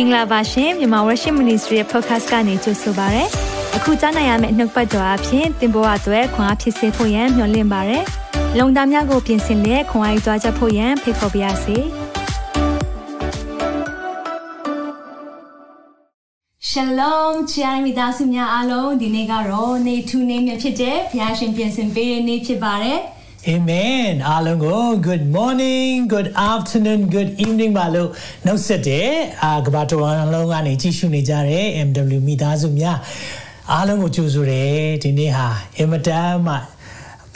င်္ဂလာပါရှင်မြန်မာ Worship Ministry ရဲ့ podcast ကနေကြိုဆိုပါရစေ။အခုကြားနိုင်ရမယ့်နှုတ်ပတ်တော်အဖြစ်သင်ပေါ်အပ်ွယ်ခွန်အားဖြစ်စေဖို့ယံမျှဝင့်ပါရစေ။လုံတာများကိုပြင်ဆင်လက်ခွန်အားယူကြားချက်ဖို့ယံဖိတ်ခေါ်ပါရစေ။ Shalom ချာမီသားစုများအားလုံးဒီနေ့ကတော့နေထူးနေမြဖြစ်တဲ့ဘုရားရှင်ပြင်ဆင်ပေးတဲ့နေ့ဖြစ်ပါတယ်။ Amen အားလုံးကို good morning good afternoon good evening ပါလို့နှုတ်ဆက်တဲ့အာကဘာတော်လုံးကနေကြည့်ရှုနေကြတဲ့ MW မိသားစုများအားလုံးကိုကြိုဆိုတယ်ဒီနေ့ဟာအင်မတန်မှ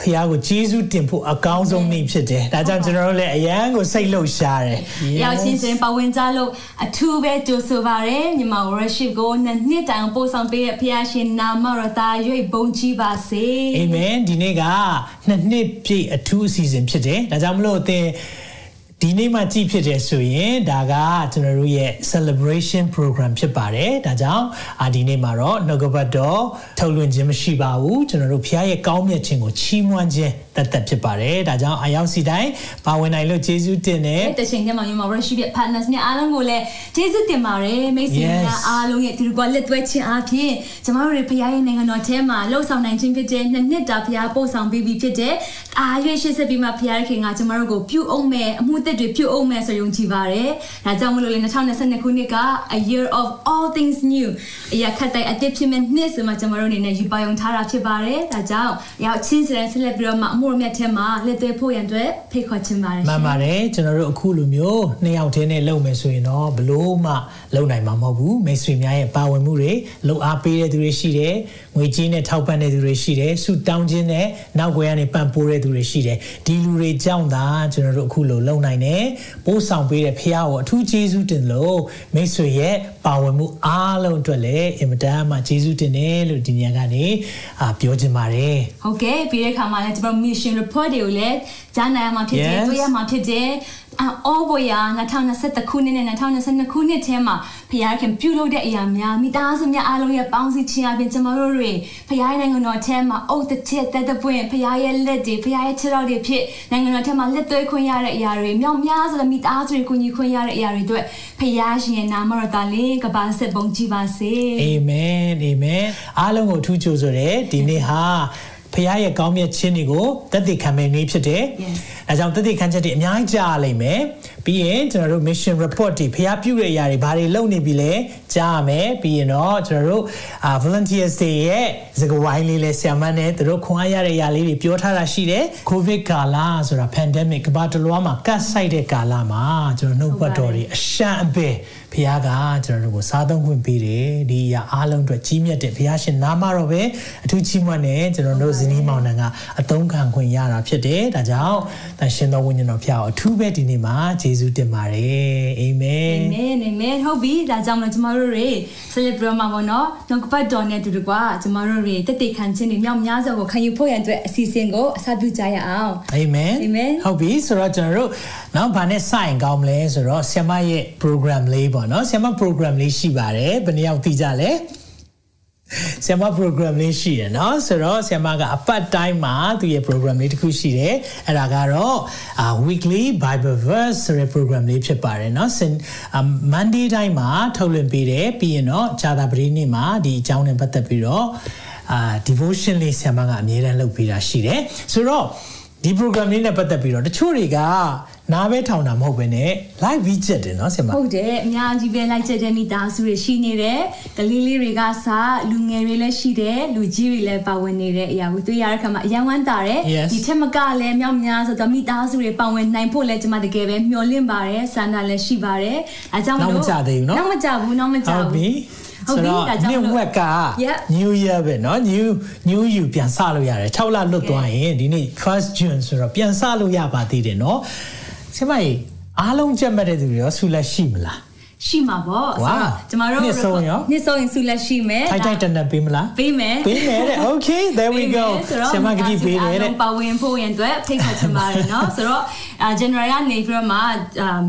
ဖះကိုကျေးဇူးတင်ဖို့အကောင်းဆုံးနေ့ဖြစ်တယ်။ဒါကြောင့်ကျွန်တော်တို့လည်းအရန်ကိုစိတ်လှုပ်ရှားတယ်။ရောက်ချင်းစင်ပဝင်ကြလို့အထူးပဲကြိုဆိုပါရယ်ညီမ worship ကိုနှစ်နှစ်တိုင်ပို့ဆောင်ပေးတဲ့ဖះရှင်နာမတော်သားရွေးဘုံကြီးပါစေ။အာမင်ဒီနေ့ကနှစ်နှစ်ပြည့်အထူးအစီအစဉ်ဖြစ်တယ်။ဒါကြောင့်မလို့အသင် ဒီနေ့မှကြည့်ဖြစ်တယ်ဆိုရင်ဒါကကျွန်တော်တို့ရဲ့ celebration program ဖြစ်ပါတယ်ဒါကြောင့်အာဒီနေ့မှာတော့နှုတ်ကပတ်တော်ထုတ်လွှင့်ခြင်းမရှိပါဘူးကျွန်တော်တို့ဖခင်ရဲ့ကောင်းမြတ်ခြင်းကိုချီးမွမ်းခြင်းတတ်တတ်ဖြစ်ပါတယ်ဒါကြောင့်အရောက်စီတိုင်းပါဝင်နိုင်လို့ယေရှုတင်တယ်တချင်ကမှမြန်မာ worship ရဲ့ partners နဲ့အားလုံးကိုလည်းယေရှုတင်ပါတယ်မိတ်ဆွေများအားလုံးရဲ့ဒီကွာလက်သွဲခြင်းအားဖြင့်ကျမတို့ရဲ့ဖခင်ရဲ့နိုင်ငံတော်ထဲမှာလှုပ်ဆောင်နိုင်ခြင်းဖြစ်တဲ့နှစ်နှစ်တာဖခင်ပို့ဆောင်ပေးပြီးဖြစ်တဲ့အားရွေးရှေ့ဆက်ပြီးမှဖခင်ခင်ကကျမတို့ကိုပြုအောင်မဲ့အမှုသက်တွေပြုအောင်မဲ့ဆိုယုံကြည်ပါတယ်ဒါကြောင့်မလို့လေ2022ခုနှစ်က a year of all things new အရာခတ်တဲ့အသစ်ဖြစ်မဲ့နှစ်ဆိုမှကျမတို့အနေနဲ့ယူပါယုံထားတာဖြစ်ပါတယ်ဒါကြောင့်ရောက်ချင်းစတဲ့ဆက်လက်ပြီးတော့မှအမှုတော်မြတ်ထဲမှာလက်သေးဖို့ရန်အတွက်ဖိတ်ခေါ်ချင်ပါတယ်မှန်ပါတယ်ကျွန်တော်တို့အခုလိုမျိုးနှစ်ယောက်တည်းနဲ့လုပ်မယ်ဆိုရင်တော့ဘလို့မှလုပ်နိုင်မှာမဟုတ်ဘူးမိတ်ဆွေများရဲ့ပါဝင်မှုတွေလှူအားပေးတဲ့သူတွေရှိတယ်ငွေကြေးနဲ့ထောက်ပံ့တဲ့သူတွေရှိတယ်ဆုတောင်းခြင်းနဲ့နောက်ွယ်ကနေပံ့ပိုးတဲ့သူတွေရှိတယ်ဒီလူတွေကြောင့်သာကျွန်တော်တို့အခုလိုလုပ်နိုင်တယ်ပို့ဆောင်ပေးတဲ့ဖခင်ကိုအထူးကျေးဇူးတင်လို့မိတ်ဆွေရဲ့ပါဝင်မှုအားလုံးအတွက်လည်းအင်မတန်မှကျေးဇူးတင်တယ်လို့ဒီညကနေအာပြောချင်ပါတယ်ဟုတ်ကဲ့ပြီးတဲ့အခါမှာလည်းကျွန်တော် mission report တွေကိုလည်းကြားနိုင်မှာဖြစ်တယ်တွေ့ရမှာဖြစ်တယ်အော်ဘွေယာ2021ခုနှစ်နဲ့2022ခုနှစ်ထဲမှာဖခင်ခင်ပြုလုပ်တဲ့အရာများမိသားစုများအားလုံးရဲ့ပေါင်းစည်းခြင်းအပြင်ကျွန်တော်တို့တွေဖခင်နိုင်ငံတော်ထဲမှာအုတ်တစ်ချက်တက်တဲ့ပွင့်ဖခင်ရဲ့လက်တွေဖခင်ရဲ့ခြေတော်တွေဖြစ်နိုင်ငံတော်ထဲမှာလက်သွဲခွင့်ရတဲ့အရာတွေမြောက်များစွာမိသားစုတွေကိုညီခွင့်ရတဲ့အရာတွေအတွက်ဖခင်ရှင်ရဲ့နာမတော်သားလေးကပါဆက်ပုံကြည်ပါစေအာမင်အာမင်အားလုံးကိုထူးချွန်ဆိုတဲ့ဒီနေ့ဟာ ဖခင်ရဲ့ကောင်းမြတ်ခြင်းတွေကိုသက်သေခံမယ့်နေ့ဖြစ်တယ်။ဒါကြောင့်သက်သေခံချက်တွေအများကြီးကြားလိမ့်မယ်။ပြီးရင်ကျွန်တော်တို့ mission report တွေဖခင်ပြုတဲ့အရာတွေဘာတွေလုပ်နေပြီလဲကြားရမယ်။ပြီးရင်တော့ကျွန်တော်တို့အာ volunteers တွေရဲ့စကားဝိုင်းလေးလဲဆရာမနဲ့သူတို့ခွန်အားရတဲ့အရာလေးတွေပြောထားတာရှိတယ်။ covid ကာလဆိုတာ pandemic ကမ္ဘာတလွှားမှာကတ်ဆိုင်တဲ့ကာလမှာကျွန်တော်နှုတ်ပတ်တော်တွေအရှံအပေ ဖခင်ကကျွန်တော်တို့ကိုစားသုံးခွင့်ပေးတယ်ဒီအရာအားလုံးအတွက်ကြီးမြတ်တဲ့ဖခင်ရှင်နာမတော်ပဲအထူးချီးမွမ်းတဲ့ကျွန်တော်တို့ဇနီးမောင်နှံကအသုံးခံခွင့်ရတာဖြစ်တယ်ဒါကြောင့်တန်ရှင်တော်ဝိညာဉ်တော်ဖခင်ကိုအထူးပဲဒီနေ့မှာယေရှုတင်ပါတယ်အာမင်အာမင်အာမင်ဟုတ်ပြီဒါကြောင့်မလို့ကျွန်တော်တို့တွေဆက်လက်ပြီးမှာပေါ့နော်နှုတ်ကပတ်တော်နဲ့တူတူကကျွန်တော်တို့တွေတည်တည်ခံခြင်းတွေမြောက်များစွာကိုခံယူဖို့ရန်အတွက်အစီအစဉ်ကိုအစပြုကြရအောင်အာမင်အာမင်ဟုတ်ပြီဆိုတော့ကျွန်တော်တို့နောက်ဘာနဲ့စရင်ကောင်းမလဲဆိုတော့ဆ iam ရဲ့ program လေးပေါနော်ဆ iam program လေးရှိပါတယ်ဘယ်နှယောက်သိကြလဲဆ iam program လေးရှိတယ်เนาะဆိုတော့ဆ iam ကအပတ်တိုင်းမှာသူရဲ့ program လေးတစ်ခုရှိတယ်အဲ့ဒါကတော့ weekly bible verse ဆိုတဲ့ program လေးဖြစ်ပါတယ်เนาะ Monday တိုင်းမှာထုတ်လွှင့်ပေးတယ်ပြီးရင်တော့ဂျာတာပရိနေ့မှာဒီအကြောင်းနဲ့ပတ်သက်ပြီးတော့အာ devotion လေးဆ iam ကအမြဲတမ်းလုပ်ပေးတာရှိတယ်ဆိုတော့ ဒီ program လေးနဲ့ပတ်သက်ပြီးတော့တချို့တွေကနားပဲထောင်တာမဟုတ်ပဲနဲ့ live ပြီးချက်တယ်နော်ဆင်မဟုတ်တယ်အများကြီးပဲ live ချက်တဲ့မိသားစုတွေရှိနေတယ်ကလေးလေးတွေကစလူငယ်တွေလည်းရှိတယ်လူကြီးတွေလည်းပါဝင်နေတဲ့အရာကိုတွေ့ရတဲ့အခါမှာအယံဝမ်းတာတယ်ဒီထက်မကလည်းမြောက်များဆိုတော့မိသားစုတွေပါဝင်နိုင်ဖို့လည်းကျွန်မတကယ်ပဲမျှော်လင့်ပါတယ်ဆန္ဒလည်းရှိပါတယ်အဲကြောင့်မလို့နောက်မကြသေးဘူးနော်နောက်မကြဘူးနောက်မကြဘူးဟုတ်ပြီ ဆိုတော့နေ့ဝက်က new year ပဲเนาะ new new you ပြန်စလို့ရတယ်6လလွတ်သွားရင်ဒီနေ့ 1st June ဆိုတော့ပြန်စလို့ရပါသေးတယ်เนาะဆရာမကြီးအားလုံးကြက်မဲ့တဲ့သူတွေရောဆူလက်ရှိမလား ရှိမှာပေါ့ဆိုတော့ကျမတို့နှစ်ဆုံးရောနှစ်ဆုံးရင်ဆူလက်ရှိမယ်ထိုက်ထိုက်တန်တန်ပေးမလားပေးမယ်ပေးမယ်တဲ့ okay there we go ဆရာမကတိပေးတယ်တဲ့ပါဝင်ဖို့ရင်အတွက်ဖိတ်ခေါ်ချင်ပါတယ်เนาะဆိုတော့ January ကနေပြီးတော့မှ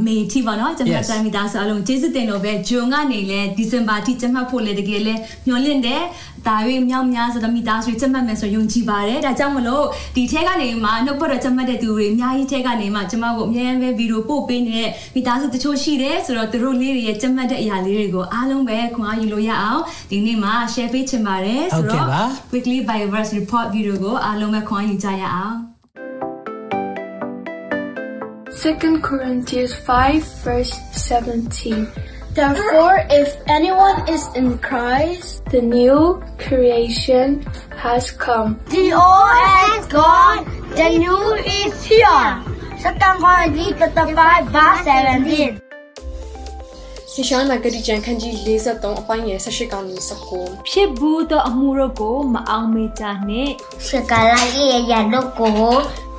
May ထိပေါ့เนาะကျွန်တော်တိုင်းမိသားစုအလုံးကျေးဇူးတင်လို့ပဲ June ကနေလဲ December ထိကျမှတ်ဖို့လဲတကယ်လဲမျှော်လင့်တယ် ဒါ၍မြောက်များဆိုတော့မိသားစုချက်မှတ်မယ်ဆိုယုံကြည်ပါတယ်ဒါကြောင့်မလို့ဒီထဲကနေမှနှုတ်ပတ်တော်ချက်မှတ်တဲ့သူတွေအများကြီးထဲကနေမှကျမကိုအများကြီးပဲဗီဒီယိုပို့ပေးနေတဲ့မိသားစုတချို့ရှိတယ်ဆိုတော့သူတို့လေးတွေရဲ့ချက်မှတ်တဲ့အရာလေးတွေကိုအားလုံးပဲခွန်အားယူလို့ရအောင်ဒီနေ့မှာ share ပေးချင်ပါတယ်ဆိုတော့ weekly bible verse report video ကိုအားလုံးပဲခွန်အားယူကြရအောင် 2 Corinthians 5 verse 17 Therefore, if anyone is in Christ, the new creation has come. The old has gone, the new is here. 2 Corinthians chapter 5 verse 17. ရှင်းရှင်းမှာဂတိကျန်ခန်းကြီး53အပိုင်းငယ်18ကောင်ကြီး19ဖြစ်ဘူးသောအမှုတို့ကိုမအောင်မေ့ကြနှင့် ရှကလာရဲ့ရတို့ကို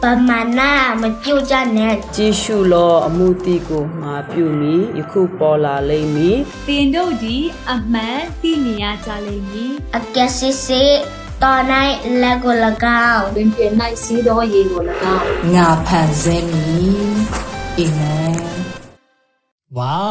ပမာဏမပြုတ်ကြနဲ့ကြည့်ရှုလောအမှုတိကိုမှာပြုမိယခုပေါ်လာလိမ့်မည်သင်တို့သည်အမှန်သိမြင်ရကြလိမ့်မည်အကက်စစ်စစ်တော်နိုင်လက်ကို၎င်းပင်ပြင်၌စီးသောရေကို၎င်းငါဖန်ဆင်းမည်အာမင် ဝေါ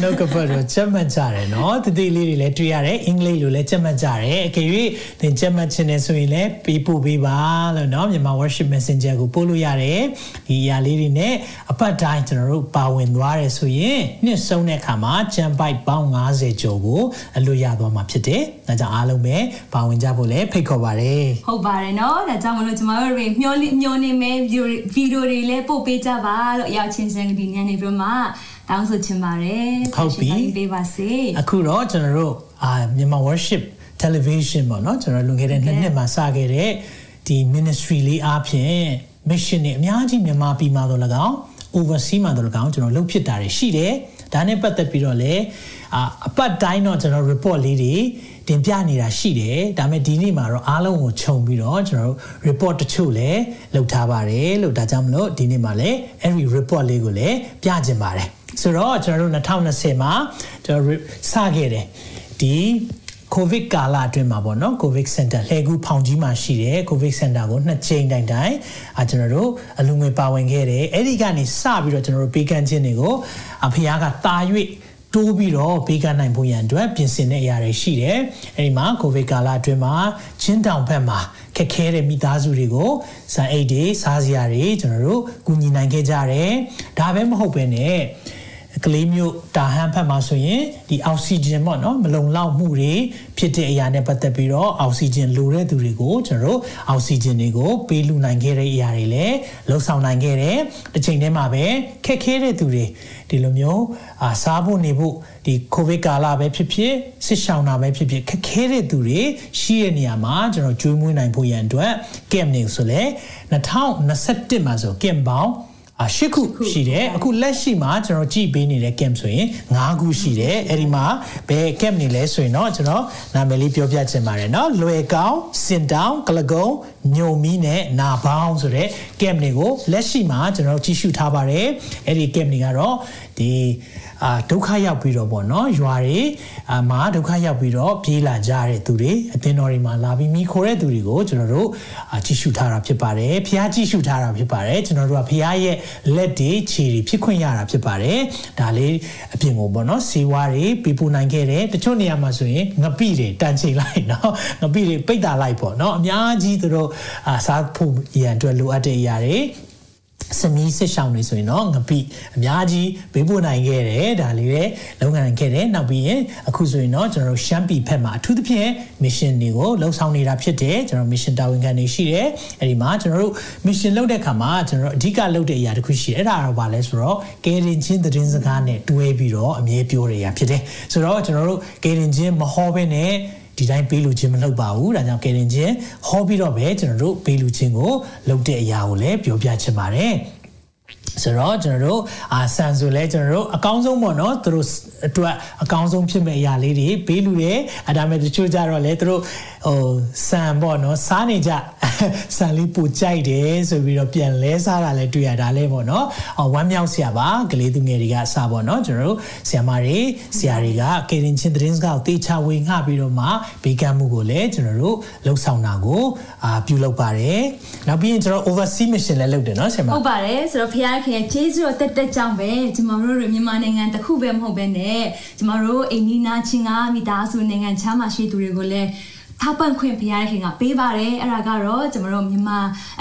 နှုတ်ကပတ်တော့ချက်မှတ်ကြတယ်နော်တတိလေးတွေလည်းတွေ့ရတယ်အင်္ဂလိပ်လိုလည်းချက်မှတ်ကြတယ်အကယ်၍သင်ချက်မှတ်ခြင်းနဲ့ဆိုရင်လည်းပေးပို့ပေးပါလို့နော်မြန်မာ worship messenger ကိုပို့လို့ရတယ်ဒီအရာလေးတွေနဲ့အပတ်တိုင်းကျွန်တော်တို့ပါဝင်သွားတယ်ဆိုရင်နှစ်ဆုံးတဲ့အခါမှာကျန်ပိုက်ပေါင်း90ကျော်ကိုအလွတ်ရသွားမှာဖြစ်တယ်ဒါကြောင့်အားလုံးပဲပါဝင်ကြဖို့လည်းဖိတ်ခေါ်ပါတယ်ဟုတ်ပါတယ်နော်ဒါကြောင့်မလို့ကျွန်တော်တို့တွေမျှော်မျှော်နေမဲ့ဗီဒီယိုတွေလည်းပို့ပေးကြပါလို့အရောက်ချင်းစံဒီညနေပြမ တောင်းဆိုချင်ပါတယ်ဟုတ်ပြီပေးပါစေအခုတော့ကျွန်တော်တို့အာမြန်မာ worship television ပေါ့နော်ကျွန်တော်လွန်ခဲ့တဲ့နှစ်နှစ်မှာစခဲ့တဲ့ဒီ ministry လေးအားဖြင့် mission တွေအများကြီးမြန်မာပြည်မှာတော့၎င်း overseas မှာတော့၎င်းကျွန်တော်လုပ်ဖြစ်တာတွေရှိတယ်ဒါနဲ့ပတ်သက်ပြီးတော့လည်းအာအပတ်တိုင်းတော့ကျွန်တော် report လေးတွေတင်ပြနေတာရှိတယ်ဒါပေမဲ့ဒီနေ့မှာတော့အားလုံးကိုခြုံပြီးတော့ကျွန်တော်တို့ report တချို့လည်းလုပ်ထားပါတယ်လို့ဒါကြောင့်မလို့ဒီနေ့မှာလည်းအဲ့ဒီ report လေးကိုလည်းပြချင်ပါတယ် ဆိုတော့ကျွန်တော်တို့2020မှာကျွန်တော်စခဲ့တယ်ဒီကိုဗစ်ကာလအတွင်းမှာပေါ့နော်ကိုဗစ်စင်တာလှည့်ကူးဖောင်ကြီးမှာရှိတယ်ကိုဗစ်စင်တာကိုနှစ်ချိန်တိုင်တိုင်အာကျွန်တော်တို့အလူငွေပါဝင်ခဲ့တယ်အဲ့ဒီကနေစပြီးတော့ကျွန်တော်တို့ပေးကမ်းခြင်းတွေကိုအဖေကတာ၍တိုးပြီးတော့ပေးကမ်းနိုင်ဖို့ရန်အတွက်ပြင်ဆင်တဲ့အရာတွေရှိတယ်။အဲဒီမှာကိုဗစ်ကာလအတွင်းမှာချင်းတောင်ဘက်မှာခက်ခဲတဲ့မိသားစုတွေကိုဇန်အိတ်တွေစားစရာတွေကျွန်တော်တို့ကူညီနိုင်ခဲ့ကြတယ်။ဒါပဲမဟုတ်ပဲနဲ့ ကလေးမျိုးတာဟန်ဖက်မှာဆိုရင်ဒီအောက်ဆီဂျင်ပေါ့နော်မလုံလောက်မှုတွေဖြစ်တဲ့အရာနဲ့ပတ်သက်ပြီးတော့အောက်ဆီဂျင်လိုတဲ့သူတွေကိုကျွန်တော်တို့အောက်ဆီဂျင်တွေကိုပေးလူနိုင်ခဲ့တဲ့အရာတွေလည်းလှုပ်ဆောင်နိုင်ခဲ့တယ်တစ်ချိန်တည်းမှာပဲခက်ခဲတဲ့သူတွေဒီလိုမျိုးအာစားဖို့နေဖို့ဒီကိုဗစ်ကာလပဲဖြစ်ဖြစ်ဆစ်ဆောင်တာပဲဖြစ်ဖြစ်ခက်ခဲတဲ့သူတွေရှိတဲ့နေရာမှာကျွန်တော်ကျွေးမွေးနိုင်ဖို့ရန်အတွက်က camp နေဆိုလဲ2021မှာဆို camp ပေါင်းအာ ၈ခုရှိတယ်အခုလက်ရှိမှာကျွန်တော်ကြည့်ပေးနေတဲ့ camp ဆိုရင်၅ခုရှိတယ်အဲ့ဒီမှာဘယ် camp နေလဲဆိုရင်တော့ကျွန်တော်နာမည်လေးပြောပြချင်ပါတယ်เนาะလွယ်ကောင်းစင်တောင်ကလကုံ ညုံမီနဲ့နာပေါင်းဆိုတဲ့ camp တွေကိုလက်ရှိမှာကျွန်တော်ကြည့်ရှုထားပါတယ်အဲ့ဒီ camp တွေကတော့ဒီအာဒုက္ခရောက်ပြီးတော့ပေါ့နော်ရွာတွေအာမှာဒုက္ခရောက်ပြီးတော့ပြေးလာကြတဲ့သူတွေအသင်းတော်တွေမှာလာပြီးမိခိုတဲ့သူတွေကိုကျွန်တော်တို့အာကြည့်ရှုထားတာဖြစ်ပါတယ်ဖះကြည့်ရှုထားတာဖြစ်ပါတယ်ကျွန်တော်တို့ကဖះရဲ့လက်တွေခြေတွေဖြစ်ခွင့်ရတာဖြစ်ပါတယ်ဒါလေးအပြင်ကိုပေါ့နော်စီဝါတွေပြပူနိုင်ခဲ့တယ်တချို့နေရာမှာဆိုရင်ငပိတွေတန်ချိန်လိုက်နော်ငပိတွေပိတ်တာလိုက်ပေါ့နော်အများကြီးသူတို့အာစားဖို့ရန်အတွက်လိုအပ်တဲ့အရာတွေစမီးစစ်ဆောင်တွေဆိုရင်တော့ငပိအများကြီးဘေးပို့နိုင်ခဲ့တယ်ဒါလေးလည်းလုံငန်းခဲ့တယ်နောက်ပြီးရင်အခုဆိုရင်တော့ကျွန်တော်တို့ရှမ်းပြည်ဖက်မှာအထူးသဖြင့် mission တွေကိုလှုပ်ဆောင်နေတာဖြစ်တယ်ကျွန်တော် mission တာဝန်ခံတွေရှိတယ်အဲဒီမှာကျွန်တော်တို့ mission လုပ်တဲ့အခါမှာကျွန်တော်တို့အဓိကလုပ်တဲ့အရာတစ်ခုရှိတယ်အဲ့ဒါတော့ဘာလဲဆိုတော့ကယ်တင်ချင်းသတင်းစကားနဲ့တွဲပြီးတော့အမြဲပြောရတာဖြစ်တယ်ဆိုတော့ကျွန်တော်တို့ကယ်တင်ချင်းမဟောဘဲနဲ့ ဒီတိုင်းပေးလူချင်းမလုပ်ပါဘူးဒါကြောင့်ကယ်တင်ချင်းဟောပြီးတော့ပဲကျွန်တော်တို့ပေးလူချင်းကိုလုပ်တဲ့အရာကိုလည်းပြောပြချင်ပါတယ် ဆိုတော့ကျွန်တော်တို့အာဆန်ဆိုလဲကျွန်တော်တို့အကောင်းဆုံးပေါ့နော်သူတို့အတွက်အကောင်းဆုံးဖြစ်မဲ့အရာလေးတွေပေးလူတယ်အဲဒါမဲ့တချို့ကြတော့လဲသူတို့ဟိုဆန်ပေါ့နော်စားနေကြဆန်လေးပူကြိုက်တယ်ဆိုပြီးတော့ပြန်လဲစားတာလဲတွေ့ရတာလဲပေါ့နော်အော်ဝမ်းမြောက်စရာပါကလေးသူငယ်တွေကစားပေါ့နော်ကျွန်တော်တို့ဆရာမတွေဆရာတွေကကေရင်ချင်းသတင်းစကားကိုတေချာဝေငှပြီးတော့မှဘေးကမ်းမှုကိုလည်းကျွန်တော်တို့လှုပ်ဆောင်တာကိုအာပြုလုပ်ပါတယ်နောက်ပြီးရင်ကျွန်တော် overseas mission လည်းလုပ်တယ်နော်ဆရာမဟုတ်ပါတယ်ဆိုတော့ဖခင်ခင်ကျေးဇူးတော်တက်တက်ကြောင့်ပဲကျမတို့မြန်မာနိုင်ငံတစ်ခုပဲမဟုတ်ပဲနဲ့ကျမတို့အိန္ဒိနာချင်းကမိသားစုနိုင်ငံခြားမှာရှိသူတွေကိုလည်း ထောက်ပံ့ခွင့်ဖရားခင်ကပေးပါတယ်အဲ့ဒါကတော့ကျွန်တော်တို့မြန်မာ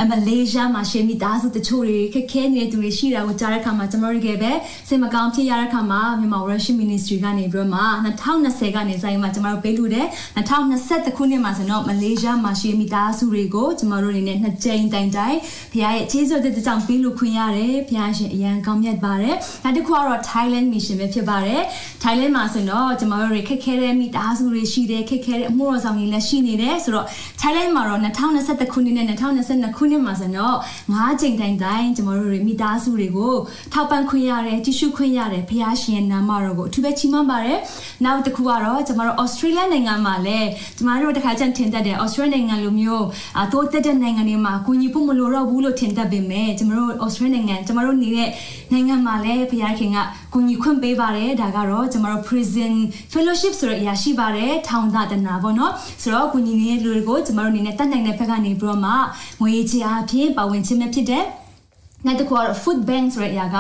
မလေးရှားမှာရှင်မိသားစုတချို့တွေခက်ခဲနေတဲ့သူတွေရှိတာကိုကြားတဲ့အခါမှာကျွန်တော်တို့ကပဲစိတ်မကောင်းဖြစ်ရတဲ့အခါမှာမြန်မာ Worship Ministry ကနေပြီးတော့မှ2020ကနေဆိုင်မှာကျွန်တော်တို့ပေးလို့တဲ့2021ခုနှစ်မှာဆိုတော့မလေးရှားမှာရှင်မိသားစုတွေကိုကျွန်တော်တို့အနေနဲ့နှစ်ကြိမ်တိုင်တိုင်ဖရားရဲ့ကျေးဇူးတဲ့ကြောင့်ပေးလို့ခွင့်ရတယ်ဖရားရှင်အရန်ကောင်းမြတ်ပါတယ်နောက်တစ်ခုကတော့ Thailand Mission ပဲဖြစ်ပါတယ် Thailand မှာဆိုတော့ကျွန်တော်တို့တွေခက်ခဲတဲ့မိသားစုတွေရှိတယ်ခက်ခဲတဲ့အမှုတော်ဆောင်တွေလည်းရှိနေတယ်ဆိုတော့ Thailand မှာတော့2021ခုနှစ်နဲ့2022ခုနှစ်မှာဆိုတော့၅ချိန်တိုင်းတိုင်းကျွန်တော်တို့တွေမိသားစုတွေကိုထောက်ပံ့ခွင့်ရတယ်တ िश ခွင့်ရတယ်ဖခင်ရှင်ရဲ့နာမတော်ကိုအထူးပဲချီးမွမ်းပါတယ်နောက်တစ်ခုကတော့ကျွန်တော်တို့ Australia နိုင်ငံမှာလည်းကျွန်တော်တို့တခါကျန်ထင်တတ်တယ် Australia နိုင်ငံလိုမျိုးအတိုးတက်တဲ့နိုင်ငံတွေမှာကူညီဖို့မလိုတော့ဘူးလို့ထင်တတ်ပေမဲ့ကျွန်တော်တို့ Australia နိုင်ငံကျွန်တော်တို့နေတဲ့နိုင်ငံမှာလည်းဖခင်ကကူညီခွင့်ပေးပါတယ်ဒါကတော့ကျွန်တော်တို့ prison fellowship ဆိုတဲ့အရာရှိပါတယ်ထောင်သားတနာပေါ့နော်ဆိုတော့ကူညီနေတဲ့လူတွေကိုကျွန်တော်တို့အနေနဲ့တတ်နိုင်တဲ့ဘက်ကနေပြီးတော့မှငွေကြေးအဖြစ်ပါဝင်ခြင်းပဲဖြစ်တဲ့နောက်တစ်ခုကတော့ food bank ဆိုတဲ့အရာက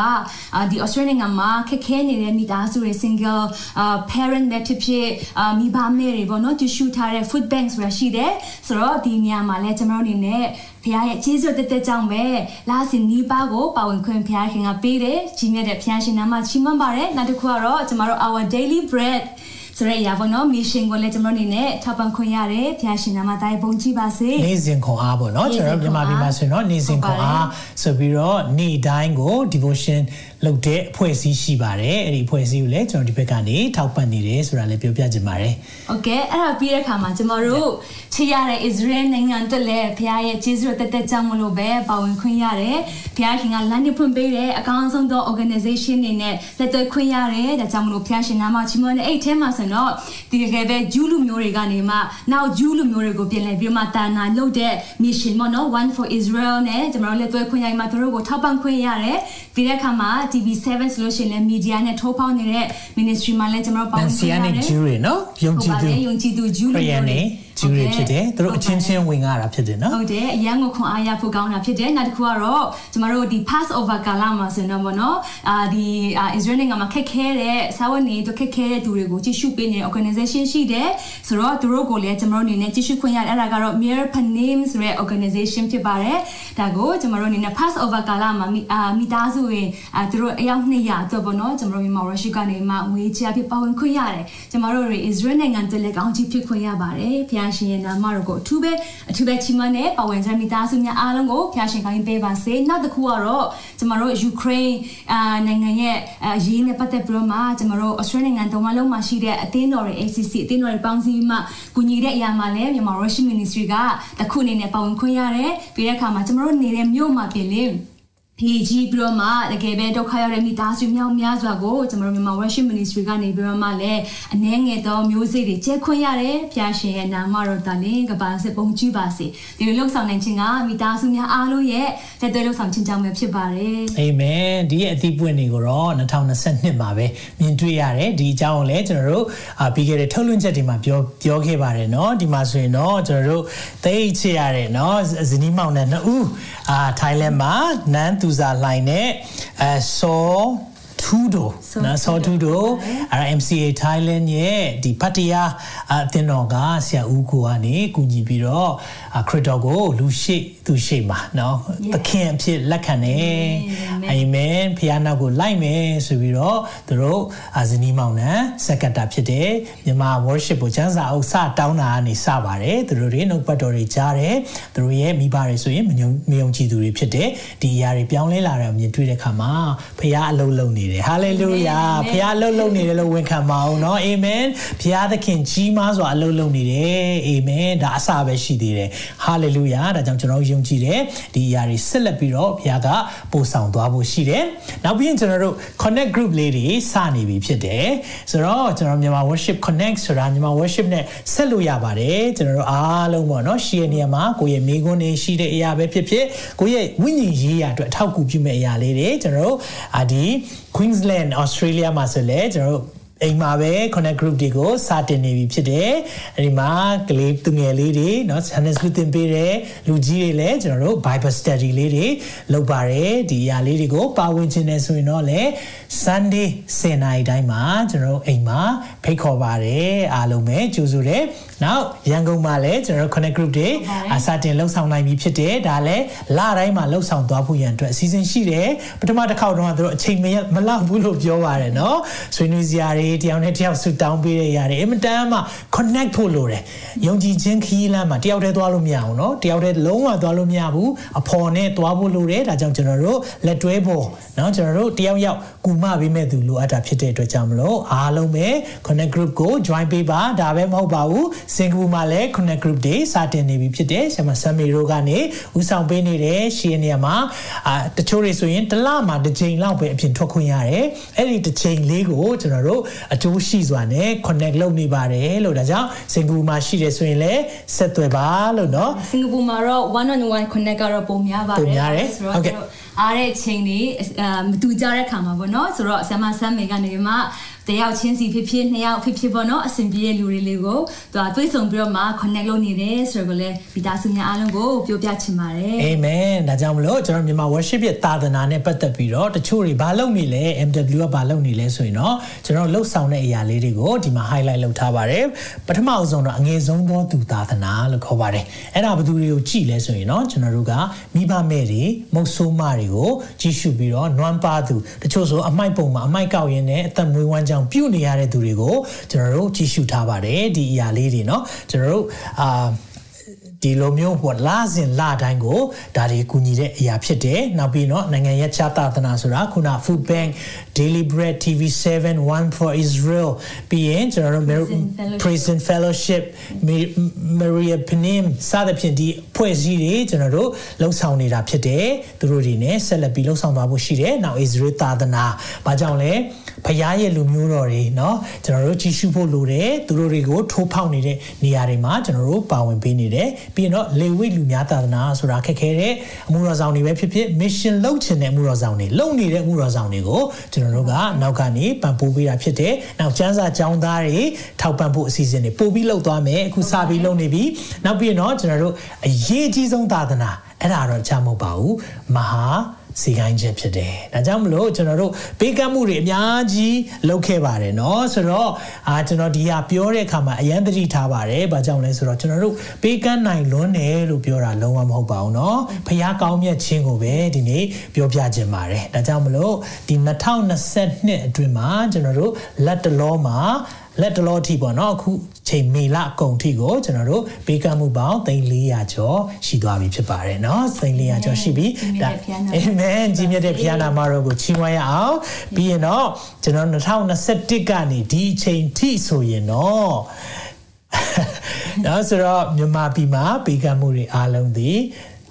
ဒီ Australia နိုင်ငံမှာခက်ခဲနေတဲ့မိသားစုတွေ single uh, parent ပဲဖြစ်ဖြစ်မိဘမဲတွေပေါ့နော်တ िश ထားတဲ့ food bank ဆိုတာရှိတယ်ဆိုတော့ဒီနေရာမှာလည်းကျွန်တော်တို့အနေနဲ့ဖခင်ရဲ့ကျေးဇူးတက်တက်ကြောင့်ပဲလာစင်နီးပါးကိုပါဝင်ခွင့်ဖခင်ကပေးတယ်ကြီးမြတ်တဲ့ဖခင်ရှင်နာမချီးမွမ်းပါတယ်နောက်တစ်ခုကတော့ကျွန်တော်တို့ our daily bread ဆိုတဲ့အရာပေါ့နော်မီရှင်ကိုလည်းကျွန်တော်အနေနဲ့ထောက်ပံ့ခွင့်ရတယ်ဖျားရှင်နာမတိုင်းပုံကြည့်ပါစေနေ့စဉ်ခွန်အားပေါ့နော်ကျွန်တော်မြန်မာပြည်မှာဆိုရင်တော့နေ့စဉ်ခွန်အားဆိုပြီးတော့နေ့တိုင်းကို devotion လုပ်တဲ့အဖွဲ့အစည်းရှိပါတယ်အဲ့ဒီအဖွဲ့အစည်းကိုလည်းကျွန်တော်ဒီဘက်ကနေထောက်ပံ့နေတယ်ဆိုတာလည်းပြောပြချင်ပါတယ်ဟုတ်ကဲ့အဲ့ဒါပြီးတဲ့အခါမှာကျွန်တော်တို့ချေရတဲ့ Israel နိုင်ငံတက်လည်းဘုရားရဲ့ကျေးဇူးတော်တက်တက်ကြောင့်မလို့ပဲပါဝင်ခွင့်ရတယ်ဘုရားရှင်ကလမ်းညွှန်ပေးတဲ့အကောင်းဆုံးသော organization တွေနဲ့လက်တွဲခွင့်ရတယ်ဒါကြောင့်မလို့ဘုရားရှင်နာမချီးမွမ်းတဲ့အဲ့ထဲမှာဆိုတော့ဒီတကယ်ပဲဂျူးလူမျိုးတွေကနေမှနောက်ဂျူးလူမျိုးတွေကိုပြန်လည်ပြီးမှတာနာလုပ်တဲ့ mission ပေါ့နော် one for Israel နဲ့ကျွန်တော်တို့လက်တွဲခွင့်ရမှာသူတို့ကိုထောက်ပံ့ခွင့်ရတယ်ဒီတဲ့အခါမှာ TV7 ဆိုလို့ရှိရင်လည်း media နဲ့ထိုးပေါင်းနေတဲ့ ministry မှာလည်းကျွန်တော်တို့ပေါင်းနေရတယ်။ Jew တွေနော်ယုံကြည်သူယုံကြည်သူ Jew တွေ ဂျူတွေဖြစ်တယ်သူတို့အချင်းချင်းဝင်ရတာဖြစ်တယ်နော်ဟုတ်တယ်အရန်ကိုခွန်အားရဖို့ကောင်းတာဖြစ်တယ်နောက်တစ်ခုကတော့ကျမတို့ဒီ pass over ကာလမှာဆိုတော့ဗောနော်အာဒီ Israel နိုင်ငံမှာခက်ခဲတဲ့စာဝန်နေတို့ခက်ခဲတဲ့သူတွေကိုကြည့်ရှုပေးနေတဲ့ organization ရှိတယ်ဆိုတော့သူတို့ကိုလည်းကျမတို့အနေနဲ့ကြည့်ရှုခွင့်ရတယ်အဲ့ဒါကတော့ Mir Panim ဆိုတဲ့ organization ဖြစ်ပါတယ်ဒါကိုကျမတို့အနေနဲ့ pass over ကာလမှာအာမိသားစုဝင်အာသူတို့အယောက်200အတွက်ဗောနော်ကျမတို့မြန်မာ Russia ကနေမှငွေချဖြစ်ပါဝင်ခွင့်ရတယ်ကျမတို့တွေ Israel နိုင်ငံတည်းလည်းကောင်းချီးဖြစ်ခွင့်ရပါတယ်ဖျားရှင်ရဲ့နာမတော်ကိုအထူးပဲအထူးပဲချီးမွမ်းတဲ့ပါဝင်ကြမိသားစုများအားလုံးကိုဖျားရှင်ကောင်းပေးပါစေနောက်တစ်ခုကတော့ကျမတို့ယူကရိန်းအာနိုင်ငံရဲ့အရေးနဲ့ပတ်သက်ပြီးတော့မှကျမတို့ Australia နိုင်ငံတုံးမလုံးမှာရှိတဲ့အသင်းတော်တွေ ACC အသင်းတော်တွေပေါင်းစည်းမှကူညီတဲ့အရာမှာလည်းမြန်မာ Russian Ministry ကတခုအနေနဲ့ပါဝင်ခွင့်ရတယ်ပြီးတဲ့အခါမှာကျမတို့နေတဲ့မြို့မှာပြင်လေ ဒီကြီးပြီးတော့မှတကယ်ပဲဒုက္ခရောက်တဲ့မိသားစုမြောက်များစွာကိုကျွန်တော်တို့မြန်မာ worship ministry ကနေပြီးတော့မှလည်းအနှဲငယ်သောမျိုးစေ့တွေကျဲခွင့်ရတယ်ဖျားရှင်ရဲ့နာမတော်တာလင်ကပါစစ်ပုံကြည့်ပါစေဒီလိုလှုပ်ဆောင်နိုင်ခြင်းကမိသားစုများအားလုံးရဲ့လက်တွေ့လှုပ်ဆောင်ခြင်းကြောင့်ပဲဖြစ်ပါတယ်အာမင်ဒီရဲ့အသီးပွင့်တွေကိုတော့2022မှာပဲမြင်တွေ့ရတယ်ဒီအကြောင်းကိုလည်းကျွန်တော်တို့ပြီးခဲ့တဲ့ထုတ်လွှင့်ချက်တွေမှာပြောပြောခဲ့ပါတယ်เนาะဒီမှာဆိုရင်တော့ကျွန်တော်တို့သိချရရတယ်เนาะဇနီးမောင်နဲ့နှစ်ဦးအာထိုင်းလန်မှာနန်း သူစာလှိုင်နဲ့အဲစော ထူဒိုနော်ဆောထူဒို RMCA Thailand ရဲ့ဒီပတ္တရားအသင်းတော်ကဆရာဦးကိုကနေကူညီပြီးတော့ခရစ်တော်ကိုလူရှိသူရှိမှာနော်သခင်အဖြစ်လက်ခံတယ်အာမင်ဖခင်နောက်ကိုလိုက်မယ်ဆိုပြီးတော့သူတို့အာဇနီးမောင်နှံစက္ကတာဖြစ်တယ်မြန်မာ worship ကိုကျမ်းစာအုပ်စတောင်းတာကနေစပါတယ်သူတို့တွေနှုတ်ပတ်တော်တွေကြားတယ်သူတို့ရဲ့မိဘတွေဆိုရင်မယုံမယုံကြည်သူတွေဖြစ်တယ်ဒီအရာတွေပြောင်းလဲလာတာမြင်တွေ့တဲ့အခါမှာဖခင်အလုံးလုံးနေတဟာလေလုယာဖခင်အလုံးလုံးနေတယ်လို့ဝန်ခံပါအောင်เนาะအာမင်ဖခင်သခင်ကြီးမားစွာအလုံးလုံးနေတယ်အာမင်ဒါအစပဲရှိသေးတယ်ဟာလေလုယာဒါကြောင့်ကျွန်တော်ယုံကြည်တယ်ဒီအရာတွေဆက်လက်ပြီးတော့ဘုရားကပို့ဆောင်သွားဖို့ရှိတယ်နောက်ပြီးရင်ကျွန်တော်တို့ connect group လေးတွေစနေပြီဖြစ်တယ်ဆိုတော့ကျွန်တော်မြန်မာ worship connect ဆိုတာမြန်မာ worship နဲ့ဆက်လို့ရပါတယ်ကျွန်တော်တို့အားလုံးပေါ့နော်ရှိရနေရာမှာကိုယ့်ရဲ့မိကွန်းတွေရှိတဲ့အရာပဲဖြစ်ဖြစ်ကိုယ့်ရဲ့ဝိညာဉ်ရေးရာအတွက်အထောက်အကူပြုမဲ့အရာလေးတွေကျွန်တော်တို့အာဒီ Queensland Australia မှာဆိုလဲကျွန်တော်တို့ အိမ်မှာပဲ connect group တွေကိုစတင်နေပြီဖြစ်တယ်အဲဒီမှာကလေးသူငယ်လေးတွေเนาะ Sunday school သင်ပေးတယ်လူကြီးတွေလည်းကျွန်တော်တို့ Bible study လေးတွေလုပ်ပါတယ်ဒီအရာလေးတွေကိုပါဝင်ခြင်းနဲ့ဆိုရင်တော့လေ Sunday 10နာရီတိုင်းမှာကျွန်တော်တို့အိမ်မှာဖိတ်ခေါ်ပါတယ်အားလုံးပဲကြိုဆိုတယ်နောက်ရန်ကုန်မှာလည်းကျွန်တော်တို့ connect group တွေအစတင်လှုပ်ဆောင်နိုင်ပြီဖြစ်တယ်ဒါလည်းလတိုင်းမှာလှုပ်ဆောင်သွားဖို့ရန်အတွက်အစီအစဉ်ရှိတယ်ပထမတစ်ခေါက်တော့သူတို့အချိန်မလောက်ဘူးလို့ပြောပါတယ်เนาะဆွေးနွေးစရာတွေ တယောက်နဲ့တယောက်ဆူတောင်းပေးတဲ့ຢာတွေအင်မတန်မှ connect ဖို့လိုတယ်ယုံကြည်ခြင်းခီးလမ်းမှာတယောက်တည်းသွားလို့မရဘူးเนาะတယောက်တည်းလုံးဝသွားလို့မရဘူးအဖော်နဲ့သွားဖို့လိုတယ်ဒါကြောင့်ကျွန်တော်တို့လက်တွဲဖို့เนาะကျွန်တော်တို့တယောက်ယောက် ကူမပေးမဲ့သူလိုအပ်တာဖြစ်တဲ့အတွက်ကြောင့်မလို့အားလုံးပဲ connect group ကို join ပေးပါဒါပဲမဟုတ်ပါဘူးစင်ကာပူမှာလည်း connect group တွေစတင်နေပြီဖြစ်တယ်ဆရာမဆမ်မီရိုကနေဦးဆောင်ပေးနေတယ်ရှီနေရာမှာအာတချို့တွေဆိုရင်တစ်လမှာတစ်ချိန်လောက်ပဲအပြင်ထွက်ခွင့်ရတယ်အဲ့ဒီတစ်ချိန်လေးကိုကျွန်တော်တို့အကျိုးရှိစွာနဲ့ connect လုပ်နေပါတယ်လို့ဒါကြောင့်စင်ကာပူမှာရှိတယ်ဆိုရင်လည်းဆက်သွယ်ပါလို့เนาะ စင်ကာပူမှာတော့1 on 1 connect ကတော့ပုံများပါတယ် ပုံများတယ် ဆိုတော့ ဟုတ်ကဲ့ ကျွန်တော် အားတဲ့ချိန်တွေအာမတူကြတဲ့ခါမှာပေါ့နော်ဆိုတော့ဆမ်မဆမ်မေကနေမှ တယောက်ချင်းစီဖြစ်ဖြစ်နှစ်ယောက်ဖြစ်ဖြစ်ပေါ့နော်အဆင်ပြေတဲ့လူတွေလေးကိုသူကတွေးဆုံပြီးတော့မှ connect လုပ်နေတယ်ဆိုတော့လည်းမိသားစုများအားလုံးကိုပြောပြချင်ပါတယ်အာမင်ဒါကြောင့်မလို့ကျွန်တော်မြန်မာ worship ရဲ့သာသနာနဲ့ပတ်သက်ပြီးတော့တချို့တွေဘာလုပ်နေလဲ MW ကဘာလုပ်နေလဲဆိုရင်တော့ကျွန်တော်လှုပ်ဆောင်တဲ့အရာလေးတွေကိုဒီမှာ highlight လုပ်ထားပါတယ်ပထမအဆုံးတော့အငယ်ဆုံးသောသူသာသနာလို့ခေါ်ပါတယ်အဲ့ဒါဘယ်သူတွေကိုကြည်လဲဆိုရင်တော့ကျွန်တော်တို့ကမိဘမဲ့တွေမုတ်ဆိုးမတွေကိုကြီးစုပြီးတော့နွမ်းပါသူတချို့ဆိုအမိုက်ပုံမှာအမိုက်ကောက်ရင်းနဲ့အသက်မွေးဝမ်းကြေင်းပြုတ်နေရတဲ့သူတွေကိုကျွန်တော်တို့ကြီးစုထားပါတယ်ဒီအရာလေးတွေเนาะကျွန်တော်တို့အာဒီလိုမျိုးဟိုလာစဉ်လာတိုင်းကိုဒါတွေကူညီတဲ့အရာဖြစ်တယ်နောက်ပြီးတော့နိုင်ငံရဲ့ခြားသာသနာဆိုတာခုန Food Bank Daily Bread TV7 One for Israel ပြီးရင်ကျွန်တော်တို့ Prison Fellowship Maria Penim စသဖြင့်ဒီဖွဲ့စည်းတွေကျွန်တော်တို့လှုပ်ဆောင်နေတာဖြစ်တယ်သူတို့တွေ ਨੇ ဆက်လက်ပြီးလှုပ်ဆောင်သွားဖို့ရှိတယ်နောက် Israel သာသနာဘာကြောင့်လဲ ဖရားရဲ့လူမျိုးတော်တွေเนาะကျွန်တော်တို့ကြီးစုဖို့လိုတယ်သူတို့တွေကိုထိုးဖောက်နေတဲ့နေရာတွေမှာကျွန်တော်တို့ပါဝင်ပေးနေတယ်ပြီးရင်တော့လေဝိလူများသာသနာဆိုတာခက်ခဲတဲ့အမှုတော်ဆောင်တွေပဲဖြစ်ဖြစ် mission လုပ်ချင်တဲ့အမှုတော်ဆောင်တွေလုပ်နေတဲ့အမှုတော်ဆောင်တွေကိုကျွန်တော်တို့ကနောက်ကနေပံ့ပိုးပေးတာဖြစ်တယ်နောက်ကျန်းစာကျောင်းသားတွေထောက်ပံ့ဖို့အစီအစဉ်တွေပို့ပြီးလုပ်သွားမယ်အခုစပြီးလုပ်နေပြီနောက်ပြီးရင်တော့ကျွန်တော်တို့အရေးကြီးဆုံးသာသနာအဲ့ဒါတော့ချမဟုတ်ပါဘူးမဟာ စီကိုင်းချက်ဖြစ်တယ်။ဒါကြောင့်မလို့ကျွန်တော်တို့ပေးကမ်းမှုတွေအများကြီးလုပ်ခဲ့ပါတယ်เนาะဆိုတော့အာကျွန်တော်ဒီဟာပြောတဲ့အခါမှာအယံတတိထားပါတယ်။ဘာကြောင့်လဲဆိုတော့ကျွန်တော်တို့ပေးကမ်းနိုင်လွန်းတယ်လို့ပြောတာလုံးဝမဟုတ်ပါဘူးเนาะ။ဖះကောင်းမြတ်ခြင်းကိုပဲဒီနေ့ပြောပြခြင်းပါတယ်။ဒါကြောင့်မလို့ဒီ2022အတွင်းမှာကျွန်တော်တို့လက်တလောမှာ လက်တလောထိပေါ့နော်အခုချိန်မေလအကုန်ထိကိုကျွန်တော်တို့ပေးကမ်းမှုပေါင်း3400ကျော်ရှိသွားပြီဖြစ်ပါတယ်เนาะ3400ကျော်ရှိပြီဒါအာမင်ကြီးမြတ်တဲ့ဘုရားနာမတော်ကိုချီးမွမ်းရအောင်ပြီးရင်တော့ကျွန်တော်2021ကနေဒီအချိန်ထိဆိုရင်တော့ဒါဆိုတော့မြန်မာပြည်မှာပေးကမ်းမှုတွေအားလုံးဒီ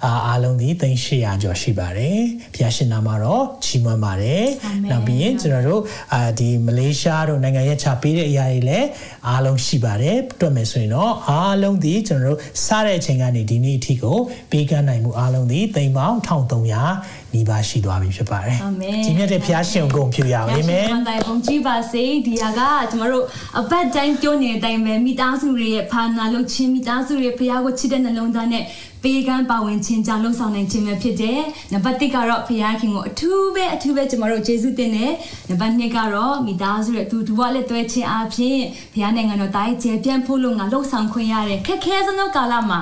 အားအားလုံးဒီ3800ကျော်ရှိပါတယ်ဘုရားရှင်နာမတော်ချီးမွမ်းပါတယ်နောက်ပြီးရင်ကျွန်တော်တို့အာဒီမလေးရှားတို့နိုင်ငံရဲ့ချပေးတဲ့အရာတွေလည်းအားလုံးရှိပါတယ်တွက်မယ်ဆိုရင်တော့အားလုံးဒီကျွန်တော်တို့စတဲ့အချိန်ကနေဒီနေ့အထိကိုပေးကမ်းနိုင်မှုအားလုံးဒီသိန်းပေါင်း1300နီးပါးရှိသွားပြီဖြစ်ပါတယ်အာမင်ကြီးမြတ်တဲ့ဘုရားရှင်ကိုဂုဏ်ပြုရအောင်အာမင်ဘုရားရှင်ဘုံကြည်ပါစေဒီဟာကကျမတို့အပတ်တိုင်းပြောနေတဲ့အတိုင်းပဲမိသားစုတွေရဲ့ဖာနာလုပ်ခြင်းမိသားစုတွေဘုရားကိုချစ်တဲ့နှလုံးသားနဲ့ပေးကမ်းပါဝင်ခြင်းကြောင့်လှုပ်ဆောင်နိုင်ခြင်းပဲဖြစ်တယ်။နံပါတ်1ကတော့ဘုရားခင်ကိုအထူးပဲအထူးပဲကျမတို့ယေရှုတင်တယ်။နံပါတ်2ကတော့မိသားစုရဲ့အတူတူလက်တွဲခြင်းအပြင်ဘုရားနိုင်ငံတော်တိုင်းကျေပြန့်ဖို့လို့ငါလှုပ်ဆောင်ခွင့်ရတယ်။ခက်ခဲစသောကာလမှာ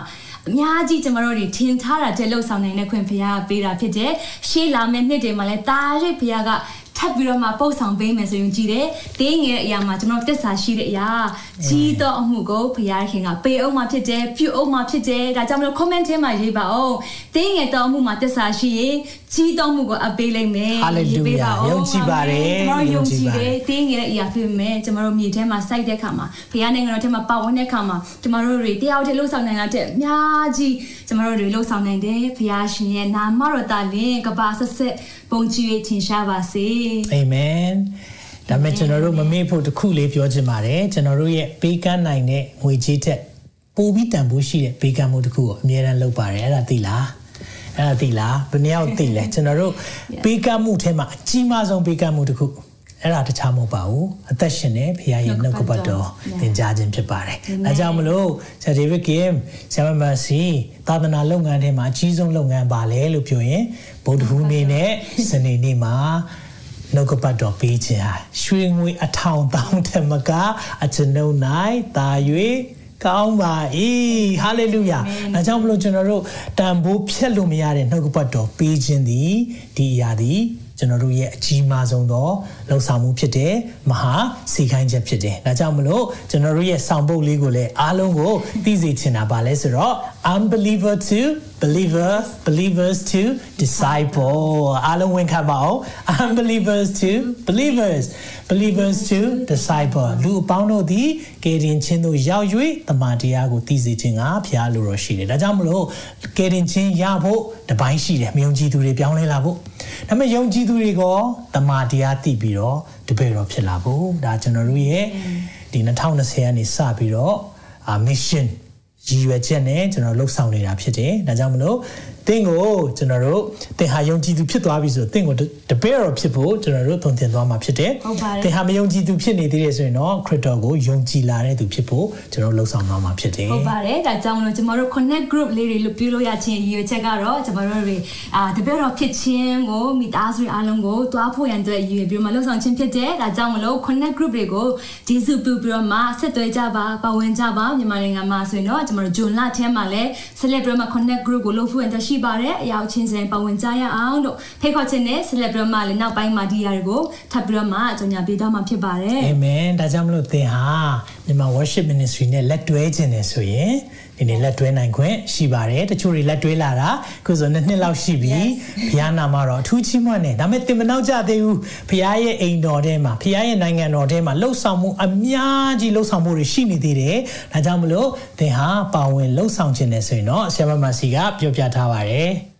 အများကြီးကျမတို့တွေထင်ထားတာတဲ့လှုပ်ဆောင်နိုင်တဲ့ခွင့်ဘုရားကပေးတာဖြစ်တယ်။ရှေးလာမယ့်နှစ်တွေမှာလည်းတာရစ်ဘုရားကထပ်ပြီးတော့မှပို့ဆောင်ပေးမယ်ဆိုရင်ကြည်တယ်။တင်းငယ်တဲ့အရာမှာကျွန်တော်တက်စာရှိတဲ့အရာကြီးတော့အမှုကိုဘုရားခင်ကပေးအောင်မှဖြစ်တယ်ပြုအောင်မှဖြစ်တယ်။ဒါကြောင့်မလို့ comment ထဲမှာရေးပါအောင်။တင်းငယ်တော့အမှုမှာတက်စာရှိရင် ကြီးတော့မှုကိုအပေးလိုက်မယ် Hallelujah ယုံကြည်ပါတယ်ကျွန်တော်ယုံကြည်ယုံကြည်ပါတတယ်ယ်တင်းငယ်တဲ့အရာဖြစ်ပေမဲ့ကျမတို့မြေထဲမှာစိုက်တဲ့ခါမှာဘုရားနိုင်ငံတော်ထဲမှာပါဝင်တဲ့ခါမှာကျမတို့တွေတယောက်တည်းလှုပ်ဆောင်နိုင်တာတဲ့အများကြီးကျမတို့တွေလှုပ်ဆောင်နိုင်တယ်ဘုရားရှင်ရဲ့နာမတော်တာလင်ကပါဆက်ဆက်ပုံကြည့်ရထင်ရှားပါစေအာမင်ဒါမဲ့ကျွန်တော်တို့မမေ့ဖို့တစ်ခုလေးပြောချင်ပါတယ်ကျွန်တော်တို့ရဲ့ပေးကမ်းနိုင်တဲ့ငွေကြေးတက်ပိုပြီးတန်ဖိုးရှိတဲ့ပေးကမ်းမှုတစ်ခုကိုအမြဲတမ်းလုပ်ပါတယ်အဲ့ဒါသိလား အဲ့ဒါသိလားဘယ်နည်းအောင်သိလဲကျွန်တော်တို့ပေးကမ်းမှုထဲမှာအကြီးမားဆုံးပေးကမ်းမှုတစ်ခုအဲ့ဒါတခြားမဟုတ်ပါဘူးအသက်ရှင်တဲ့ဖခင်ရဲ့နှုတ်ကပတ်တော်သင်ကြားခြင်းဖြစ်ပါတယ်။အဲကြောင့်မလို့ဆရာဒေးဗစ်ကင်ဆရာမစီသာသနာလုပ်ငန်းထဲမှာအကြီးဆုံးလုပ်ငန်းပါလဲလို့ပြောရင်ဗုဒ္ဓဟူးနေ့နဲ့စနေနေ့မှာနှုတ်ကပတ်တော်ပေးခြင်းဟာရွှေငွေအထောင်တောင်းတယ်မကအကျွန်ုပ်၌တာ၍ ကောင်းပါ၏ဟာလေလုယာ။ဒါကြောင့်မလို့ကျွန်တော်တို့တန်ဖိုးဖြတ်လို့မရတဲ့နှုတ်ကပတ်တော်ပေးခြင်းသည်ဒီအရာသည်ကျွန်တော်တို့ရဲ့အကြီးမားဆုံးသောလှုပ်ဆောင်မှုဖြစ်တဲ့မဟာစီခိုင်းချက်ဖြစ်တယ်။ဒါကြောင့်မလို့ကျွန်တော်တို့ရဲ့ဆောင်ပုဒ်လေးကိုလည်းအားလုံးကိုသိစေချင်တာပါလဲဆိုတော့ unbeliever to believer believers to disciple အားလုံးဝင်ခတ်ပါအောင် unbelievers to believers believers to disciple လူအပေါင်းတို့သည်ကယ်တင်ခြင်းသို့ရောက်၍တမန်တရားကိုသိစေခြင်းကဖျားလိုတော်ရှိတယ်ဒါကြောင့်မလို့ကယ်တင်ခြင်းရဖို့တပိုင်းရှိတယ်မယုံကြည်သူတွေပြောင်းလဲလာဖို့ဒါပေမဲ့ယုံကြည်သူတွေကတမန်တရားသိပြီးတော့တပည့်တော်ဖြစ်လာဖို့ဒါကျွန်တော်တို့ရဲ့ဒီ2020ကနေစပြီးတော့ mission ရည်ရွယ်ချက်နဲ့ကျွန်တော်လှုပ်ဆောင်နေတာဖြစ်တယ်။ဒါကြောင့်မလို့ သင်ကိုကျွန်တော်တို့သင်ဟာယုံကြည်သူဖြစ်သွားပြီဆိုသင်ကိုတပည့်တော်ဖြစ်ဖို့ကျွန်တော်တို့သုံးသင်သွားမှာဖြစ်တယ်။သင်ဟာမယုံကြည်သူဖြစ်နေသေးတယ်ဆိုရင်တော့ခရစ်တော်ကိုယုံကြည်လာတဲ့သူဖြစ်ဖို့ကျွန်တော်လှုပ်ဆောင်သွားမှာဖြစ်တယ်။ဟုတ်ပါတယ်။ဒါကြောင့်မလို့ကျွန်တော်တို့ connect group လေးတွေလို့ပြုလို့ရခြင်းရည်ရွယ်ချက်ကတော့ကျွန်တော်တို့တွေအာတပည့်တော်ဖြစ်ခြင်းကိုမိသားစုအားလုံးကိုတွားဖို့ရန်အတွက်ရည်ရွယ်ပြီးမှလှုပ်ဆောင်ခြင်းဖြစ်တယ်။ဒါကြောင့်မလို့ connect group တွေကိုဂျေစုပြုပြီးတော့မှဆက်သွယ်ကြပါပါဝင်ကြပါမြန်မာနိုင်ငံမှာဆိုရင်တော့ကျွန်တော်တို့ဂျွန်လထဲမှာလည်း celebrate မှာ connect group ကိုလုပ်ဖို့ရန်အတွက်ရှိပါတယ်အရာချင်းစင်ပါဝင်ကြရအောင်လို့ဖိတ်ခေါ်ခြင်းနဲ့ celebrate မှာလည်းနောက်ပိုင်းမှာဒီအရာတွေကိုထပ်ပြီးတော့မှကြော်ညာပေးတော့မှာဖြစ်ပါတယ်အာမင်ဒါကြောင့်မလို့သင်ဟာမြန်မာ worship ministry နဲ့လက်တွဲခြင်းနဲ့ဆိုရင် ဒီနေ့လက်တွဲနိုင်ခွင့်ရှိပါတယ်တချို့တွေလက်တွဲလာတာခုဆိုနှစ်နှစ်လောက်ရှိပြီဘုရားနာမတော်အထူးချီးမွမ်းတယ်ဒါပေမဲ့သင်မနောက်ကြသေးဘူးဘုရားရဲ့အိမ်တော်ထဲမှာဘုရားရဲ့နိုင်ငံတော်ထဲမှာလှုပ်ဆောင်မှုအများကြီးလှုပ်ဆောင်မှုတွေရှိနေသေးတယ်ဒါကြောင့်မလို့သင်ဟာပါဝင်လှုပ်ဆောင်ခြင်းနဲ့ဆိုရင်တော့ဆရာမမစီကပြောပြထားပါတယ်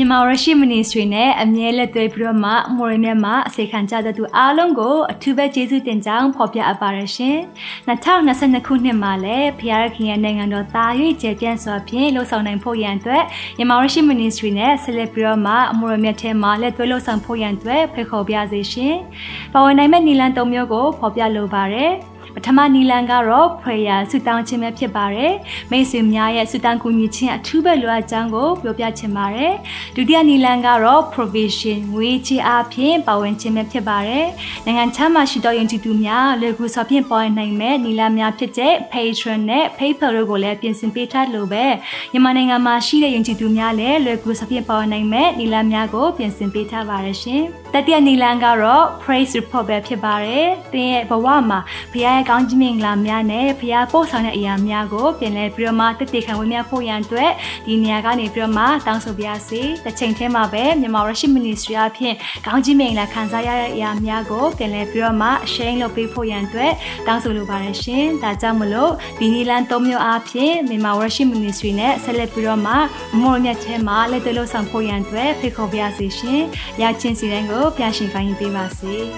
မြန်မာ Worship Ministry နဲ့အမြဲလက်သွေးပြီးတော့မှအမော်ရမြတ်မှာအစေခံကြတဲ့သူအားလုံးကိုအထူးပဲကျေးဇူးတင်ကြောင်းဖော်ပြအပ်ပါရရှင်။2022ခုနှစ်မှာလည်းဖခင်ရခင်ရဲ့နိုင်ငံတော်သား၍ကျေပြန့်စွာဖြင့်လှုပ်ဆောင်နိုင်ဖို့ရန်အတွက်မြန်မာ Worship Ministry နဲ့ဆက်လက်ပြီးတော့မှအမော်ရမြတ်ထဲမှာလက်သွေးလှုပ်ဆောင်ဖို့ရန်အတွက်ဖိတ်ခေါ်ပြစေရှင်။ပါဝင်နိုင်မဲ့နီလန်၃မျိုးကိုဖော်ပြလိုပါတယ်။ ပထမနီလန်ကတော့ prayer ဆုတောင်းခြင်းပဲဖြစ်ပါတယ်မိတ်ဆွေများရဲ့ဆုတောင်းကူညီခြင်းအထူးပဲလိုအပ်ကြောင်းကိုပြောပြချင်ပါတယ်ဒုတိယနီလန်ကတော့ provision ငွေချေအားဖြင့်ပါဝင်ခြင်းပဲဖြစ်ပါတယ်နိုင်ငံခြားမှာရှိသောယုံကြည်သူများလေကူစွာဖြင့်ပေါ်နိုင်မဲ့နီလန်များဖြစ်တဲ့ patron နဲ့ paypal တို့ကိုလည်းပြင်ဆင်ပေးထားလို့ပဲမြန်မာနိုင်ငံမှာရှိတဲ့ယုံကြည်သူများလည်းလေကူစွာဖြင့်ပေါ်နိုင်မဲ့နီလန်များကိုပြင်ဆင်ပေးထားပါရရှင်တတိယနီလန်ကတော့ praise report ပဲဖြစ်ပါတယ်သင်ရဲ့ဘဝမှာဘုရားရဲ့ကောင်းကြီးမင်္ဂလာများနဲ့ဖရားပို့ဆောင်တဲ့အရာများကိုပြန်လဲပြီးတော့မှတည်တည်ခံဝင်မြဖို့ရန်အတွက်ဒီနေရာကနေပြီးတော့မှတောင်းဆိုပါရစေ။တစ်ချိန်တည်းမှာပဲမြန်မာ Worship Ministry အဖြစ်ကောင်းကြီးမင်္ဂလာခံစားရတဲ့အရာများကိုပြန်လဲပြီးတော့မှ share လုပ်ပေးဖို့ရန်အတွက်တောင်းဆိုလိုပါတယ်ရှင်။ဒါကြောင့်မလို့ဒီနီလန်၃မျိုးအဖြစ်မြန်မာ Worship Ministry နဲ့ဆက်လက်ပြီးတော့မှမော်မြတ်ထဲမှာလက်တွေ့လို့ဆောင်ဖို့ရန်အတွက်ဖိတ်ခေါ်ပါရစေရှင်။ရချင်းစီတိုင်းကိုဖျာရှင်ခိုင်းပေးပါစေ။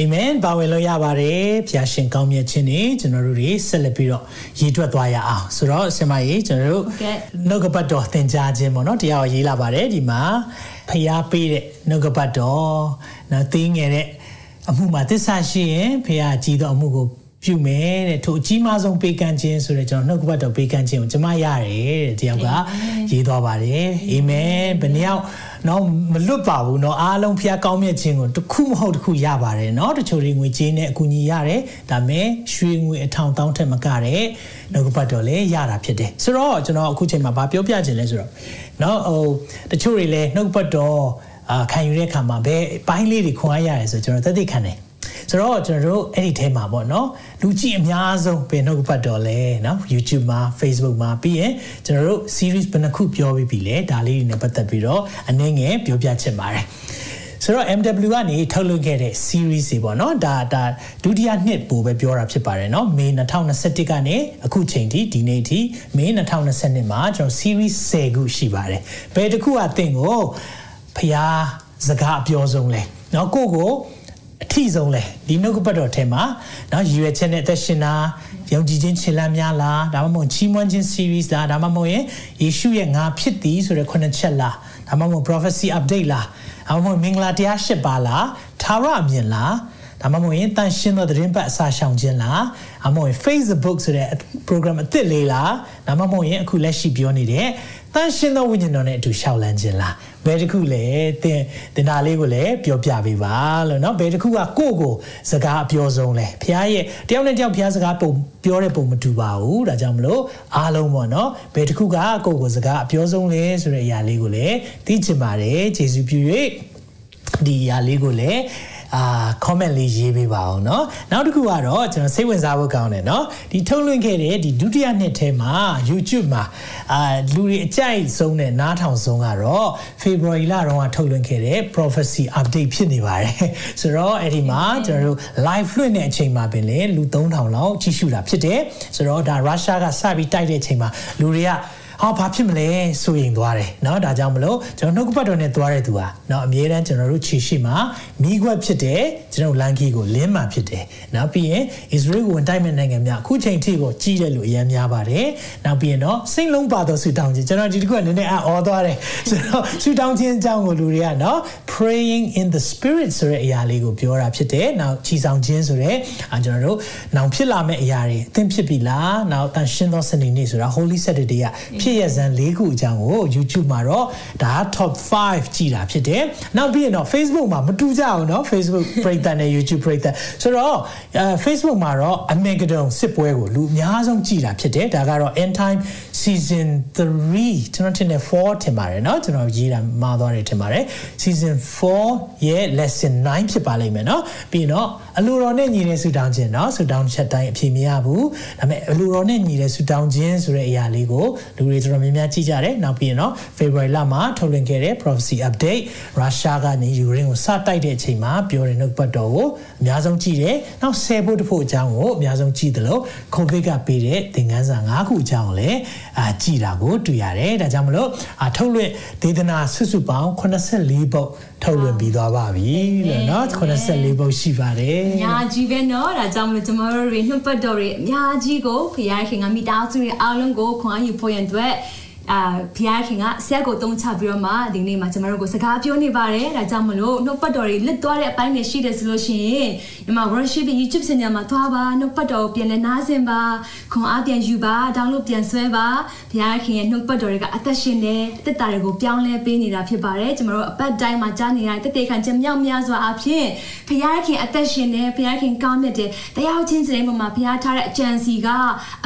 အာမင်ပါဝင်လို့ရပါတယ်ဖျာရှင်ကောင်းမြတ်ခြင်းနေကျွန်တော်တို့တွေဆက်လက်ပြီးတော့ရည်ထွက်သွားရအောင်ဆိုတော့ဆင်မကြီးကျွန်တော်တို့နှုတ်ကပတ်တော်သင်ကြားခြင်းပေါ့နော်တရားရေးလာပါတယ်ဒီမှာဖျားပေးတဲ့နှုတ်ကပတ်တော်နော်သိငယ်တဲ့အမှုမှာသစ္စာရှိရင်ဖျားကြည်သောအမှုကို ပြုမယ်တဲ့ထိုအကြီးမားဆုံးပေးကမ်းခြင်းဆိုတဲ့ကျွန်တော်နှုတ်ကပတ်တော်ပေးကမ်းခြင်းကိုကျွန်မရတယ်တဲ့တယောက်ကရေးသွားပါတယ်အာမင်ဘယ်နှယောက်နော်မလွတ်ပါဘူးနော်အားလုံးဖျားကောင်းမြတ်ခြင်းကိုတစ်ခုမဟုတ်တစ်ခုရပါတယ်နော်တချို့တွေငွေကြေးနဲ့အကူအညီရတယ်ဒါမဲ့ရွှေငွေအထောင်တောင်းထက်မကတဲ့နှုတ်ကပတ်တော်လည်းရတာဖြစ်တယ်ဆိုတော့ကျွန်တော်အခုချိန်မှာဗာပြောပြခြင်းလဲဆိုတော့နော်ဟိုတချို့တွေလည်းနှုတ်ပတ်တော်အာခံယူတဲ့အခါမှာဘယ်ပိုင်းလေးတွေခွန်အားရတယ်ဆိုကျွန်တော်သက်သေခံတယ် ဆိုတော့ကျွန်တော်တို့အဲ့ဒီထဲမှာပေါ့နော်လူကြည့်အများဆုံးဘယ်နှုတ်ပတ်တော်လဲနော် YouTube မှာ Facebook မှာပြီးရင်ကျွန်တော်တို့ series ဘယ်နှခုပြောပြီးပြီလဲဒါလေးတွေနဲ့ပတ်သက်ပြီးတော့အနည်းငယ်ပြောပြချင်ပါတယ်ဆိုတော့ MW ကနေထုတ်လွှင့်ခဲ့တဲ့ series တွေပေါ့နော်ဒါဒါဒုတိယနှစ်ပိုပဲပြောတာဖြစ်ပါတယ်နော်မေ2021ကနေအခုချိန်ထိဒီနေ့ထိမေ2022မှာကျွန်တော် series 10ခုရှိပါတယ်ဘယ်တစ်ခုကသင်ကိုဖျားစကားအပြောဆုံးလဲနော်ကိုကို ထိဆုံးလဲဒီနှုတ်ကပတ်တော်ထဲမှာနော်ရည်ရွယ်ချက်နဲ့အသက်ရှင်တာယုံကြည်ခြင်းခြေလှမ်းများလားဒါမှမဟုတ်ချီးမွမ်းခြင်း series လားဒါမှမဟုတ်ရင်ယေရှုရဲ့ငါဖြစ်သည်ဆိုတဲ့ခုနှစ်ချက်လားဒါမှမဟုတ် prophecy update လားဒါမှမဟုတ်မင်္ဂလာတရားရှစ်ပါးလားသာရအမြင်လားဒါမှမဟုတ်ရင်တန်ရှင်းသောသတင်းပတ်အစာရှောင်ခြင်းလားဒါမှမဟုတ် Facebook ဆိုတဲ့ program အသစ်လေးလားဒါမှမဟုတ်ရင်အခုလက်ရှိပြောနေတဲ့တန်ရှင်းသောဝိညာဉ်တော်နဲ့အတူရှောက်လန်းခြင်းလား ဘယ်တစ်ခုလဲတင်တင်တာလေးကိုလည်းပြောပြပေးပါလို့เนาะဘယ်တစ်ခုကကိုယ့်ကိုစကားအပြောဆုံးလဲဖခင်ရဲ့တယောက်နဲ့တယောက်ဖခင်စကားပုံပြောတဲ့ပုံမတူပါဘူးဒါကြောင့်မလို့အားလုံးပေါ့เนาะဘယ်တစ်ခုကကိုယ့်ကိုစကားအပြောဆုံးလဲဆိုတဲ့အရာလေးကိုလည်းသိချင်ပါတယ်ယေရှုပြု၍ဒီအရာလေးကိုလည်း အာ comment လေးရေးပေးပါအောင်เนาะနောက်တစ်ခုကတော့ကျွန်တော်စိတ်ဝင်စားဖို့ကောင်းတယ်เนาะဒီထုတ်လွှင့်ခဲ့တဲ့ဒီဒုတိယနှစ်ထဲမှာ YouTube မှာအာလူတွေအကြိုက်ဆုံးတဲ့နားထောင်ဆုံးကတော့ February လတုန်းကထုတ်လွှင့်ခဲ့တဲ့ prophecy update ဖြစ်နေပါတယ်ဆိုတော့အဲ့ဒီမှာကျွန်တော်တို့ live လွှင့်တဲ့အချိန်မှာပင်လေလူ3000လောက်ကြည့်ရှုတာဖြစ်တယ်ဆိုတော့ဒါရုရှားကစပြီးတိုက်တဲ့အချိန်မှာလူတွေက ဟောဘာဖြစ်မလဲဆိုရင်သွားတယ်เนาะဒါကြောင့်မလို့ကျွန်တော်နှုတ်ကပတ်တော်နဲ့သွားတဲ့သူဟာเนาะအမြဲတမ်းကျွန်တော်တို့ခြေရှိမှာမိခွက်ဖြစ်တယ်ကျွန်တော်လန်ကီကိုလင်းမှဖြစ်တယ်နောက်ပြီးရင် Israel ကိုဝန်တိုက်မဲ့နိုင်ငံများအခုချိန်ထိကိုကြီးတယ်လို့အများများပါတယ်နောက်ပြီးရင်တော့စိတ်လုံးပါသောဆူတောင်းခြင်းကျွန်တော်ဒီတစ်ခုကနည်းနည်းအော်သွားတယ်ဆိုတော့ဆူတောင်းခြင်းအကြောင်းကိုလူတွေကเนาะ praying in the spirit ဆိုတဲ့အရာလေးကိုပြောတာဖြစ်တယ်နောက်ချီဆောင်ခြင်းဆိုတဲ့ကျွန်တော်တို့နောင်ဖြစ်လာမယ့်အရာတွေအသင်ဖြစ်ပြီလားနောက်တန်ရှင်းသောစနေနေ့ဆိုတာ Holy Saturday ကဖြစ် ရဇန်၄ခုအကြောင်းကို YouTube မှာတော့ဒါ top 5ကြည်တာဖြစ်တယ်။နောက်ပြီးရင်တော့ Facebook မှာမတူကြအောင်เนาะ Facebook ပရိသတ်နဲ့ YouTube ပရိသတ်ဆိုတော့အဲ Facebook မှာတော့ Armageddon စစ်ပွဲကိုလူအများဆုံးကြည်တာဖြစ်တယ်။ဒါကတော့ End Time Season 3ကျွန်တော်ထင်တယ်4ထင်ပါတယ်เนาะကျွန်တော်ရေးတာမှားသွားတယ်ထင်ပါတယ်။ Season 4ရဲ့ lesson 9ဖြစ်ပါလိမ့်မယ်เนาะပြီးတော့အလိုတော်နဲ့ညီတဲ့ဆူတောင်းခြင်းเนาะဆူတောင်းချက်တိုင်းအဖြေမရဘူး။ဒါပေမဲ့အလိုတော်နဲ့ညီတဲ့ဆူတောင်းခြင်းဆိုတဲ့အရာလေးကိုလူတွေ ေတော်တော်များများကြည့်ကြတယ်နောက်ပြီးရင်တော့ February လမှာထုတ်လွှင့်ခဲ့တဲ့ prophecy update ရုရှားကနေယူကရိန်းကိုစတိုက်တဲ့အချိန်မှာပြောတဲ့နှုတ်ပတ်တော်ကိုအများဆုံးကြည့်တယ်နောက်ဆယ်ဖို့တဖို့အကြောင်းကိုအများဆုံးကြည့်တယ်လို့ COVID ကပေးတဲ့သင်ခန်းစာ၅ခုအကြောင်းကိုလည်းအာကြည့်တာကိုတွေ့ရတယ်ဒါကြောင့်မလို့အာထုတ်လွှင့်ဒေသနာစုစုပေါင်း84ပုတ် ထုတ်လွှင့်ပြီးသွားပါပြီလို့เนาะ84ပုတ်ရှိပါတယ်အများကြီးပဲเนาะဒါကြောင့်မလို့ကျမတို့တွေနှုတ်ပတ်တော်တွေအများကြီးကိုဖခင်ကမိသားစုတွေအားလုံးကိုခွန်အားယူဖို့ရန်အတွက် အာဖျားခင်ကဆက်ကိုတုံးချပြီးတော့မှဒီနေ့မှာကျမတို့ကိုစကားပြောနေပါတယ်ဒါကြောင့်မလို့နှုတ်ပတ်တော်တွေလစ်သွားတဲ့အပိုင်းတွေရှိတယ်ဆိုလို့ရှိရင်ဒီမှာ worship YouTube channel မှာသွားပါနှုတ်ပတ်တော်ကိုပြန်လဲနားဆင်ပါခွန်အားပြန်ယူပါ download ပြန်ဆွဲပါဖျားခင်ရဲ့နှုတ်ပတ်တော်တွေကအသက်ရှင်တဲ့တက်တာတွေကိုပြောင်းလဲပေးနေတာဖြစ်ပါတယ်ကျမတို့အပတ်တိုင်းမှာကြားနေရတဲ့တည်ခံချက်မြောက်များစွာအဖြစ်ဖျားခင်အသက်ရှင်တဲ့ဖျားခင်ကောင်းမြတ်တဲ့တရားချင်းစတဲ့ပုံမှာဖျားထားတဲ့အကြံစီက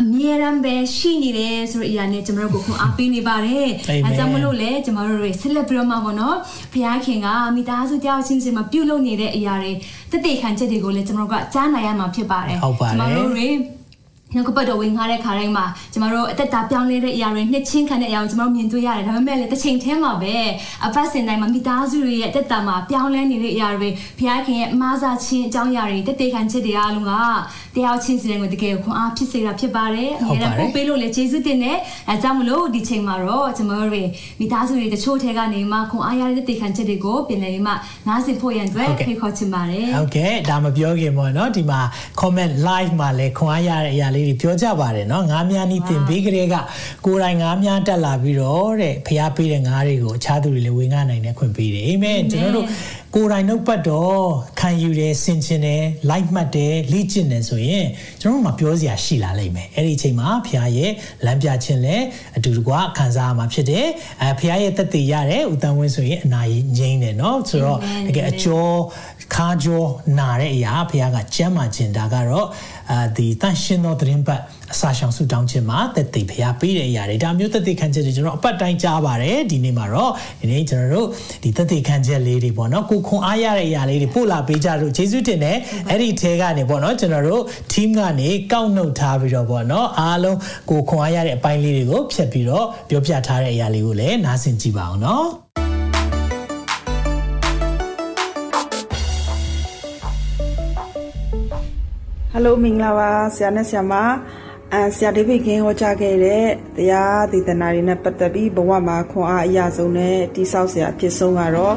အမြဲတမ်းပဲရှိနေတယ်ဆိုတဲ့အရာနဲ့ကျမတို့ကိုခွန်အားပေးပေးနေပါတယ်အဲကြောင့်မလို့လေကျမတို့တွေဆက်လက်ပြီးတော့မှပေါ့နော်ဘုရားခင်ကမိသားစုကြောက်ချင်းစီမှာပြုလုပ်နေတဲ့အရာတွေတည်တည်ခံချက်တွေကိုလည်းကျမတို့ကကြားနိုင်ရမှာဖြစ်ပါတယ်ကျမတို့တွေ နှုတ်ကပတ်တော်ဝင်ခါတဲ့ခါတိုင်းမှာကျမတို့အသက်တာပြောင်းလဲတဲ့အရာတွေနှစ်ချင်းခံတဲ့အရာကိုကျမတို့မြင်တွေ့ရတယ်ဒါပေမဲ့လည်းတစ်ချိန်တည်းမှာပဲအပတ်စဉ်တိုင်းမှာမိသားစုတွေရဲ့အသက်တာမှာပြောင်းလဲနေတဲ့အရာတွေဘုရားခင်ရဲ့အမားစားခြင်းအကြောင်းအရာတွေတည်တည်ခံချက်တွေအားလုံးကတရားချင်းစီတဲ့ကိုတကယ်ခွန်အားဖြစ်စေတာဖြစ်ပါတယ်အများနဲ့ပို့ပေးလို့လည်းကျေးဇူးတင်တယ်အဲကြောင့်မလို့ဒီချိန်မှာတော့ကျမတို့တွေမိသားစုတွေတချို့ထဲကနေမှခွန်အားရတဲ့တည်ခံချက်တွေကိုပြင်လဲမှနားဆင်ဖို့ရန်အတွက်ဖိတ်ခေါ်ချင်ပါတယ်ဟုတ်ကဲ့ဒါမပြောခင်ပေါ့နော်ဒီမှာ comment live မှာလည်းခွန်အားရတဲ့အရာလေးတွေပြောကြပါတယ်နော်ငါးများနီးတင်ပေးကြတဲ့ကကိုယ်တိုင်ငါးများတက်လာပြီးတော့တဲ့ဖျားပေးတဲ့ငါးတွေကိုအခြားသူတွေလည်းဝင်ငါနိုင်တဲ့ခွင့်ပေးတယ်အာမင်ကျွန်တော်တို့ကိုယ်တိုင်နှုတ်ပတ်တော့ခံယူတယ်ဆင်ခြင်တယ်လိုက်မှတ်တယ်လေ့ကျင့်တယ်ဆိုရင်ကျွန်တော်တို့မှာပြောစရာရှိလာလိမ့်မယ်အဲ့ဒီအချိန်မှာဖခင်ရဲ့လမ်းပြခြင်းလည်းအတူတကွခံစားရမှာဖြစ်တယ်အဲဖခင်ရဲ့တက်တည်ရတယ်ဥတန်ဝင်းဆိုရင်အနာကြီးငြိမ့်တယ်เนาะဆိုတော့တကယ်အကျော်ခါကျော်နာတဲ့အရာဖခင်ကကြမ်းမှခြင်းဒါကတော့အာဒီတန်ရှင်းသောသတင်းပတ် အစာရှောင်ဆူတောင်းခြင်းမှာတက်တည်ဖျားပေးတဲ့အရာတွေဒါမျိုးတက်တည်ခံချက်တွေကျွန်တော်အပတ်တိုင်းကြားပါတယ်ဒီနေ့မှာတော့ဒီနေ့ကျွန်တော်တို့ဒီတက်တည်ခံချက်လေးတွေပေါ့နော်ကိုခွန်အားရတဲ့အရာလေးတွေပို့လာပေးကြလို့ကျေးဇူးတင်တယ်အဲ့ဒီထဲကနေပေါ့နော်ကျွန်တော်တို့ team ကနေကောက်နှုတ်ထားပြီးတော့ပေါ့နော်အားလုံးကိုခွန်အားရတဲ့အပိုင်းလေးတွေကိုဖြတ်ပြီးတော့ပြောပြထားတဲ့အရာလေးကိုလည်းနားဆင်ကြည့်ပါအောင်နော်ဟယ်လိုမင်္ဂလာပါဆရာနဲ့ဆရာမ အဲဆရာဒေးဗစ်ကင်းဟောကြားခဲ့တဲ့တရားဒေသနာတွေနဲ့ပတ်သက်ပြီးဘဝမှာခွန်အားအရာဆုံးနဲ့တိဆောက်ဆရာအဖြစ်ဆုံးကတော့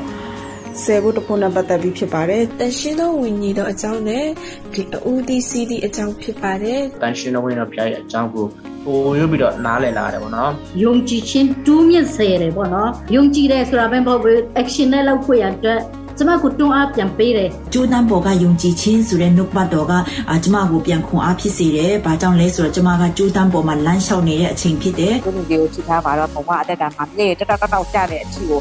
ဆယ်ဖို့တဖို့နဲ့ပတ်သက်ပြီးဖြစ်ပါတယ်တန်ရှင်းသောဝိညာဉ်တော်အကြောင်းနဲ့ဒီအူဒီစီဒီအကြောင်းဖြစ်ပါတယ်တန်ရှင်းသောဝိညာဉ်တော်ဘုရားရဲ့အကြောင်းကိုပိုရွပြီးတော့နားလည်လာတယ်ပေါ့နော်ယုံကြည်ခြင်းတူးမြင့်စေရတယ်ပေါ့နော်ယုံကြည်တယ်ဆိုတာပဲမဟုတ်ဘူး action နဲ့လောက်ခွေရအတွ က်ကျမကိုတွန်းအားပြန်ပေးတယ်ကျိုးတန်းပေါ်ကယုံကြည်ခြင်းဆိုတဲ့နှုတ်ပတ်တော်ကအာကျမကိုပြန်ခွန်အားဖြစ်စေတယ်။ဘာကြောင့်လဲဆိုတော့ကျမကကျိုးတန်းပေါ်မှာလမ်းလျှောက်နေတဲ့အချိန်ဖြစ်တယ်ကိုလူတွေကိုကြည့်ထားပါတော့ဘုံကအသက်တာမှာမြေတက်တက်တောက်ကြတဲ့အချီကို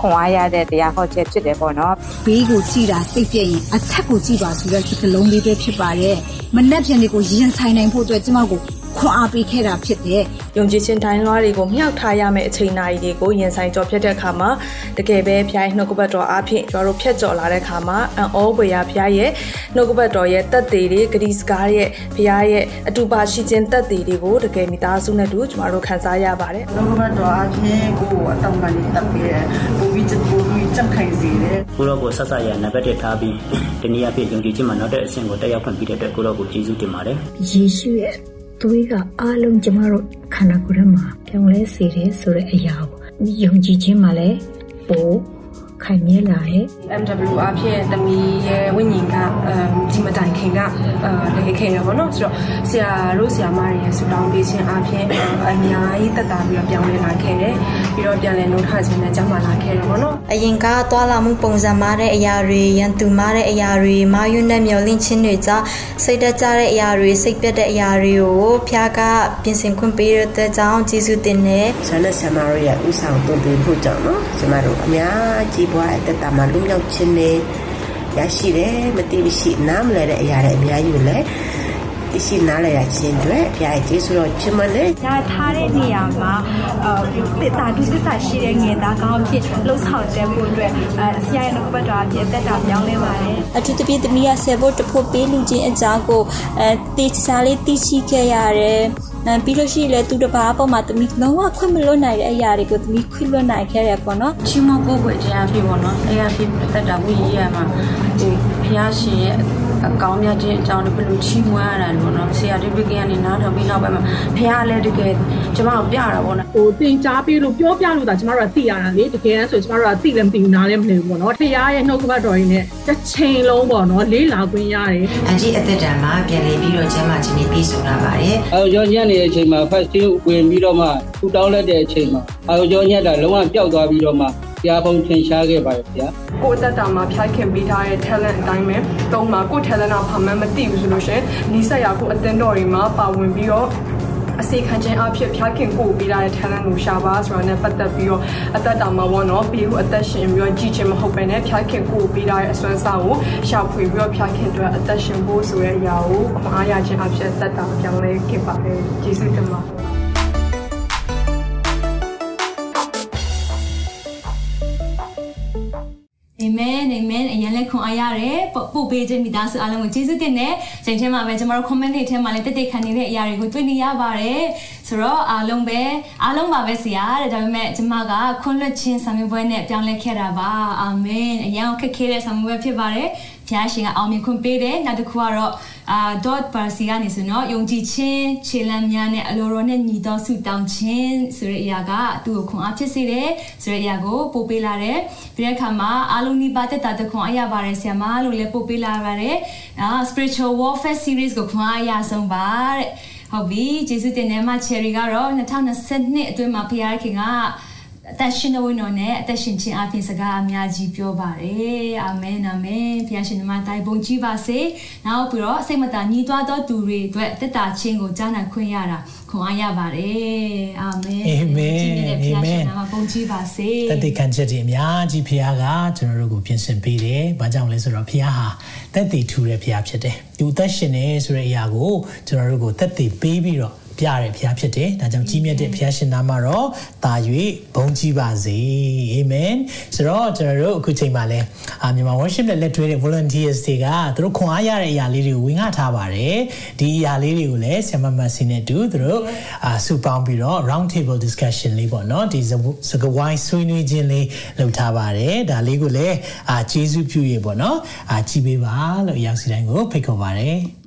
ခွန်အားရတဲ့တရားဟောချက်ဖြစ်တယ်ပေါ့နော်ဘေးကိုကြည့်တာစိတ်ပြည့်ရင်အထက်ကိုကြည့်ပါဆိုတဲ့စကလုံးလေးပဲဖြစ်ပါတယ်။မနှက်ပြန်တွေကိုရင်ဆိုင်နိုင်ဖို့အတွက်ကျမကို ခွန်အားပေးခဲ့တာဖြစ်တယ်ယုံကြည်ခြင်းတိုင်းလွှားတွေကိုမြှောက်ထားရမယ့်အချိန်နာရီတွေကိုရင်ဆိုင်ကြော်ဖြတ်တဲ့အခါမှာတကယ်ပဲဖျားရဲ့နှုတ်ကပတ်တော်အားဖြင့်ကျွန်တော်တို့ဖြတ်ကျော်လာတဲ့အခါမှာအံ့ဩဖွယ်ရာဖျားရဲ့နှုတ်ကပတ်တော်ရဲ့တက်သေးတွေဂရီစကားရဲ့ဖျားရဲ့အတူပါရှိခြင်းတက်သေးတွေကိုတကယ်မိသားစုနဲ့တူကျွန်တော်တို့ခံစားရပါတယ်လောကဘတ်တော်အချင်းကိုအတောင်ကနေတက်ပြီးတယ်ပူပြီးပူပြီးကြက်ခိုင်စေတယ်ကိုရောကိုဆက်ဆက်ရနံပါတ်1ထားပြီးတနည်းအားဖြင့်ယုံကြည်ခြင်းမှာနောက်တဲ့အဆင့်ကိုတက်ရောက်ခွင့်ပြုတဲ့အတွက်ကိုရောကိုကျေးဇူးတင်ပါတယ်ယေရှုရဲ့ သွေးကအားလုံးကျမတို့ခန္ဓာကိုယ်ထဲမှာပြောင်းလဲစေတယ်ဆိုတဲ့အရာကိုယုံကြည်ခြင်းမှာလည်းပို ခိုင်မြဲလာရဲ့ MW အဖြစ်သမီးရဲ့ဝိညာဉ်ကအမ်ဒီမတိုင်ခင်ကအာတကယ်ခင်ရပါတော့ဆိုတော့ဆရာတို့ဆရာမတွေရဲ့ဆူတောင်းပေးခြင်းအဖြစ်အများကြီးတက်တာပြီးတော့ပြောင်းလဲလာခဲ့တယ်ပြီးတော့ပြန်လဲနှုတ်ထခြင်းနဲ့ကြောင်းမာလာခဲ့တယ်ပေါ့နော်အရင်ကသွာလာမှုပုံစံမားတဲ့အရာတွေရန်သူမားတဲ့အရာတွေမာယွန်းနဲ့မျောလင့်ခြင်းတွေကြောင့်စိတ်တကြတဲ့အရာတွေစိတ်ပြတ်တဲ့အရာတွေကိုဖျားကပြင်ဆင်ခွင့်ပေးတဲ့အတွက်ကြောင့်ကျေးဇူးတင်တယ်ဆန္ဒဆမာရရဲ့ဥဆောင်တုံ့ပြန်ဖို့ကြောင့်နော်ကျမတို့အများကြီးဘွားအသက်တာမှာလူမြောက်ခြင်းနဲ့ရရှိတယ်မတိမရှိနားမလဲတဲ့အရာတွေအများကြီးကိုလည်းသိရှိနားလည်ရခြင်းတွေဘုရားကျေးဇူးတော်ချီးမွမ်းတယ်ဒါထားတဲ့နေရာမှာအဲတာဒုသစ္စာရှိတဲ့ငယ်သားကောင်းဖြစ်လှုပ်ဆောင်တဲ့ဖို့အတွက်အဲဆရာရဲ့နှုတ်ဘတ်တော်အဖြစ်အသက်တာပြောင်းလဲပါတယ်အထူးသဖြင့်သမီးကဆယ်ဖို့တဖို့ပေးလူချင်းအကြောင်းကိုအဲတေချာလေးသိရှိခဲ့ရတယ်အဲ ပြီးလို့ရှိရင်လည်းသူတစ်ပါးအပေါ်မှာသမီးလုံးဝခွင့်မလွတ်နိုင်တဲ့အရာတွေကိုသမီးခွင့်လွတ်နိုင်ခဲ့ရပေါ့နော်ချီးမွမ်းကိုယ်ကိုခြင်းအဖြစ်ပေါ့နော်အဲအဖြစ်သက်တာဝိရရမှာဟိုဖျားရှင်ရဲ့ အကောင်းမြတ်ခြင်းအကြောင်းတွေဘယ်လိုချီးမွမ်းရတာလဲပေါ့နော်ဆရာဒီပကကနေနားထောင်ပြီးနောက်ပိုင်းမှာဖျားလည်းတကယ်ကျမတို့ပြတာပေါ့နော်ဟိုတင်ကြားပေးလို့ပြောပြလို့ဒါကျမတို့ကသိရတာလေတကယ်ဆိုကျမတို့ကသိလည်းမသိဘူးနားလည်းမလည်ဘူးပေါ့နော်ဖျားရဲ့နှုတ်ကပတ်တော်ရင်းနဲ့တစ်ချိန်လုံးပေါ့နော်လေးလာခွင့်ရတယ်အကြီးအသက်တံမှာပြန်လည်ပြီးတော့ကျမချင်းပြီးဆုံးလာပါတယ်အာရုံညံ့နေတဲ့အချိန်မှာဖတ်ရှင်းဝင်ပြီးတော့မှထူတောင်းလက်တဲ့အချိန်မှာအာရုံညံ့တာလုံးဝပျောက်သွားပြီးတော့မှ တရားပုံထင်ရှားခဲ့ပါတယ်ဗျာကိုယ်အသက်တာမှာဖြိုက်ခင်ပေးထားတဲ့ talent အတိုင်းပဲတုံးမှာကိုယ် talent ကဘာမှမသိဘူးဆိုလို့ရှိရင်နီးစပ်ရာကိုအသင်းတော်တွေမှာပါဝင်ပြီးတော့အစီခံခြင်းအဖြစ်ဖျားခင်ကိုပေးထားတဲ့ talent ကိုရှာပါဆိုတာနဲ့ပတ်သက်ပြီးတော့အသက်တာမှာဘောနော်ပြီးဦးအသက်ရှင်ပြီးတော့ကြီးခြင်းမဟုတ်ပဲနဲ့ဖျားခင်ကိုပေးထားတဲ့အစွမ်းစားကိုရှာဖွေပြီးတော့ဖျားခင်အတွက်အသက်ရှင်ဖို့ဆိုတဲ့အရာကိုခွန်အားရခြင်းအဖြစ်သက်တာပြောင်းလဲခဲ့ပါတယ်ကျေးဇူးတင်ပါတယ် မင်အာမင်အရင်လက်ခွန်အားရတယ်ပို့ပေးခြင်းမိသားစုအားလုံးကိုကျေးဇူးတင်တယ်ချိန်ထဲမှာပဲကျွန်တော်တို့ comment တွေထဲမှာလည်းတက်တက်ခံနေတဲ့အရာတွေကိုတွေ့နေရပါတယ် ဆိုတော့အားလုံးပဲအားလုံးပါပဲဆရာတဲ့ဒါပေမဲ့ကျွန်မကခွန်းလွတ်ခြင်းဆံမြပွဲနဲ့ပြောင်းလဲခဲ့တာပါအာမင်အရင်ခက်ခဲတဲ့ဆံမြပွဲဖြစ်ပါတယ်ဖျားရှင်ကအောင်မြင်ခွင့်ပေးတယ်နောက်တစ်ခုကတော့အာ dot parsi ကနေဆိုတော့ယုံကြည်ခြင်းခြေလမ်းများနဲ့အလိုတော်နဲ့ညီတော်ဆုတောင်းခြင်းဆိုတဲ့အရာကသူ့ကိုခွန်အားဖြစ်စေတယ်ဆိုတဲ့အရာကိုပို့ပေးလာတယ်ပြီးတဲ့အခါမှာအားလုံးဒီပါတက်တာတခွန်အားရပါတယ်ဆရာမလို့လည်းပို့ပေးလာပါတယ်အာ spiritual warfare series ကိုခွန်အားအရဆုံးပါတဲ့ ဟုတ်ပြီကျေးဇူးတင်တယ်မ cherry ကတော့2022အတွင်းမှာဖခင်ခင်က အသက်ရှင်တဲ့ဝိညာဉ်နဲ့အသက်ရှင်ခြင်းအပြင်စကားအများကြီးပြောပါတယ်အာမင်အာမင်ဘုရားရှင်နမတိုင်းပုံကြီးပါစေနောက်ပြီးတော့စိတ်မသာညီးတွားသောသူတွေအတွက်တက်တာချင်းကိုကြားနာခွင့်ရတာခွန်အားရပါတယ်အာမင်အာမင်အာမင်နမပုံကြီးပါစေတသက်ခံချက်တွေအများကြီးဖခင်ကကျွန်တော်တို့ကိုပြင်ဆင်ပေးတယ်။ဘာကြောင့်လဲဆိုတော့ဖခင်ဟာတက်တည်ထူတဲ့ဖခင်ဖြစ်တယ်။သူသက်ရှင်နေဆိုတဲ့အရာကိုကျွန်တော်တို့ကိုတက်တည်ပေးပြီးတော့ ပြရတဲ့ဘုရားဖြစ်တယ်။ဒါကြောင့်ကြီးမြတ်တဲ့ဘုရားရှင်နာမတော့တာ၍ဘုန်းကြီးပါစေ။အာမင်။ဆိုတော့ကျွန်တော်တို့အခုချိန်မှာလဲအာမြန်မာ worship နဲ့လက်တွဲတဲ့ volunteers တွေကသူတို့ခွန်အားရတဲ့အရာလေးတွေကိုဝင်ငှထားပါတယ်။ဒီအရာလေးတွေကိုလည်းဆရာမမစီနဲ့တူသူတို့အာစုပေါင်းပြီးတော့ round table discussion လေးပေါ့နော်။ဒီစကားဝိုင်းဆွေးနွေးခြင်းလေးလုပ်ထားပါတယ်။ဒါလေးကိုလည်းအာကျေးဇူးပြုရပေါ့နော်။အာကြည့်ပေးပါလို့ရောက်စီတိုင်းကိုဖိတ်ခေါ်ပါတယ်။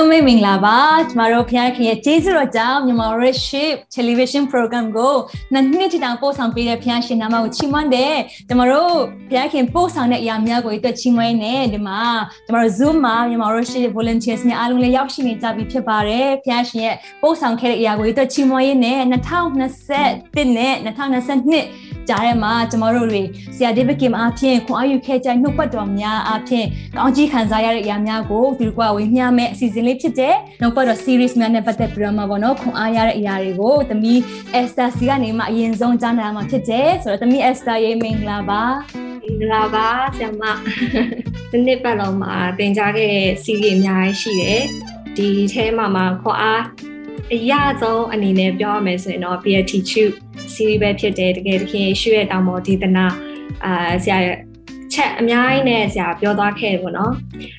လုံးမိတ်မင်္ဂလာပါကျမတို့ဖခင်ခင်ရဲ့ကျေးဇူးတော်ကြောင့်မြန်မာ Ship Television Program ကိုနှစ်နှစ်တောင်ပို့ဆောင်ပေးတဲ့ဖခင်ရှင်နာမကိုချီးမွမ်းတယ်ကျမတို့ဖခင်ပို့ဆောင်တဲ့အရာများကိုအတွက်ချီးမွမ်းနေဒီမှာကျမတို့ Zoom မှာမြန်မာ Ship Volunteers များအားလုံးလည်းရောက်ရှိနေကြပြီဖြစ်ပါတယ်ဖခင်ရှင်ရဲ့ပို့ဆောင်ခဲ့တဲ့အရာကိုအတွက်ချီးမွမ်းရင်းနဲ့2021နဲ့2022 ကြားထဲမှာကျမတို့တွေဆရာဒေးဗစ်ကင်အားဖြင့်ခွန်အားယူခဲ့ကြနှုတ်ပတ်တော်များအားဖြင့်ကောင်းကြီးခံစားရတဲ့အရာများကိုဒီကွာဝေမျှမဲ့အစီအစဉ်လေးဖြစ်တဲ့နှုတ်ပတ်တော် series များနဲ့ပတ်သက်ပြီးတော့မှာပေါ့နော်ခွန်အားရတဲ့အရာတွေကိုသမီး Esther စီကနေမှအရင်ဆုံးကြားနာမှာဖြစ်တယ်ဆိုတော့သမီး Esther ရေမင်္ဂလာပါမင်္ဂလာပါဆရာမဒီနေ့ပတ်လုံးမှာသင်ကြားခဲ့တဲ့ series အများကြီးရှိတယ်ဒီအဲမှာမှာခွန်အား အရဆုံးအနေနဲ့ပြောရမယ်ဆိုရင်တော့ Beatitude series ပဲဖြစ်တယ်တကယ်တခင်ရွှေရဲ့တောင်ပေါ်ဒေသနာအာဆရာချက်အများကြီးနဲ့ဆရာပြောသွားခဲ့ပေါ့နော်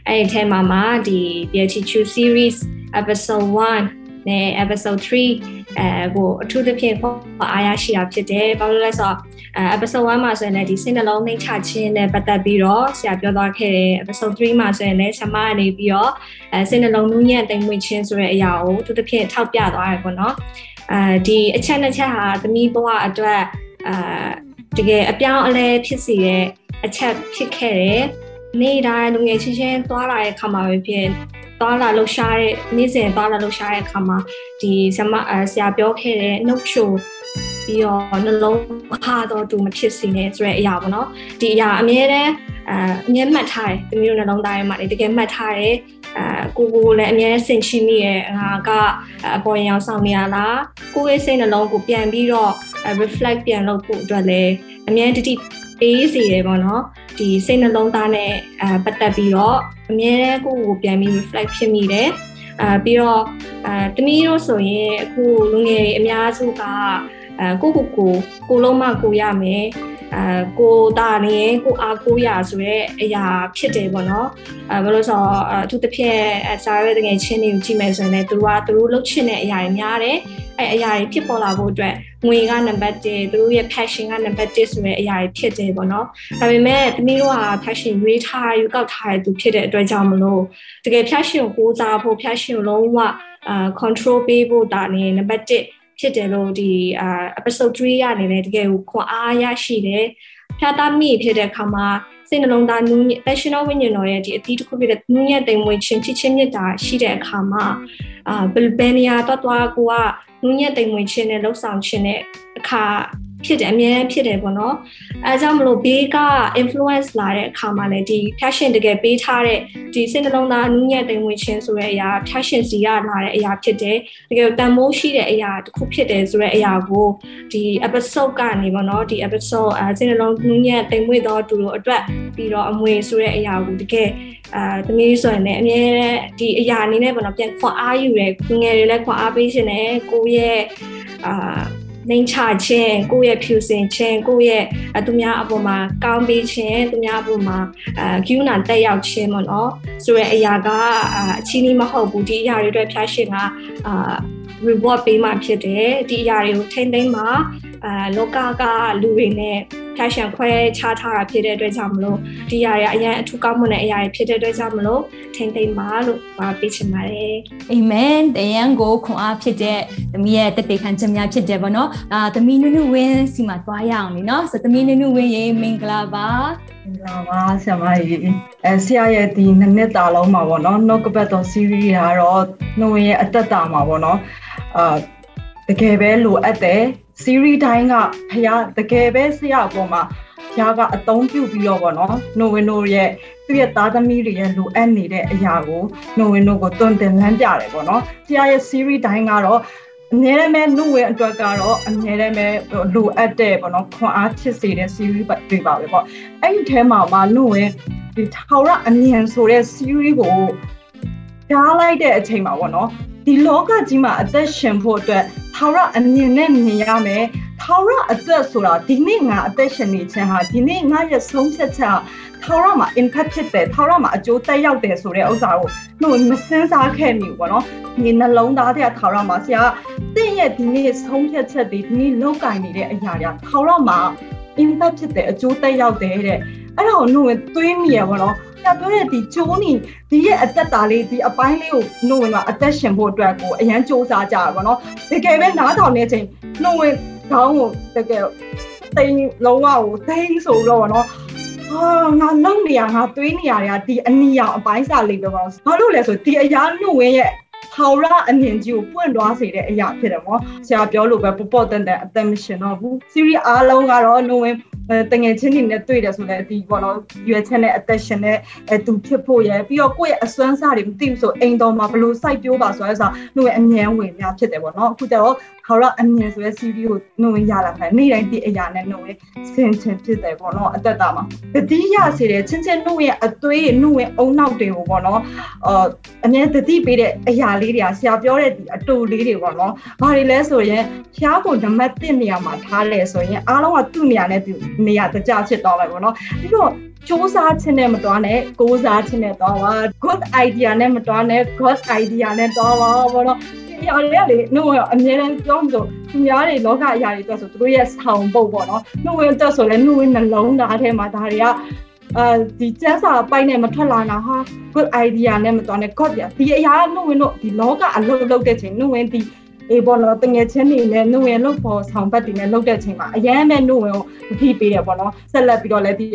အဲ့ဒီထဲမှာမှာဒီ Beatitude series episode 1 နဲ့ episode 3အဲကိုအထူးသဖြင့်ပေါ်အားရရှိတာဖြစ်တယ်ဘာလို့လဲဆိုတော့အဲ episode 1မှာဆိုရင်လည်းဒီစိတ်နှလုံးနှိမ်ချခြင်းနဲ့ပတ်သက်ပြီးတော့ဆရာပြောသွားခဲ့တယ် episode 3မှာဆိုရင်လည်းဆမကနေပြီးတော့အဲစိတ်နှလုံးနူးညံ့တိမ်မွေ့ခြင်းဆိုတဲ့အရာကိုအထူးသဖြင့်ထောက်ပြသွားရပေါ့နော်အဲဒီအချက်နှစ်ချက်ဟာသမီးဘဝအတွက်အာတကယ်အပြောင်းအလဲဖြစ်စီတဲ့အချက်ဖြစ်ခဲ့တယ်နေ့တိုင်းလူငယ်ချင်းချင်းသွားလာတဲ့ခါမှာပဲဖြစ် သွားလာလှူရှားတဲ့နေ့စဉ်သွားလာလှူရှားတဲ့အခါမှာဒီဆမဆရာပြောခဲ့တဲ့နှုတ်ချိုပြီးတော့နှလုံးခါတော့တူမဖြစ်စေနဲ့ဆိုတဲ့အရာပေါ့နော်ဒီအရာအမြဲတမ်းအအမြဲမှတ်ထားတယ်တမျိုးနှလုံးသားထဲမှာတကယ်မှတ်ထားတယ်အဲကိုကိုလည်းအများဆင်ရှိမိရဲ့ငါကအပေါ်ရင်အောင်ဆောင်နေရလားကိုရဲ့စိတ်နှလုံးကိုပြန်ပြီးတော့ reflect ပြန်လုပ်ဖို့အတွက်လည်းအများတတိ ပေးစီရပေါ့နော်ဒီစိတ်နှလုံးသားနဲ့အဲပတ်သက်ပြီးတော့အများတန်းကိုကိုပြန်ပြီး reflect ဖြစ်မိတယ်အဲပြီးတော့အဲတမီးတို့ဆိုရင်အခုလူငယ်တွေအများစုကအဲကိုကိုကိုကိုလုံးမကိုရမယ် အဲကိုတာနေကိုအားကိုရဆိုရဲအရာဖြစ်တယ်ပေါ့နော်အဲဘယ်လိုဆိုတော့အထူးသဖြင့်စာရဲတကယ်ချင်းတွေကိုကြည့်မယ်ဆိုရင်လည်းသူတို့ကသူတို့လှုပ်ချင်တဲ့အရာတွေများတယ်အဲအရာတွေဖြစ်ပေါ်လာဖို့အတွက်ငွေကနံပါတ်1သူတို့ရဲ့ passion ကနံပါတ်1ဆိုတဲ့အရာတွေဖြစ်တယ်ပေါ့နော်ဒါပေမဲ့တမီးတို့က passion ရွေးထားယူကောက်ထားတဲ့သူဖြစ်တဲ့အတွက်ကြောင့်မလို့တကယ် passion ကိုကိုးစားဖို့ passion ကိုလုံးဝအာ control ပေးဖို့ဒါနေနံပါတ်1 ဖြစ်တယ်လို့ဒီအာ episode 3ရနေတယ်တကယ်ကိုခွန်အားရရှိတယ်ဖြာသားမိဖြစ်တဲ့အခါမှာစိတ်နှလုံးသားနူးညံ့ passional ဝိညာဉ်တော်ရဲ့ဒီအသီးတစ်ခုဖြစ်တဲ့နူးညံ့တိမ်မွေ့ခြင်းချစ်ချင်းမြတ်တာရှိတဲ့အခါမှာအာဘယ်ဘယ်နေရာတော့တွားကိုကနူးညံ့တိမ်မွေ့ခြင်းနဲ့လှုပ်ဆောင်ခြင်းနဲ့အခါ ဖြစ်တယ်အများကြီးဖြစ်တယ်ပေါ့နော်အဲကြောင့်မလို့ဘေးက influence လာတဲ့အခါမှာလည်းဒီ passion တကယ်ပေးထားတဲ့ဒီစိတ်နှလုံးသားနူးညံ့တိမ်ဝင်ခြင်းဆိုတဲ့အရာ passion စီရလာတဲ့အရာဖြစ်တယ်တကယ်တန်မိုးရှိတဲ့အရာတစ်ခုဖြစ်တယ်ဆိုတဲ့အရာကိုဒီ episode ကနေပေါ့နော်ဒီ episode အဲစိတ်နှလုံးနူးညံ့တိမ်မွေ့သောသူတို့အတွက်ပြီးတော့အမွေဆိုတဲ့အရာကိုတကယ်အာသမီးဆိုရင်လည်းအမြဲဒီအရာအနေနဲ့ပေါ့နော်ပြန်ခွန်အားယူတယ်ငယ်တွေလည်းခွန်အားပေးရှင်တယ်ကိုရဲ့အာ နှိမ်ချခြင်းကိုယ့်ရဲ့ဖြူစင်ခြင်းကိုယ့်ရဲ့သူများအပေါ်မှာကောင်းပေးခြင်းသူများအပေါ်မှာအဲကျူးနာတက်ရောက်ခြင်းပေါ့နော်ဆိုရဲအရာကအချင်းကြီးမဟုတ်ဘူးဒီအရာတွေအတွက်ဖျားရှင်ကအာ reward ပေးမှဖြစ်တယ်ဒီအရာတွေကိုထိမ့်သိမ်းမှာအာလောကကလူတွေနဲ့ ဖျားရှင်ခွဲခြားထားတာဖြစ်တဲ့အတွက်ကြောင့်မလို့ဒီအရာတွေအရင်အထူးကောင်းမွန်တဲ့အရာတွေဖြစ်တဲ့အတွက်ကြောင့်မလို့ထိမ့်သိမ်းပါလို့ပါပေးချင်ပါတယ်အာမင်တရားကိုခွန်အားဖြစ်တဲ့သမီးရဲ့တတိခံချက်များဖြစ်တယ်ဗောနော်အာသမီးနုနုဝင်းစီမှာတွားရအောင်လीနော်ဆိုသမီးနုနုဝင်းရေမင်္ဂလာပါမင်္ဂလာပါဆရာမကြီးအဲဆရာရဲ့ဒီနှစ်နှစ်တာလုံးမှာပေါ့နော်နှုတ်ကပတ်တော် series ကတော့နှုတ်ရဲ့အသက်တာမှာပေါ့နော်အာတ ကယ်ပဲလိုအပ်တယ် series တိုင်းကဖခင်တကယ်ပဲဆရာအပေါ်မှာဖခင်ကအသုံးပြုပြီးတော့ပေါ့နော်နိုဝင်နိုရဲ့သူ့ရဲ့သားသမီးတွေရဲ့လိုအပ်နေတဲ့အရာကိုနိုဝင်နိုကိုတွန်တင်လန်းပြတယ်ပေါ့နော်ဆရာရဲ့ series တိုင်းကတော့အများနဲ့မဲ့နှုတ်ဝင်အတွက်ကတော့အများနဲ့မဲ့လိုအပ်တဲ့ပေါ့နော်ခွန်အားဖြစ်စေတဲ့ series တွေပါပဲပေါ့အဲ့ဒီထဲမှာမှနှုတ်ဝင်ဒီထာဝရအမြန်ဆိုတဲ့ series ကိုကြားလိုက်တဲ့အချိန်မှာပေါ့နော် ဒီလောကကြီးမှာအသက်ရှင်ဖို့အတွက်ထာဝရအမြင်နဲ့မြင်ရမယ်ထာဝရအသက်ဆိုတာဒီနေ့ငါအသက်ရှင်နေခြင်းဟာဒီနေ့ငါရဲ့ဆုံးဖြတ်ချက်ထာဝရမှာ impact ဖြစ်တယ်ထာဝရမှာအကျိုးသက်ရောက်တယ်ဆိုတဲ့ဥစ္စာကိုနှုတ်မစင်းစားခဲ့မိဘူးပေါ့နော်ဒီနှလုံးသားထဲထာဝရမှာဆရာတင့်ရဲ့ဒီနေ့ဆုံးဖြတ်ချက်တွေဒီနေ့လောက်ကင်နေတဲ့အရာတွေထာဝရမှာ impact ဖြစ်တယ်အကျိုးသက်ရောက်တယ်တဲ့အဲ့ဒါကိုနှုတ်ဝင်တွေးမိရပါတော့ပြပြောတဲ့ဒီကျိုးနေဒီရဲ့အသက်တာလေးဒီအပိုင်းလေးကိုနှုတ်ဝင်တော့အသက်ရှင်ဖို့အတွက်ကိုအရန်စူးစမ်းကြရပါတော့တကယ်ပဲနားထောင်နေချိန်နှုတ်ဝင်ခေါင်းကိုတကယ်တိန်လုံးဝကိုတိန်ဆိုတော့နော်အာငါလုံနေရငါသွေးနေရတွေကဒီအနီရောင်အပိုင်းစားလေးပဲပေါ့ဘာလို့လဲဆိုဒီအရာနှုတ်ဝင်ရဲ့ ဟောရအမြင်ကြီးကိုပွင့်သွားစေတဲ့အရာဖြစ်တယ်ပေါ့ဆရာပြောလို့ပဲပပော့တန်တန်အသက်မရှင်တော့ဘူး series အားလုံးကတော့နှုတ်ဝင်တငယ်ချင်းတွေနဲ့တွေ့တယ်ဆိုလည်းဒီပေါ့နော်ရွယ်ချက်နဲ့အသက်ရှင်နဲ့အဲသူဖြစ်ဖို့ရယ်ပြီးတော့ကိုယ့်ရဲ့အစွမ်းစားတွေမသိဘူးဆိုအိမ်တော်မှာဘလို့စိုက်ပြိုးပါဆိုရဲဆိုနှုတ်ရဲ့အញ្ញမ်းဝင်များဖြစ်တယ်ပေါ့နော်အခုကျတော့ခေါရအမြင်ဆိုရဲ CV ကိုနှုတ်ဝင်ရလာမယ်နေ့တိုင်းဒီအရာနဲ့နှုတ်ဝင်ဆင်ချင်ဖြစ်တယ်ပေါ့နော်အသက်တာမှာတတိယစေတယ်ချင်းချင်းနှုတ်ရဲ့အသွေးနှုတ်ဝင်အုံနောက်တွေကိုပေါ့နော်အာအမြဲတတိပေးတဲ့အရာလေးတွေကဆရာပြောတဲ့ဒီအတူလေးတွေပေါ့နော်ဘာတွေလဲဆိုရင်ဖျားကိုနံပါတ်1နေရာမှာထားလဲဆိုရင်အားလုံးကသူ့နေရာနဲ့သူနေရာတကြဖြစ်သွားမယ်ပေါ့နော်ပြီးတော့စူးစမ်းခြင်းနဲ့မတွားနဲ့ကိုးစားခြင်းနဲ့တွားပါ good idea နဲ့မတွားနဲ့ god idea နဲ့တွားပါဘောနော် ဒီအရာလေးကလေနှုတ်ရအမြဲတမ်းပြောလို့သူများတွေလောကအရာတွေအတွက်ဆိုသူတို့ရဲ့ဆောင်ပုတ်ပေါ့နော်နှုတ်ဝင်အတွက်ဆိုလဲနှုတ်ဝင်နှလုံးသားထဲမှာဒါတွေကအဲဒီကျန်းစာပိုင်းနဲ့မထွက်လာတာဟာ good idea နဲ့မတွားနဲ့ god ပြဒီအရာကနှုတ်ဝင်တို့ဒီလောကအလုပ်လုပ်တဲ့ချိန်နှုတ်ဝင်ဒီ အေးပေါ့နော်တငယ်ချင်းတွေနဲ့နှုတ်ဝင်လို့ပေါ်ဆောင်ဘက်တွေနဲ့လုပ်တဲ့ချိန်မှာအရန်မဲ့နှုတ်ဝင်ကိုမဖိပေးရပေါ့နော်ဆက်လက်ပြီးတော့လည်းဒီ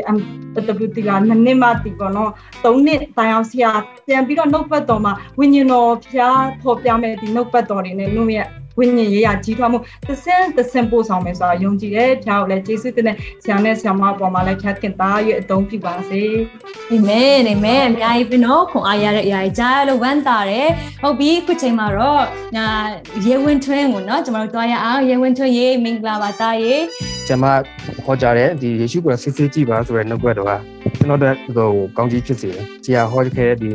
WT ကနှစ်နှစ်မှတည်ပေါ့နော်သုံးနှစ်တိုင်အောင်ဆရာပြန်ပြီးတော့နှုတ်ပတ်တော်မှာဝိညာဉ်တော်ဖျားဖော်ပြမဲ့ဒီနှုတ်ပတ်တော်တွေနဲ့နှုတ်ရဲ့ ဝိညာဉ်ရေးရကြီးထွားမှုသစင်သစင်ပို့ဆောင်မယ်ဆိုတာယုံကြည်တယ်။ဒါကိုလည်းယေရှုတင်တဲ့ဆရာနဲ့ဆရာမအပေါ်မှာလည်းဖြတ်ခင်သားရဲ့အသုံးပြုပါစေ။အာမင်အာမင်အများကြီးပြီနော်ခွန်အားရတဲ့အရာကြီးကြားလို့ဝမ်းသာတယ်။ဟုတ်ပြီခုချိန်မှာတော့ညာရေဝင်ထွင်းကိုနော်ကျွန်တော်တို့တွားရအောင်ရေဝင်ထွင်းရေးမင်္ဂလာပါတာရေ။ကျွန်မဟောကြားတဲ့ဒီယေရှုကိုစစ်စစ်ကြည့်ပါဆိုတဲ့နှုတ်ကပတ်တော်ကကျွန်တော်တို့ဟိုကောင်းကြီးဖြစ်စေတယ်။ဆရာဟောခဲ့တဲ့ဒီ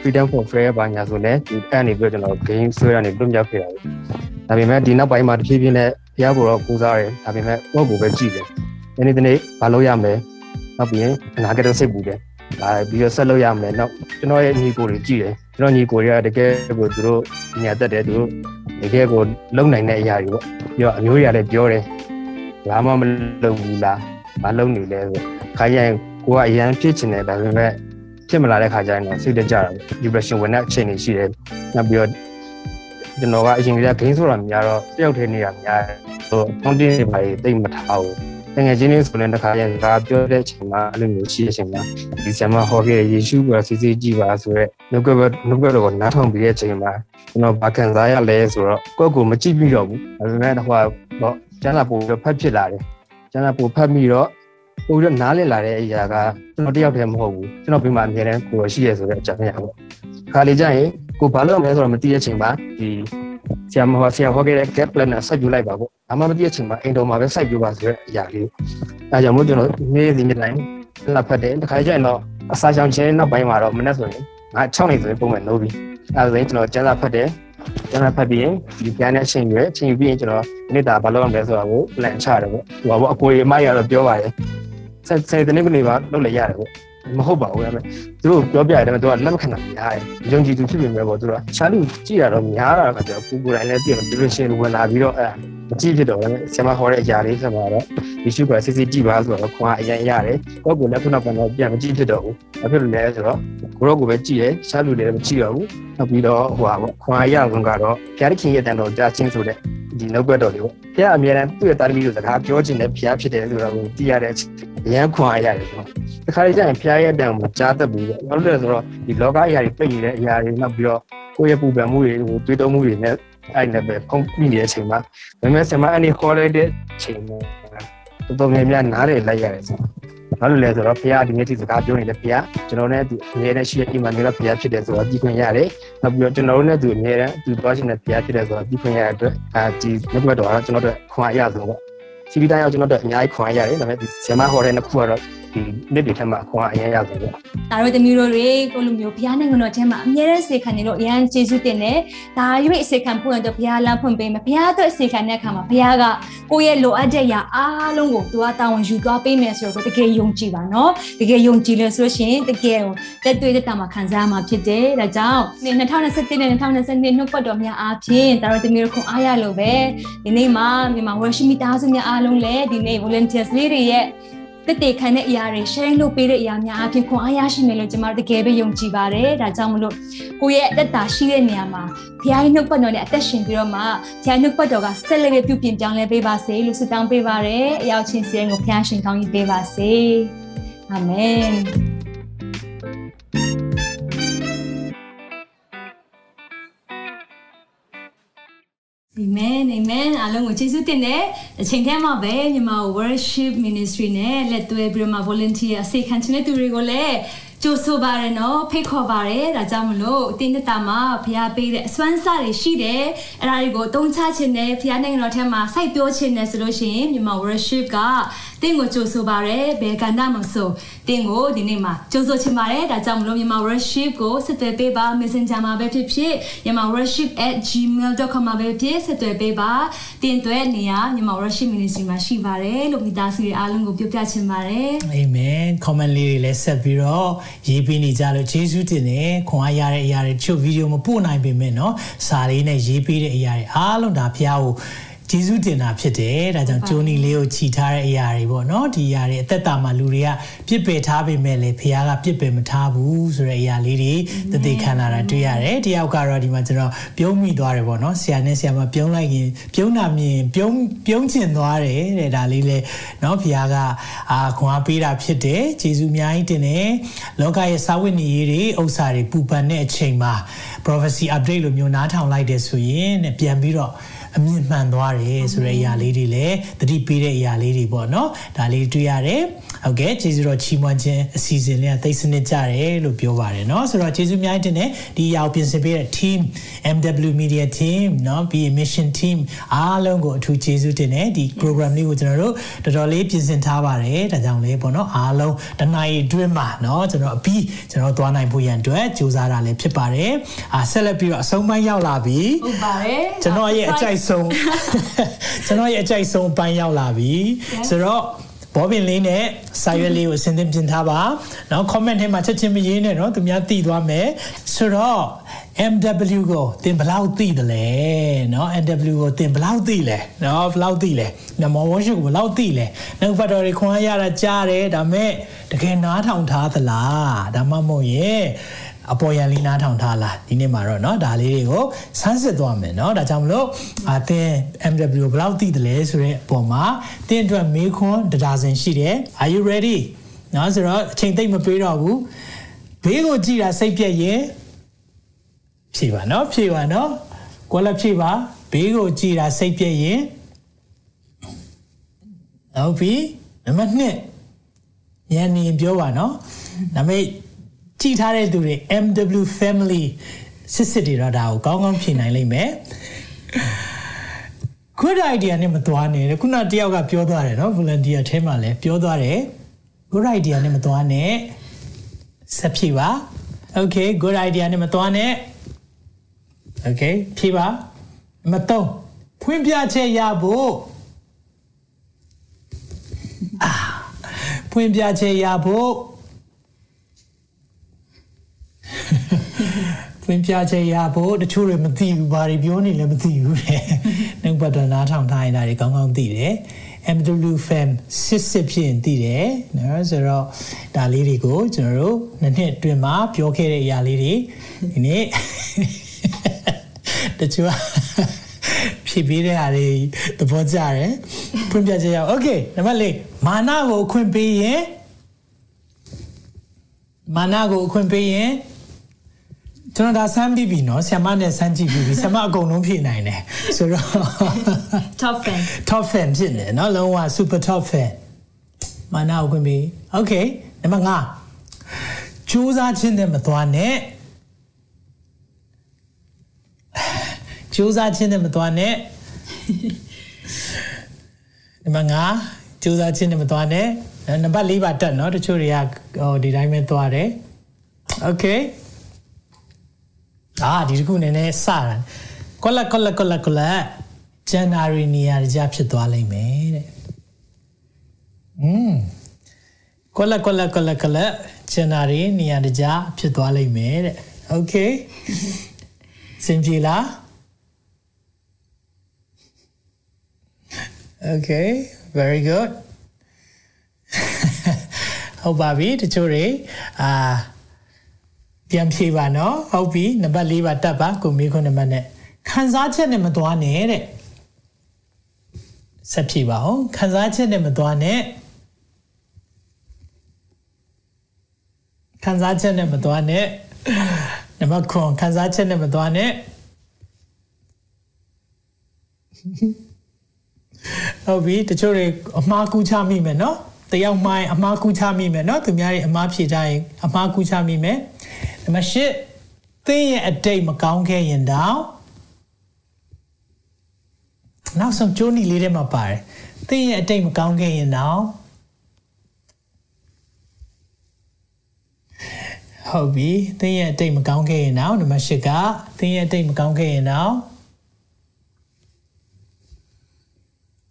freedom for fair ဘာညာဆိုလဲဒီအဲ့နေပြီးတော့ကျွန်တော် game ဆွဲရနေလွတ်မြောက်ခဲ့တာပဲ။ဒါပေမဲ့ဒီနောက်ပိုင်းမှာတဖြည်းဖြည်းနဲ့ဘုရားကိုတော့ပူဇော်တယ်။ဒါပေမဲ့ကိုယ့်ကိုယ်ပဲကြည့်တယ်။ဒီနေ့ဒီနေ့မလုပ်ရမယ်။နောက်ပြီးရင်အနာဂတ်စိတ်ပူတယ်။ဒါပြီးတော့ဆက်လုပ်ရမယ်။နောက်ကျွန်တော်ရဲ့ညီကိုတွေကြည့်တယ်။ကျွန်တော်ညီကိုတွေကတကယ်ကိုသူတို့ညာတက်တယ်သူတို့တကယ်ကိုလုံနိုင်တဲ့အရာတွေပေါ့။ပြီးတော့အမျိုးတွေကလည်းပြောတယ်။ဘာမှမလုပ်ဘူးလား။မလုပ်နေလဲဆိုခါရင်ကိုကအရန်ဖြစ်ချင်တယ်ဒါပေမဲ့ ဖြစ်မလာတဲ့ခါကျရင်တော့စိတ်တကြတာ depression ဝင်တဲ့အချိန်တွေရှိတယ်။နောက်ပြီးတော့ကျွန်တော်ကအရင်ကဂိမ်းဆိုတာများတော့တယောက်တည်းနေတာများတယ်။ဟို content တွေပါတိတ်မထားဘူး။တကယ်ချင်းလေးဆိုရင်တစ်ခါရင်စကားပြောတဲ့အချိန်မှာအဲ့လိုမျိုးရှိတဲ့အချိန်မှာဒီဆရာမဟောခဲ့တဲ့ယေရှုကစီစီကြည့်ပါဆိုရက်နှုတ်ကပတ်နှုတ်ကပတ်တော်ကိုနားထောင်ပြီးတဲ့အချိန်မှာကျွန်တော်ဘာခံစားရလဲဆိုတော့ကိုယ့်ကိုမကြည့်ပြီးတော့ဘူး။ဒါပေမဲ့ဟိုတော့ကျန်းလာပို့ပြီးဖတ်ဖြစ်လာတယ်။ကျန်းလာပို့ဖတ်ပြီးတော့ ပို့ပြီးတော့နားလည်လာတဲ့အရာကကျွန်တော်တယောက်တည်းမဟုတ်ဘူးကျွန်တော်ပြင်မှာအများတန်းကိုရှိရဆိုတဲ့အကြောင်းအရာပေါ့ခါလေးကျရင်ကိုဘာလို့မလဲဆိုတော့မသိတဲ့အချိန်မှာဒီဆရာမဟောဆရာဟောခဲ့တဲ့ gap plan နဲ့စိုက်ပြလိုက်ပါပေါ့အမှမသိတဲ့အချိန်မှာအိမ်တော်မှာပဲစိုက်ပြပါဆိုတဲ့အရာလေးအဲကြောင့်မို့ကျွန်တော်နေ့စဉ်နေ့တိုင်းလာဖတ်တယ်တခါကျရင်တော့အစာချောင်ချင်းနောက်ပိုင်းမှာတော့မနေ့ဆိုရင်ငါ6နေဆိုရင်ပုံမှန်နိုးပြီအဲဒါဆိုရင်ကျွန်တော်ကျန်းစာဖတ်တယ်ကျန်းစာဖတ်ပြီးရင်ဒီပြန်တဲ့အချိန်ရွယ်အချိန်ပြီးရင်ကျွန်တော်နေ့တာဘာလုပ်ရမလဲဆိုတာကို plan ချတယ်ပေါ့ဟိုပါပေါ့အကိုကြီးအမရတော့ပြောပါတယ် ဆက်ဆက်တဲ့နေ့ကနေပါလုပ်လိုက်ရတယ်ပေါ့မဟုတ်ပါဘူးဒါပေမဲ့သူတို့ပြောပြရတယ်သူကလက်မခံတာများတယ်ယုံကြည်သူဖြစ်ပေမဲ့ပေါ့သူကရှာလူကြည့်ရတော့များတာကကျတော့ကိုကိုတိုင်းလည်းတည်တယ်ဒီလိုရှင်ဝင်လာပြီးတော့အဲမကြည့်ဖြစ်တော့လည်းဆရာမဟောတဲ့အရာလေးဆက်မှာတော့ယေရှုကစစ်စစ်ကြည့်ပါဆိုတော့ခွန်အားအရင်ရတယ်ကိုကိုလည်းခုနကတော့ပြန်မကြည့်ဖြစ်တော့ဘူးဘာဖြစ်လို့လဲဆိုတော့ကိုရောကိုပဲကြည့်တယ်ရှာလူလည်းမကြည့်တော့ဘူး နောက်ပြီးတော့ဟိုပါပေါ့ခွန်အားရအောင်ကတော့ဖျားခင်ရဲ့တန်တော်ကြားချင်းဆိုတဲ့ဒီနှုတ်ဘက်တော်လေးပေါ့ဖျားအမြဲတမ်းသူ့ရဲ့တာသမီတို့စကားပြောခြင်းနဲ့ဖျားဖြစ်တယ်ဆိုတော့သိရတဲ့အချိန်အရန်ခွန်အားရတယ်ဆိုတော့တခါလေးကျရင်ဖျားရဲ့တန်ကိုကြားတတ်ဘူးပေါ့ဘာလို့လဲဆိုတော့ဒီလောကအရာတွေပြည့်နေတဲ့အရာတွေနောက်ပြီးတော့ကိုယ့်ရဲ့ပူပန်မှုတွေဟိုတွေးတောမှုတွေနဲ့အဲ့နဲ့ပဲဖုံးပြီးနေတဲ့အချိန်မှာဒါပေမဲ့ဆင်မအနေခေါ်လိုက်တဲ့အချိန်မှာတော်တော်များများနားရလိုက်ရတယ်ဆို ဘာလို့လဲဆိုတော့ဖခင်ဒီနေ့ဒီစကားပြောနေတဲ့ဖခင်ကျွန်တော်နဲ့သူအမြဲတမ်းရှိတဲ့အိမ်မှာနေတဲ့ဖခင်ဖြစ်တယ်ဆိုတော့ဒီခွင့်ရတယ်။နောက်ပြီးတော့ကျွန်တော်တို့နဲ့သူအမြဲတမ်းသူသွားရှင်တဲ့ဖခင်ဖြစ်တယ်ဆိုတော့ဒီခွင့်ရတဲ့အတွက်အဲဒီမြတ်ဘတ်တော်ကတော့ကျွန်တော်တို့ခွန်အားရဆုံးပေါ့။စီပီတိုင်းအောင်ကျွန်တော်တို့အများကြီးခွန်အားရတယ်ဒါပေမဲ့ဒီဆရာမဟောတဲ့နှစ်ခုကတော့ ဒီနှစ်တွေထက်မှခွန်အားအရင်ရဆုံးပေါ့ဒါတို့တမျိုးတို့တွေကိုလိုမျိုးဘုရားနိုင်ငံတော်ထဲမှာအမြဲတမ်းစေခံနေလို့အရန်ကျေးဇူးတင်တယ်ဒါရွေးစေခံဖို့ရင်တော့ဘုရားလမ်းဖွင့်ပေးမယ်ဘုရားအတွက်စေခံတဲ့အခါမှာဘုရားကကိုယ့်ရဲ့လိုအပ်တဲ့ຢာအားလုံးကိုသူကတာဝန်ယူသွားပေးမယ်ဆိုတော့တကယ်ယုံကြည်ပါနော်တကယ်ယုံကြည်လို့ဆိုရှင်တကယ်ကိုတက်တွေ့တဲ့တာမှာခံစားမှာဖြစ်တယ်ဒါကြောင့်2021နဲ့2022နှုတ်ပတ်တော်များအားဖြင့်ဒါတို့တမျိုးခွန်အားရလို့ပဲဒီနေ့မှာမြန်မာ worship မိသားစုများအားလုံးလည်းဒီနေ့ volunteers လေးတွေရဲ့ တက်တေခံတဲ့အရာတွေ sharing လုပ်ပေးတဲ့အရာများအပြင်ခွန်အားရရှိမယ်လို့ကျွန်မတို့တကယ်ပဲယုံကြည်ပါတယ်ဒါကြောင့်မလို့ကိုယ့်ရဲ့အသက်တာရှိတဲ့နေရာမှာဘုရားရဲ့နှုတ်ပတ်တော်နဲ့အသက်ရှင်ပြီးတော့မှဘုရားနှုတ်ပတ်တော်ကဆက်လက်ပြုပြင်ပြောင်းလဲပေးပါစေလို့ဆုတောင်းပေးပါတယ်အရောက်ချင်းစီရင်ကိုဘုရားရှင်ကောင်းကြီးပေးပါစေအာမင် အာမင်အာမင်အားလုံးကိုကျေးဇူးတင်တယ်အချိန်ထဲမှာပဲညီမ worship ministry နဲ့လက်တွဲပြီးတော့မှ volunteer အစေခံချင်တဲ့သူတွေကိုလည်း ကြိုဆိုပါရနော်ဖိတ်ခေါ်ပါရဒါကြောင့်မလို့အတင်းတက်တာမှာဘုရားပေးတဲ့အစွမ်းစားတွေရှိတယ်အဲ့ဒါတွေကိုအသုံးချခြင်းနဲ့ဘုရားနိုင်ငံတော်ထဲမှာစိုက်ပျိုးခြင်းနဲ့ဆိုလို့ရှိရင်မြန်မာ worship ကတင်းကိုကြိုဆိုပါရဘယ်ကဏ္ဍမှာဆိုတင်းကိုဒီနေ့မှာကြိုဆိုချင်ပါတယ်ဒါကြောင့်မလို့မြန်မာ worship ကိုဆက်သွယ်ပေးပါ messenger မှာပဲဖြစ်ဖြစ်မြန်မာ worship@gmail.com မှာပဲဖြစ်ဆက်သွယ်ပေးပါတင်းသွဲနေရမြန်မာ worship ministry မှာရှိပါတယ်လို့မိသားစုတွေအားလုံးကိုပြောပြချင်ပါတယ် amen comment လေးတွေလည်းဆက်ပြီးတော့ရေးပေးနေကြလို့ယေရှုတင်တယ်ခွန်အားရတဲ့အရာတွေချုပ်ဗီဒီယိုမပို့နိုင်ပေမဲ့เนาะစာလေးနဲ့ရေးပေးတဲ့အရာတွေအားလုံးဒါဖျားကို ဂျေဇုတင်တာဖြစ်တယ်ဒါကြောင့်ကျိုးနီလေးကိုခြိထားတဲ့အရာတွေပေါ့နော်ဒီအရာတွေအသက်တာမှာလူတွေကပြစ်ပယ်ထားပေမဲ့လည်းဖခင်ကပြစ်ပယ်မထားဘူးဆိုတဲ့အရာလေးတွေတည်တည်ခံလာတာတွေ့ရတယ်တယောက်ကတော့ဒီမှာကျွန်တော်ပြုံးမိသွားတယ်ပေါ့နော်ဆရာနဲ့ဆရာမပြုံးလိုက်ရင်ပြုံးတာမြင်ပြုံးပြုံးကျင်သွားတယ်တဲ့ဒါလေးလေနော်ဖခင်ကအာခွန်အားပေးတာဖြစ်တယ်ဂျေဇုအများကြီးတင်တယ်လောကရဲ့စာဝတ်နေရေးတွေဥစ္စာတွေပူပန်တဲ့အချိန်မှာ prophecy update လိုမျိုးနားထောင်လိုက်တယ်ဆိုရင်ပြန်ပြီးတော့ အမြင့်မှန်သွားတယ်ဆိုတဲ့အရာလေးတွေလည်းသတိပေးတဲ့အရာလေးတွေပေါ့နော်ဒါလေးတွေ့ရတယ်ဟုတ်ကဲ့ကျေးဇူးတော်ချီးမွမ်းခြင်းအစီအစဉ်လေးကသိစနစ်ကြတယ်လို့ပြောပါတယ်เนาะဆိုတော့ကျေးဇူးအများကြီးတင်တယ်ဒီအရာကိုပြင်ဆင်ပေးတဲ့ team MW Media team เนาะ be mission team အားလုံးကိုအထူးကျေးဇူးတင်တယ်ဒီ program လေးကိုကျွန်တော်တို့တော်တော်လေးပြင်ဆင်ထားပါတယ်ဒါကြောင့်လေပေါ့နော်အားလုံးတနိုင်အတွင်းမှာเนาะကျွန်တော်အပြီးကျွန်တော်သွားနိုင်ဖို့ရန်အတွက်ကြိုးစားတာလည်းဖြစ်ပါတယ်အာဆက်လက်ပြီးတော့အဆုံးပိုင်းရောက်လာပြီဟုတ်ပါတယ်ကျွန်တော်ရဲ့အကြိုက် ဆုံးကျွန်တော်ရဲ့အကြိုက်ဆုံးပိုင်းရောက်လာပြီဆိုတော့ဘောပင်လေးနဲ့စာရွက်လေးကိုအစင်းသင်းပြင်ထားပါ။နောက် comment ထဲမှာချက်ချင်းမရေးနဲ့နော်သူများသိသွားမယ်။ဆိုတော့ MW ကိုတင်ဘလောက်သိတယ်လဲနော် MW ကိုတင်ဘလောက်သိလဲနော်ဘလောက်သိလဲနမောဝရှုကိုဘလောက်သိလဲနောက်ဖတ်တော်တွေခွန်အားရတာကြားတယ်ဒါမဲ့တကယ်နားထောင်ထားသလားဒါမှမဟုတ်ရင် အပေါ်ရန်လေးနားထောင်ထားလားဒီနေ့မှာတော့เนาะဒါလေးတွေကိုစမ်းစစ်သွားမယ်เนาะဒါကြောင့်မလို့အသင် MW ဘယ်လောက်သိတယ်လဲဆိုတဲ့အပေါ်မှာသင်အတွက်မေးခွန်းတဒါဇင်ရှိတယ် Are you ready เนาะဆိုတော့အချိန်သိမ့်မပေးတော့ဘူးဘေးကိုကြည့်တာစိတ်ပြက်ရင်ဖြေပါเนาะဖြေပါเนาะကိုလည်းဖြေပါဘေးကိုကြည့်တာစိတ်ပြက်ရင်ဟုတ်ပြီနံပါတ်2ညနေပြောပါเนาะဒါပေမဲ့ ကြည်ထားတဲ့သူတွေ MW family စစ်စစ်တွေတော့ဒါကိုကောင်းကောင်းဖြေနိုင်လိမ့်မယ် good idea နဲ့မသွားနဲ့ခုနတယောက်ကပြောသွားတယ်နော် volunteer အဲမှာလည်းပြောသွားတယ် good idea နဲ့မသွားနဲ့ဆက်ဖြေပါ okay good idea နဲ့မသွားနဲ့ okay ဖြေပါမတော့ဖွင့်ပြချက်ရဖို့အာဖွင့်ပြချက်ရဖို့ ဖွင့်ပြချက်ရဖို့တချို့တွေမသိဘူးဘာတွေပြောနေလဲမသိဘူးတဲ့နှုတ်ပတ်တော်နားထောင်ထားရင်ဒါတွေကောင်းကောင်းသိတယ် MW fam စစ်စစ်ဖြစ်ရင်သိတယ်နော်ဆိုတော့ဒါလေးတွေကိုကျွန်တော်တို့နှစ်နှစ်အတွင်းမှာပြောခဲ့တဲ့အရာလေးတွေဒီနေ့တချို့ဖြစ်ပြီးတဲ့ဟာတွေသဘောကျတယ်ဖွင့်ပြချက်ရအောင် Okay နံပါတ်၄မာနကိုအခွင့်ပေးရင်မာနကိုအခွင့်ပေးရင် ကျွန်တော်ဒါဆမ်းပြီးပြီနော်ဆ iam မနဲ့ဆမ်းကြည့်ပြီးပြီဆ iam အကုန်လုံးဖြစ်နိုင်တယ်ဆိုတော့ top fan top fan ဖြစ်နေနော်လုံးဝ super top fan မနာကိုပြီ okay နံပါတ်5ကြိုးစားခြင်းနဲ့မသွားနဲ့ကြိုးစားခြင်းနဲ့မသွားနဲ့နံပါတ်5ကြိုးစားခြင်းနဲ့မသွားနဲ့နံပါတ်4ပါတက်နော်တချို့တွေကဟိုဒီတိုင်းပဲသွားတယ် okay အာဒီတခုနည်းနည်းစတာကောလက်ကောလက်ကောလက်ကောလက်ဂျန်နာရီနေရာကြဖြစ်သွားလိမ့်မယ်တဲ့อืมကောလက်ကောလက်ကောလက်ကောလက်ဂျန်နာရီနေရာကြဖြစ်သွားလိမ့်မယ်တဲ့โอเคစင်ပြေလား Okay very good ဟုတ်ပါပြီတချို့တွေအာ ပြန်ဖြေပါနော်ဟုတ်ပြီနံပါတ်၄ပါတက်ပါကိုမေးခွန်းနံပါတ်နဲ့ခံစားချက်နဲ့မသွားနဲ့တဲ့ဆက်ဖြေပါအောင်ခံစားချက်နဲ့မသွားနဲ့ခံစားချက်နဲ့မသွားနဲ့နံပါတ်9ခံစားချက်နဲ့မသွားနဲ့ဟုတ်ပြီတချို့တွေအမှားကူးချမိမယ်နော်တယောက်မှအမှားကူးချမိမယ်နော်သူများတွေအမှားဖြေထားရင်အမှားကူးချမိမယ် နံပါတ်10သင်ရဲ့အတိတ်မကောင်းခဲ့ရင်တော့နောက်ဆုံးကျိုးနီလေးထဲမှာပါတယ်သင်ရဲ့အတိတ်မကောင်းခဲ့ရင်တော့ဟုတ်ပြီသင်ရဲ့အတိတ်မကောင်းခဲ့ရင်တော့နံပါတ်10ကသင်ရဲ့အတိတ်မကောင်းခဲ့ရင်တော့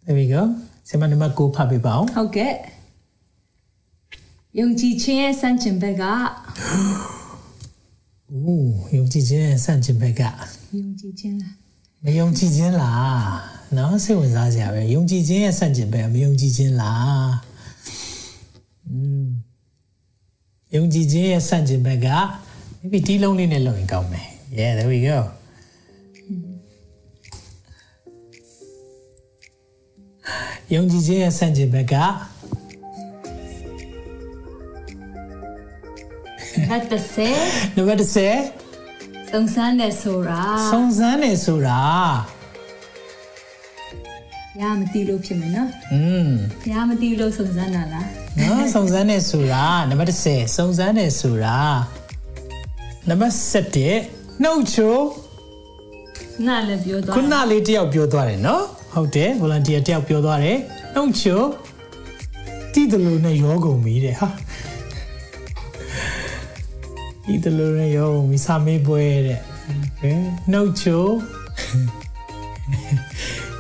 There we go ဆရာမနံပါတ်9ဖတ်ပေးပါဦးဟုတ်ကဲ့ယုံကြည်ခြင်းရဲ့စံကျင်ဘက်ကအိုး ယုံကြည်ခြင်းရဲ့စံကျင်ဘက်ကယုံကြည်ခြင်းလားမယုံကြည်ခြင်းလားနော်စိတ်ဝင်စားစရာပဲယုံကြည်ခြင်းရဲ့စံကျင်ဘက်ကမယုံကြည်ခြင်းလားอืมယုံကြည်ခြင်းရဲ့စံကျင်ဘက်က maybe ဒီလုံးလေးနဲ့လုပ်ရင်ကောင်းမယ် yeah there we go ယုံကြည်ခြင်းရဲ့စံကျင်ဘက်ကနံပါတ်10နံပါတ်10 စုံစမ်းတယ်ဆိုတာစုံစမ်းတယ်ဆိုတာရမသိလို့ဖြစ်မယ်နော်อืมရမသိလို့စုံစမ်းတာလားနော်စုံစမ်းတယ်ဆိုတာနံပါတ်10စုံစမ်းတယ်ဆိုတာနံပါတ်7နှုတ်ချိုနားလည်းပြောသွားခုနလေးတယောက်ပြောသွားတယ်နော်ဟုတ်တယ် volunteer တယောက်ပြောသွားတယ်နှုတ်ချိုတီးတယ်လို့နဲ့ရောကုန်ပြီတဲ့ဟာ တီးတယ်လို့နဲ့ရောကုန်ပြီစာမေးပွဲတဲ့နှုတ်ချို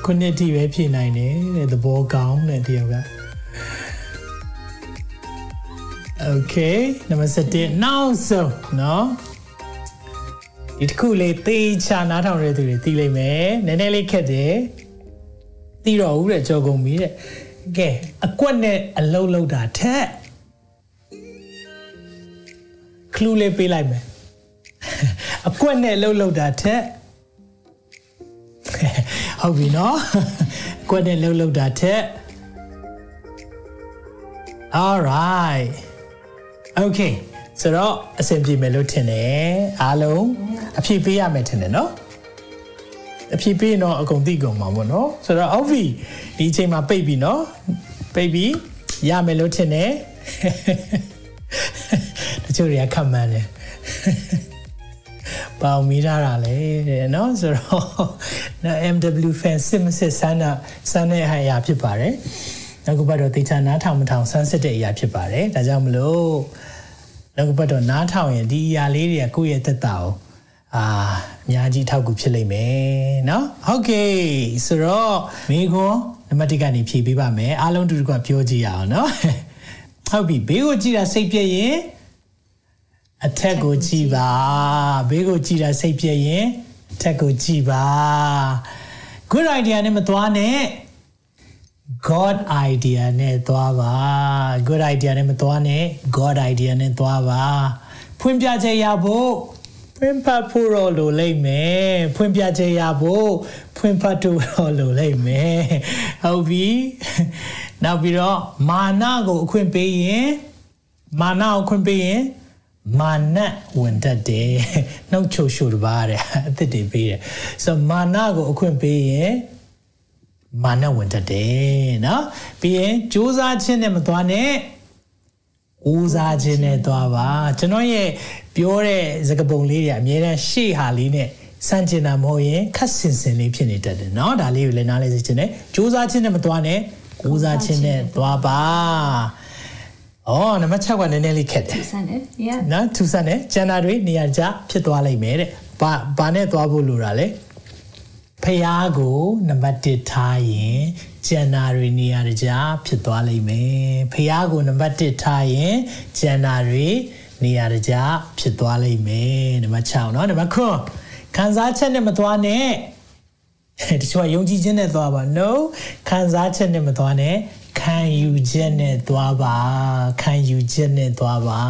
ခုနှစ်တိပဲဖြည့်နိုင်တယ်တဲ့သဘောကောင်းတဲ့တယောက်က Okay နံပါတ်7နောက်ဆုံးနော်ဒီတစ်ခုလေးသေချာနားထောင်ရတဲ့သူတွေသိလိမ့်မယ်နည်းနည်းလေးခက်တယ်သိတော့ဦးတဲ့ကြော်ကုန်ပြီတဲ့ကဲအကွက်နဲ့အလုံးလုံးတာထက် ခလူးလေးပေးလိုက်မယ်အကွက်နဲ့အလုံးလုံးတာထက်ဟုတ်ပြီနော်အကွက်နဲ့အလုံးလုံးတာထက် all right okay ဆိုတော့အဆင်ပြေမယ်လို့ထင်တယ်အားလုံးအဖြေပေးရမယ်ထင်တယ်နော်အဖြေပေးရင်တော့အကုန်သိကုန်မှာပေါ့နော်ဆိုတော့အောက်ဖီဒီအချိန်မှာပိတ်ပြီနော်ပိတ်ပြီရမယ်လို့ထင်တယ်တ ချို့တွေကခက်မှန်းတယ်ပေါင်မိထားတာလေတဲ့เนาะဆိုတော့ MW fan စစ်မစစ်ဆန်းတာဆန်းတဲ့အရာဖြစ်ပါတယ်နောက်ကဘက်တော့တေချာနားထောင်မထောင်ဆန်းစစ်တဲ့အရာဖြစ်ပါတယ်ဒါကြောင့်မလို့နောက်ကဘက်တော့နားထောင်ရင်ဒီအရာလေးတွေကကိုယ့်ရဲ့သက်တာကိုအာအများကြီးထောက်ကူဖြစ်လိမ့်မယ်เนาะဟုတ်ကဲ့ဆိုတော့မိခွန်းနံပါတ်1ကနေဖြည့်ပေးပါမယ်အားလုံးတူတူကပြောကြည့်ရအောင်เนาะဟုတ်ပြီဘေးကိုကြည့်တာစိတ်ပြည့်ရင် အထက်ကိုကြည့်ပါဘေးကိုကြည့်တာစိတ်ပြည့်ရင်အထက်ကိုကြည့်ပါ good idea နဲ့မသွားနဲ့ god idea နဲ့သွားပါ good idea နဲ့မသွားနဲ့ god idea နဲ့သွားပါဖွင့်ပြချက်ရဖို့ဖွင့်ဖတ်ဖို့တော့လိုလိမ့်မယ်ဖွင့်ပြချက်ရဖို့ဖွင့်ဖတ်ဖို့တော့လိုလိမ့်မယ်ဟုတ်ပြီနောက်ပြီးတော့မာနကိုအခွင့်ပေးရင်မာနကိုအခွင့်ပေးရင် မာနဝင်တတ်တယ်နှုတ်ချိုရှို့တပါးတဲ့အသစ်တွေပေးတယ်ဆိုတော့မာနကိုအခွင့်ပေးရင်မာနဝင်တတ်တယ်နော်ပြီးရင်စူးစမ်းခြင်းနဲ့မသွားနဲ့ဦးစားခြင်းနဲ့သွားပါကျွန်တော်ရဲ့ပြောတဲ့စကားပုံလေးတွေအများအားရှေ့ဟာလေးနဲ့စမ်းကျင်တာမဟုတ်ရင်ခက်စင်စင်လေးဖြစ်နေတတ်တယ်เนาะဒါလေးကိုလည်းနားလဲစေချင်တယ်စူးစမ်းခြင်းနဲ့မသွားနဲ့ဦးစားခြင်းနဲ့သွားပါ အော်နံပါတ်6ကနည်းနည်းလေးခက်တယ်ထူဆန်းတယ် yeah နော်ထူဆန်းတယ်ကျန်တာတွေနေရာကျဖြစ်သွားလိမ့်မယ်တဲ့ဘာဘာနဲ့သွားဖို့လိုတာလဲဖះကိုနံပါတ်1ထားရင်ကျန်တာတွေနေရာကြဖြစ်သွားလိမ့်မယ်ဖះကိုနံပါတ်1ထားရင်ကျန်တာတွေနေရာကြဖြစ်သွားလိမ့်မယ်နံပါတ်6เนาะနံပါတ်9ခံစားချက်နဲ့မသွားနဲ့တချို့ကယုံကြည်ခြင်းနဲ့သွားပါ no ခံစားချက်နဲ့မသွားနဲ့ ခံယူချက်နဲ့သွားပါခံယူချက်နဲ့သွားပါ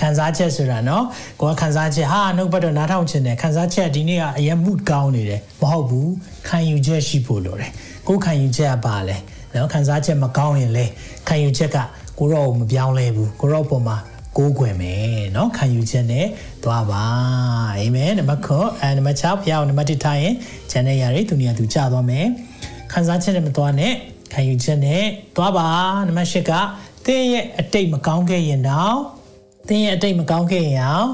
ခံစားချက်ဆိုတာเนาะကိုကခံစားချက်ဟာနှုတ်ပတ်တော့နားထောင်ချင်တယ်ခံစားချက်ဒီနေ့ကအရင်မှုကောင်းနေတယ်မဟုတ်ဘူးခံယူချက်ရှိဖို့လိုတယ်ကိုခံယူချက်ကပါလဲเนาะခံစားချက်မကောင်းရင်လေခံယူချက်ကကိုတော့မပြောင်းလဲဘူးကိုတော့ပုံမှာကိုးကွယ်မယ်เนาะခံယူချက်နဲ့သွားပါအာမင်နံပါတ်9အဲနံပါတ်6ဖျားအောင်နံပါတ်1ထားရင်ဂျန်တဲ့ຢာတွေသူနေရာသူကြာသွားမယ်ခံစားချက်နဲ့မသွားနဲ့ ခံယူချက်နဲ့သွားပါနံပါတ်8ကသင်ရဲ့အတိတ်မကောင်းခဲ့ရင်တော့သင်ရဲ့အတိတ်မကောင်းခဲ့ရင်အောင်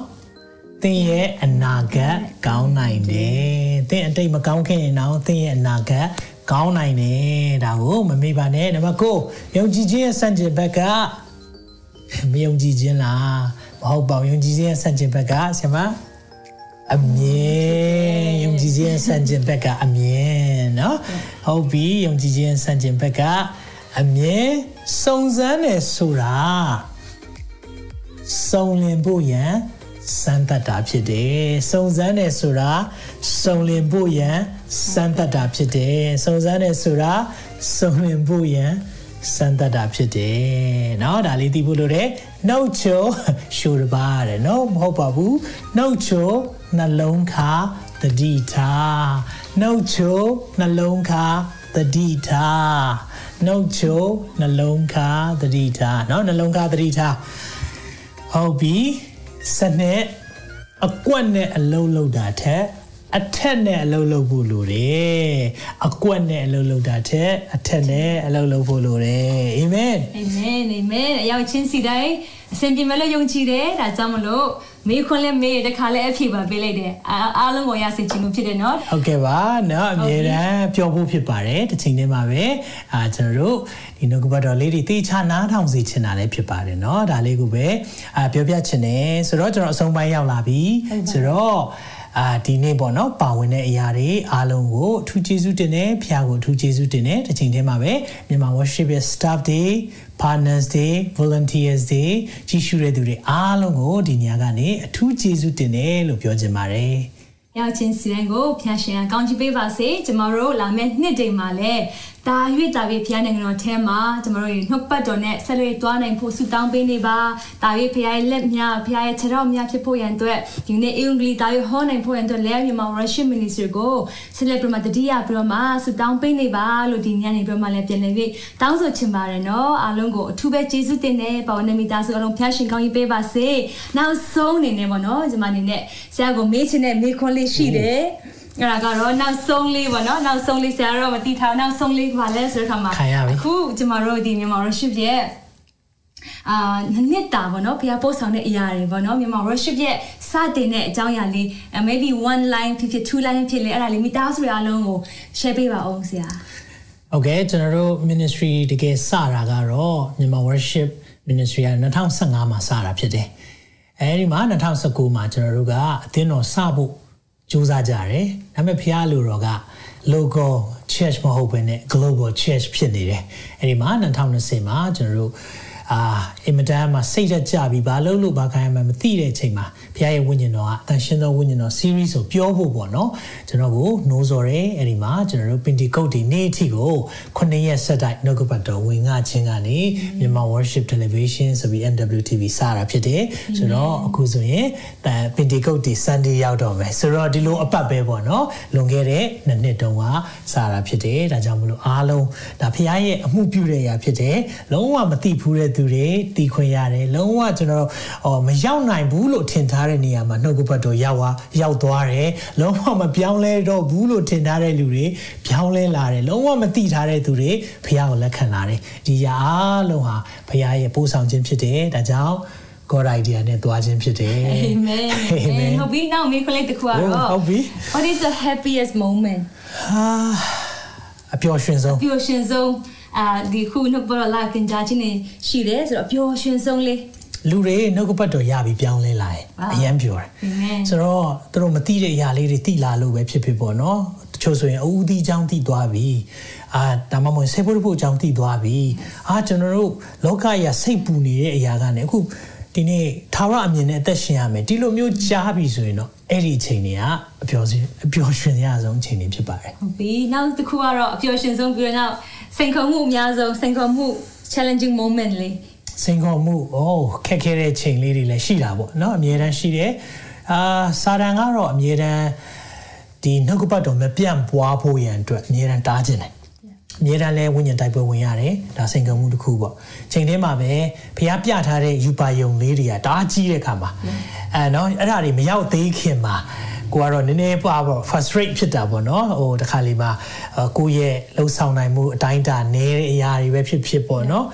သင်ရဲ့အနာဂတ်ကောင်းနိုင်တယ်သင်အတိတ်မကောင်းခဲ့ရင်တော့သင်ရဲ့အနာဂတ်ကောင်းနိုင်တယ်ဒါကိုမမေ့ပါနဲ့နံပါတ်9ယုံကြည်ခြင်းရဲ့စံကျင်ဘက်ကမယုံကြည်ခြင်းလားမဟုတ်ပါဘူးယုံကြည်ခြင်းရဲ့စံကျင်ဘက်ကဆရာမ အမြင်ယုံကြည်ခြင်းရဲ့စံကျင်ဘက်ကအမြင်เนาะဟုတ်ပြီယုံကြည်ခြင်းရဲ့စံကျင်ဘက်ကအမြင်စုံစမ်းတယ်ဆိုတာစုံလင်ဖို့ရန်စမ်းသပ်တာဖြစ်တယ်စုံစမ်းတယ်ဆိုတာစုံလင်ဖို့ရန်စမ်းသပ်တာဖြစ်တယ်စုံစမ်းတယ်ဆိုတာစုံလင်ဖို့ရန်စမ်းသပ်တာဖြစ်တယ်เนาะဒါလေးသိဖို့လိုတယ်နှုတ်ချိုရှူတပါတဲ့เนาะမဟုတ်ပါဘူးနှုတ်ချို နှလုံးခါတတိထားနှုတ်ချိုနှလုံးခါတတိထားနှုတ်ချိုနှလုံးခါတတိထားเนาะနှလုံးခါတတိထားဟုတ်ပြီစနစ်အကွက်နဲ့အလုံးလုံးတာထက်အထက်နဲ့အလုံးလုံးဖို့လိုတယ်အကွက်နဲ့အလုံးလုံးတာထက်အထက်နဲ့အလုံးလုံးဖို့လိုတယ်အာမင် အာမင်အာမင်အရောက်ချင်းစီတိုင်းအစဉ်ပြေမဲ့လို့ယုံကြည်တယ်ဒါကြောင့်မလို့ မေးခွန်းလည်းမေးတခါလည်းအဖြေပါပေးလိုက်တယ်အားလုံးကိုရစေချင်လို့ဖြစ်တယ်နော်ဟုတ်ကဲ့ပါနော်အမြဲတမ်းပြောဖို့ဖြစ်ပါတယ်တစ်ချိန်တည်းမှာပဲအာကျွန်တော်တို့ဒီနှုတ်ကပတ်တော်လေးတွေသေချာနားထောင်စေချင်တာလည်းဖြစ်ပါတယ်နော်ဒါလေးကိုပဲအာပြောပြချင်တယ်ဆိုတော့ကျွန်တော်အဆုံးပိုင်းရောက်လာပြီဆိုတော့ အာဒီနေ့ပေါ့နော်ပါဝင်တဲ့အရာတွေအားလုံးကိုအထူးကျေးဇူးတင်တယ်ဖခင်ကိုအထူးကျေးဇူးတင်တယ်တစ်ချိန်တည်းမှာပဲမြန်မာ worship ရဲ့ staff တွေ partners တွေ volunteers တွေကြီးစုတဲ့သူတွေအားလုံးကိုဒီညကနေအထူးကျေးဇူးတင်တယ်လို့ပြောချင်ပါတယ် ရောက်ချင်းစီတိုင်းကိုဖျာရှင်ကောင်းချီးပေးပါစေကျမတို့လာမယ့်နှစ်တိမ်မှာလည်းတာ၍တာ၍ဖျားနိုင်ငံတော်ထဲမှာကျမတို့နှုတ်ပတ်တော်နဲ့ဆက်လက်သွားနိုင်ဖို့ဆုတောင်းပေးနေပါတာ၍ဖျားရဲ့လက်များဖျားရဲ့ခြေထောက်များဖြစ်ဖို့ရန်အတွက်ဒီနေ့အင်္ဂလိပ်တာ၍ဟောနိုင်ဖို့ရန်အတွက်လဲမြန်မာ worship ministry ကိုဆက်လက်ပြီးမှတတိယပြီးတော့မှဆုတောင်းပေးနေပါလို့ဒီညနေပြီးမှလည်းပြန်လည်ပြီးတောင်းဆိုချင်ပါတယ်နော်အားလုံးကိုအထူးပဲကျေးဇူးတင်နေပါဝင်မိသားစုအလုံးဖျားရှင်ကောင်းကြီးပေးပါစေနောက်ဆုံးအနေနဲ့ပေါ့နော်ကျမအနေနဲ့ဆရာကိုမေးချင်တဲ့မေးခွန်းလေးရှိတယ်အဲ့ဒါကတော့နောက်ဆုံးလေးပေါ့နော်နောက်ဆုံးလေးဆရာတော့မတိထားနောက်ဆုံးလေးပါလဲဆိုတဲ့ခါမှာအခုကျမတို့ဒီမြန်မာ worship ရဲ့အာနှစ်တာပေါ့နော်ဖျားပို့ဆောင်တဲ့အရာတွေပေါ့နော်မြန်မာ worship ရဲ့စတင်တဲ့အကြောင်းအရာလေး maybe one line ဖြစ်ဖြစ် two line ဖြစ်လေအဲ့ဒါလေးမိသားစုတွေအားလုံးကို share ပေးပါအောင်ဆရာဟုတ်ကဲ့ကျွန်တော်တို့ ministry တကယ်စတာကတော့မြန်မာ worship ministry က2015မှာစတာဖြစ်တယ်အဲဒီမှာ2019မှာကျွန်တော်တို့ကအသင်းတော်စဖို့ စူးစမ်းကြတယ်။ဒါပေမဲ့ဖျားလူတော်က local church မဟုတ်ဘဲနဲ့ global church ဖြစ်နေတယ်။အဲဒီမှာ2020မှာကျွန်တော်တို့အာအင်မတန်မှစိတ်သက်ကြပြီးဘာလို့လို့ဘာခိုင်းမှမသိတဲ့အချိန်မှာ ဘုရားရဲ့ဝိညာဉ်တော်ကအတန်ရှင်းသောဝိညာဉ်တော် series ကိုပြောဖို့ပေါ့နော်ကျွန်တော်ကိုနှိုးဆော်တယ်အဲ့ဒီမှာကျွန်တော်တို့ Pentecost ဒီနေ့အထိကို9ရက်ဆက်တိုက်နှုတ်ကပတ်တော်ဝင်ငါခြင်းကနေမြန်မာ worship television ဆိုပြီး NWTV စတာဖြစ်တယ်ဆိုတော့အခုဆိုရင် Pentecost ဒီ Sunday ရောက်တော့မယ်ဆိုတော့ဒီလိုအပတ်ပဲပေါ့နော်လွန်ခဲ့တဲ့နှစ်နှစ်တုန်းကစတာဖြစ်တယ်ဒါကြောင့်မလို့အားလုံးဒါဘုရားရဲ့အမှုပြုတဲ့အရာဖြစ်တယ်လုံးဝမသိဘူးတဲ့သူတွေတည်ခွင့်ရတယ်လုံးဝကျွန်တော်ဟောမရောက်နိုင်ဘူးလို့ထင်ထားတဲ့နေရာမှာနှုတ်ကပတ်တော်ရောက်သွားရောက်သွားတယ်လုံးဝမပြောင်းလဲတော့ဘူးလို့ထင်ထားတဲ့လူတွေပြောင်းလဲလာတယ်လုံးဝမသိထားတဲ့သူတွေဖခင်ကိုလက်ခံလာတယ်ဒီရာအားလုံးဟာဖခင်ရဲ့ပို့ဆောင်ခြင်းဖြစ်တယ်ဒါကြောင့် God idea နဲ့သွားခြင်းဖြစ်တယ် Amen Amen ဟုတ်ပြီနောက်မေးခွန်းလေးတစ်ခုကတော့ဟုတ်ပြီ What is the happiest moment ဟာအပျော်ရွှင်ဆုံးအပျော်ရွှင်ဆုံးအာဒီခုနှုတ်ပေါ်လာခင်ကြချင်းနေရှိတယ်ဆိုတော့အပျော်ရွှင်ဆုံးလေး လူတွေနှုတ်ကပတ်တော်ရပြီးပြောင်းလဲလာတယ်အယံပြောတယ်ဆိုတော့သူတို့မသိတဲ့အရာလေးတွေသိလာလို့ပဲဖြစ်ဖြစ်ပေါ့နော်တချို့ဆိုရင်အူးသီးချောင်းသိသွားပြီအာဒါမှမဟုတ်ဆေးဖို့ဖို့ချောင်းသိသွားပြီအာကျွန်တော်တို့လောကကြီးစိတ်ပူနေတဲ့အရာကနေအခုဒီနေ့ထာဝရအမြင်နဲ့အသက်ရှင်ရမယ်ဒီလိုမျိုးကြားပြီဆိုရင်တော့အဲ့ဒီအချိန်တွေကအပျော်စအပျော်ရွှင်ရဆုံးအချိန်တွေဖြစ်ပါတယ်ဟုတ်ပြီနောက်တစ်ခုကတော့အပျော်ရွှင်ဆုံးပြီးတော့နောက်စိန်ခေါ်မှုအများဆုံးစိန်ခေါ်မှု challenging moment လေး စိန်ခေါ်မှုအိုးခက်ခဲတဲ့ချိန်လေးတွေလည်းရှိတာပေါ့เนาะအမြဲတမ်းရှိတယ်အာစာတန်ကတော့အမြဲတမ်းဒီနှုတ်ကပတ်တော်မပြန့်ပွားဖို့ရန်အတွက်အမြဲတမ်းတားခြင်းတယ်အမြဲတမ်းလဲဝိညာဉ်တိုက်ပွဲဝင်ရတယ်ဒါစိန်ခေါ်မှုတစ်ခုပေါ့ချိန်ထဲမှာပဲဖះပြထားတဲ့ယူပါယုံလေးတွေကတားကြီးတဲ့ခါမှာအဲเนาะအဲ့ဒါတွေမရောက်သေးခင်မှာ ကိုကတော့နည်းနည်းပါပေါ့ frustrate ဖြစ်တာပေါ့နော်ဟိုတခါလေးမှာကိုယ့်ရဲ့လှုပ်ဆောင်နိုင်မှုအတိုင်းတာနည်းတဲ့အရာတွေပဲဖြစ်ဖြစ်ပေါ့နော်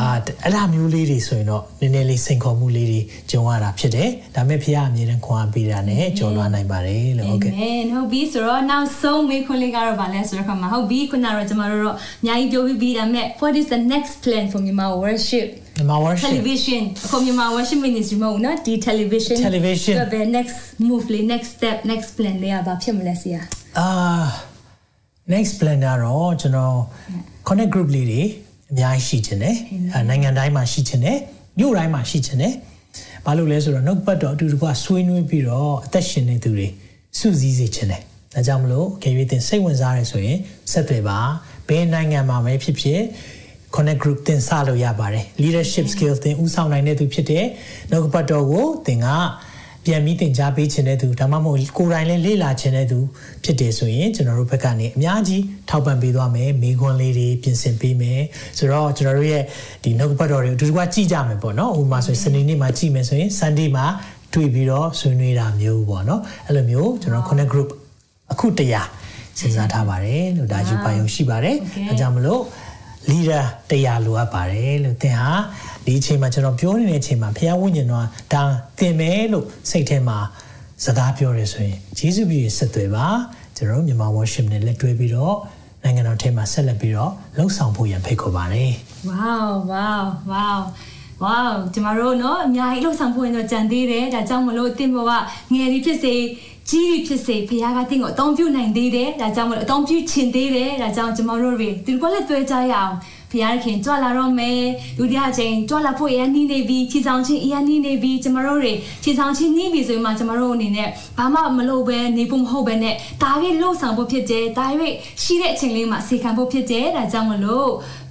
အာအဲ့ဒါမျိုးလေးတွေဆိုရင်တော့နည်းနည်းလေးစိန်ခေါ်မှုလေးတွေကြုံရတာဖြစ်တယ်ဒါပေမဲ့ဖခင်အမြဲတမ်းခွန်အားပေးတာနဲ့ကြော်လွှားနိုင်ပါတယ်လို့ဟုတ်ကဲ့ Amen ဟုတ်ပြီဆိုတော့နောက်ဆုံးမေးခွန်းလေးကတော့ဗာလဲဆိုတော့ခါမှာဟုတ်ပြီခုနကတော့ကျမတို့တော့အများကြီးပြောပြီးပြီးဒါပေမဲ့ what is the next plan for Myanmar worship မြန်မာ worship television အခုမြန်မာ worship ministry မဟုတ်နော်ဒီ television television ဆိုတော့ next move လေး next step next plan လေးကဘာဖြစ်မလဲဆရာအာ next plan ကတော့ကျွန်တော် connect group လေးတွေအများကြီးရှိချင်တယ်နိုင်ငံတိုင်းမှာရှိချင်တယ်မြို့တိုင်းမှာရှိချင်တယ်ဘာလို့လဲဆိုတော့နှုတ်ပတ်တော်အတူတကွဆွေးနွေးပြီးတော့အသက်ရှင်နေသူတွေစုစည်းစေချင်တယ်ဒါကြောင့်မလို့ခေရွေးတင်စိတ်ဝင်စားရဲဆိုရင်ဆက်သွယ်ပါဘယ်နိုင်ငံမှာပဲဖြစ်ဖြစ် connect group သင်စလို့ရပါတယ် leadership skills သင်ဦးဆောင်နိုင်တဲ့သူဖြစ်တဲ့နှုတ်ပတ်တော်ကိုသင်ကပြန်ပြီးသင်ကြားပေးခြင်းတဲ့သူဒါမှမဟုတ်ကိုယ်တိုင်လည်းလေ့လာခြင်းတဲ့သူဖြစ်တယ်ဆိုရင်ကျွန်တော်တို့ဘက်ကနေအများကြီးထောက်ပံ့ပေးသွားမယ်မိခွန်းလေးတွေပြင်ဆင်ပေးမယ်ဆိုတော့ကျွန်တော်တို့ရဲ့ဒီနှုတ်ပတ်တော်တွေအတူတူကကြည့်ကြမယ်ပေါ့နော်ဥပမာဆိုရင်စနေနေ့မှာကြည့်မယ်ဆိုရင် Sunday မှာတွေ့ပြီးတော့ဆွေးနွေးတာမျိုးပေါ့နော်အဲ့လိုမျိုးကျွန်တော် connect group အခုတရားစဉ်းစားထားပါတယ်လို့ဒါယူပါယုံရှိပါတယ်အဲကြောင့်မလို့ လီဒါတရားလိုအပ်ပါတယ်လို့သင်ဟာဒီအချိန်မှာကျွန်တော်ပြောနေတဲ့အချိန်မှာဘုရားဝိညာဉ်တော်ဒါသင်မယ်လို့စိတ်ထဲမှာစကားပြောရဆိုရင်ယေရှုပြည့်ဆက်သွယ်ပါကျွန်တော်မြန်မာဝါရှင်နဲ့လက်တွဲပြီးတော့နိုင်ငံတော်ထဲမှာဆက်လက်ပြီးတော့လှုပ်ဆောင်ဖို့ရန်ဖိတ်ခေါ်ပါတယ်။ Wow wow wow ဝေါကျမတို့နော်အများကြီးလှုပ်ဆောင်ဖို့ရင်တော့ကြံသေးတယ်ဒါကြောင့်မလို့အစ်မကငယ်ဒီဖြစ်စေ ကြီးရီဖြစ်စေဖခင်ကတင့်ကိုအသုံးပြုနိုင်သေးတယ်ဒါကြောင့်မလို့အသုံးပြုချင်သေးတယ်ဒါကြောင့်ကျမတို့တွေဒီကွက်လက်သွဲကြရအောင်ဖခင်ခင်ကြွလာတော့မယ်ဒုတိယအချိန်ကြွလာဖို့အရင်နှီးနေပြီခြေဆောင်ချင်းအရင်နှီးနေပြီကျမတို့တွေခြေဆောင်ချင်းနှီးပြီဆိုရင်မှကျမတို့အနေနဲ့ဘာမှမလုပ်ဘဲနေဖို့မဟုတ်ဘဲနဲ့ဒါရွေးလှုပ်ဆောင်ဖို့ဖြစ်တယ်ဒါရွေးရှိတဲ့အချိန်လေးမှာစေခံဖို့ဖြစ်တယ်ဒါကြောင့်မလို့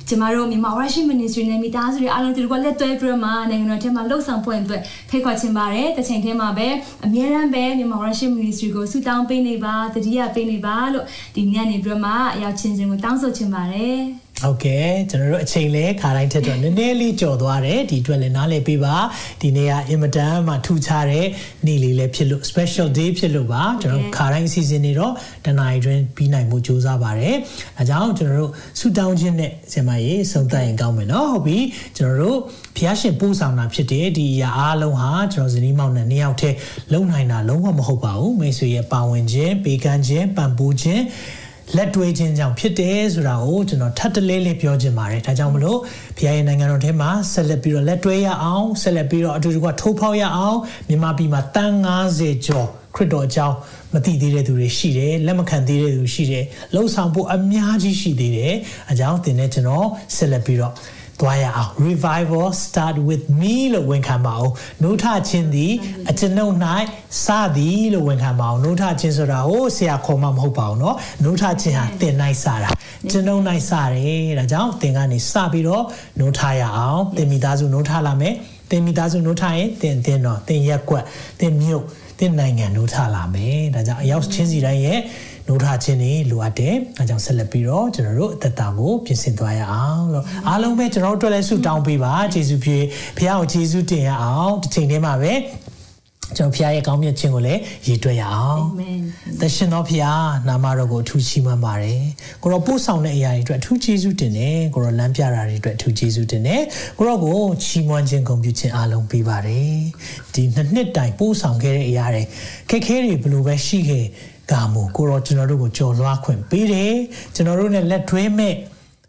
ကျမတို့မြန်မာ worship ministry နဲ့မိသားစုတွေအားလုံးဒီကွက်လက်တွဲပြီးတော့မှနိုင်ငံတော်ထဲမှာလှုပ်ဆောင်ဖို့အတွက်ဖိတ်ခေါ်ချင်ပါတယ်။တစ်ချိန်တည်းမှာပဲအမြဲတမ်းပဲမြန်မာ worship ministry ကိုဆုတောင်းပေးနေပါတတိယပေးနေပါလို့ဒီညနေပြီးတော့မှအရောက်ချင်းချင်းကိုတောင်းဆိုချင်ပါတယ်။ ဟုတ်ကဲ့ကျွန်တော်တို့အချိန်လဲခါတိုင်းထက်တော့နည်းနည်းလေးကြော်သွားတယ်ဒီအတွက်လည်းနားလည်ပေးပါဒီနေ့ကအင်မတန်မှထူခြားတဲ့နေ့လေးလည်းဖြစ်လို့ special day ဖြစ်လို့ပါကျွန်တော်ခါတိုင်းအစီအစဉ်တွေတော့တနင်္လာရီတွင်ပြီးနိုင်မှုစူးစမ်းပါတယ်အဲကြောင့်ကျွန်တော်တို့ဆူတောင်းခြင်းနဲ့ဆင်မရေဆုံးသက်ရင်ကောင်းမယ်နော်ဟုတ်ပြီကျွန်တော်တို့ဖျားရှင်ပို့ဆောင်တာဖြစ်တဲ့ဒီအရာအားလုံးဟာကျွန်တော်ဇနီးမောင်နဲ့နှစ်ယောက်တည်းလုံနိုင်တာလုံးဝမဟုတ်ပါဘူးမိတ်ဆွေရဲ့ပါဝင်ခြင်းပေးကမ်းခြင်းပံ့ပိုးခြင်း လက်တွဲခြင်းကြောင့်ဖြစ်တယ်ဆိုတာကိုကျွန်တော်ထပ်တလဲလေးပြောချင်ပါတယ်ဒါကြောင့်မလို့ဖခင်ရဲ့နိုင်ငံတော်ထဲမှာဆက်လက်ပြီးတော့လက်တွဲရအောင်ဆက်လက်ပြီးတော့အတူတူကထိုးဖောက်ရအောင်မြန်မာပြည်မှာတန်90ကျော်ခရစ်တော်အကြောင်းမသိသေးတဲ့သူတွေရှိတယ်လက်မခံသေးတဲ့သူရှိတယ်လှုပ်ဆောင်ဖို့အများကြီးရှိသေးတယ်အကြောင်းသင်နဲ့ကျွန်တော်ဆက်လက်ပြီးတော့ သွားရအောင် revival start with me လို့ဝန်ခံပါအောင်နှုတ်ထခြင်းသည်အကျွန်ုပ်၌စသည်လို့ဝန်ခံပါအောင်နှုတ်ထခြင်းဆိုတာဟိုဆရာခေါ်မှမဟုတ်ပါဘူးเนาะနှုတ်ထခြင်းဟာသင်၌စတာကျွန်ုပ်၌စတယ်ဒါကြောင့်သင်ကနေစပြီးတော့နှုတ်ထရအောင်သင်မိသားစုနှုတ်ထလာမယ်သင်မိသားစုနှုတ်ထရင်သင်သင်တော့သင်ရက်ကွက်သင်မြို့သင်နိုင်ငံနှုတ်ထလာမယ်ဒါကြောင့်အရောက်ချင်းစီတိုင်းရဲ့ နိုးထခြင်းတွေလိုအပ်တယ်။အဲကြောင့်ဆက်လက်ပြီးတော့ကျွန်တော်တို့အသက်တာကိုပြင်ဆင်သွားရအောင်လို့အားလုံးပဲကျွန်တော်တို့အတွက်လည်းဆုတောင်းပေးပါ။ယေရှုပြေဖခင်ကိုယေရှုတင်ရအောင်ဒီချိန်ထဲမှာပဲကျွန်တော်ဖခင်ရဲ့ကောင်းမြတ်ခြင်းကိုလည်းရည်တွက်ရအောင်အာမင်သရှင်တော်ဖခင်နာမတော်ကိုအထူးချီးမွမ်းပါတယ်ကိုရောပို့ဆောင်တဲ့အရာတွေအတွက်အထူးကျေးဇူးတင်တယ်ကိုရောလမ်းပြတာတွေအတွက်အထူးကျေးဇူးတင်တယ်ကိုရောကိုချီးမွမ်းခြင်းဂုဏ်ပြုခြင်းအားလုံးပေးပါတယ်ဒီနှစ်နှစ်တိုင်ပို့ဆောင်ခဲ့တဲ့အရာတွေခက်ခဲတွေဘယ်လိုပဲရှိခဲ့ ကာမူကိုရောကျွန်တော်တို့ကိုကြော်လွှားခွင့်ပေးတယ်ကျွန်တော်တို့ ਨੇ လက်ထွေးမဲ့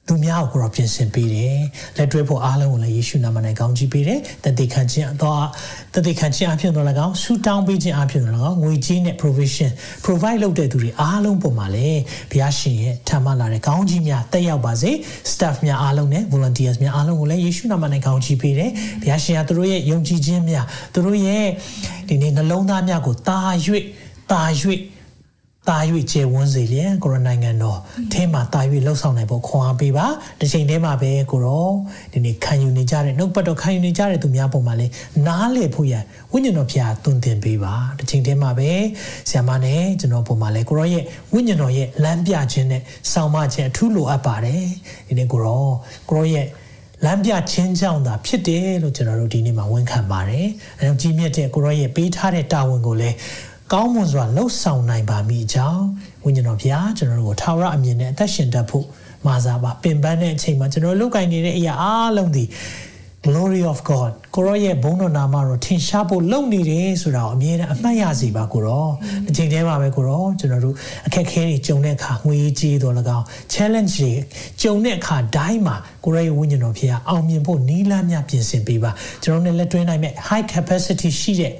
သူများကိုကိုရောပြင်ဆင်ပေးတယ်လက်တွဲဖို့အားလုံးကိုလည်းယေရှုနာမ၌ကောင်းချီးပေးတယ်တသက်ခံခြင်းတော့တသက်ခံခြင်းအဖြစ်တော့လည်းကောင်းဆူတောင်းပေးခြင်းအဖြစ်တော့လည်းကောင်းငွေကြေးနဲ့ provision provide လုပ်တဲ့သူတွေအားလုံးပုံမှာလည်းဘုရားရှင်ရဲ့ထမ်းမလာတဲ့ကောင်းကြီးများတက်ရောက်ပါစေ staff များအားလုံးနဲ့ volunteers များအားလုံးကိုလည်းယေရှုနာမ၌ကောင်းချီးပေးတယ်ဘုရားရှင်ကသူတို့ရဲ့ယုံကြည်ခြင်းများသူတို့ရဲ့ဒီနေ့နှလုံးသားများကိုတာ၍တာ၍ တာ၍ကျေဝန်းစေလျက်ကိုရနိုင်ငံတော်အဲမှာတာ၍လှုပ်ဆောင်နိုင်ဖို့ခွန်အားပေးပါတစ်ချိန်တည်းမှာပဲကိုရောဒီနေ့ခံယူနေကြတဲ့နှုတ်ပတ်တော်ခံယူနေကြတဲ့သူများပုံမှာလည်းနားလေဖို့ရဝိညာဉ်တော်ဖျားသွန်သင်ပေးပါတစ်ချိန်တည်းမှာပဲဆ iam မနဲ့ကျွန်တော်ပုံမှာလည်းကိုရောရဲ့ဝိညာဉ်တော်ရဲ့လမ်းပြခြင်းနဲ့ဆောင်မခြင်းအထူးလိုအပ်ပါတယ်ဒီနေ့ကိုရောကိုရောရဲ့လမ်းပြချင်းကြောင့်သာဖြစ်တယ်လို့ကျွန်တော်တို့ဒီနေ့မှာဝန်ခံပါတယ်။အဲကြောင့်ကြီးမြတ်တဲ့ကိုရောရဲ့ပေးထားတဲ့တာဝန်ကိုလည်း ကောင်းမွန်စွာလှုပ်ဆောင်နိုင်ပါမိကြောင်းဝိညာဉ်တော်ဘုရားကျွန်တော်တို့ကိုထာဝရအမြင်နဲ့အသက်ရှင်တတ်ဖို့မာစာပါပင်ပန်းတဲ့အချိန်မှာကျွန်တော်လုတ်ကင်နေတဲ့အရာအားလုံးဒီ glory of god ကိုရောရဲ့ဘုန်းတော်နာမတော်ထင်ရှားဖို့လုပ်နေတယ်ဆိုတာကိုအမြဲတမ်းအမှတ်ရစီပါကိုရောအချိန်တည်းမှာပဲကိုရောကျွန်တော်တို့အခက်အခဲတွေကြုံတဲ့အခါငွေကြီးတော်၎င်း challenge တွေကြုံတဲ့အခါတိုင်းမှာကိုရောရဲ့ဝိညာဉ်တော်ဖြစ်အောင်မြင်ဖို့နီးလန်းများပြင်ဆင်ပေးပါကျွန်တော်တို့လက်တွဲနိုင်မဲ့ high capacity ရှိတဲ့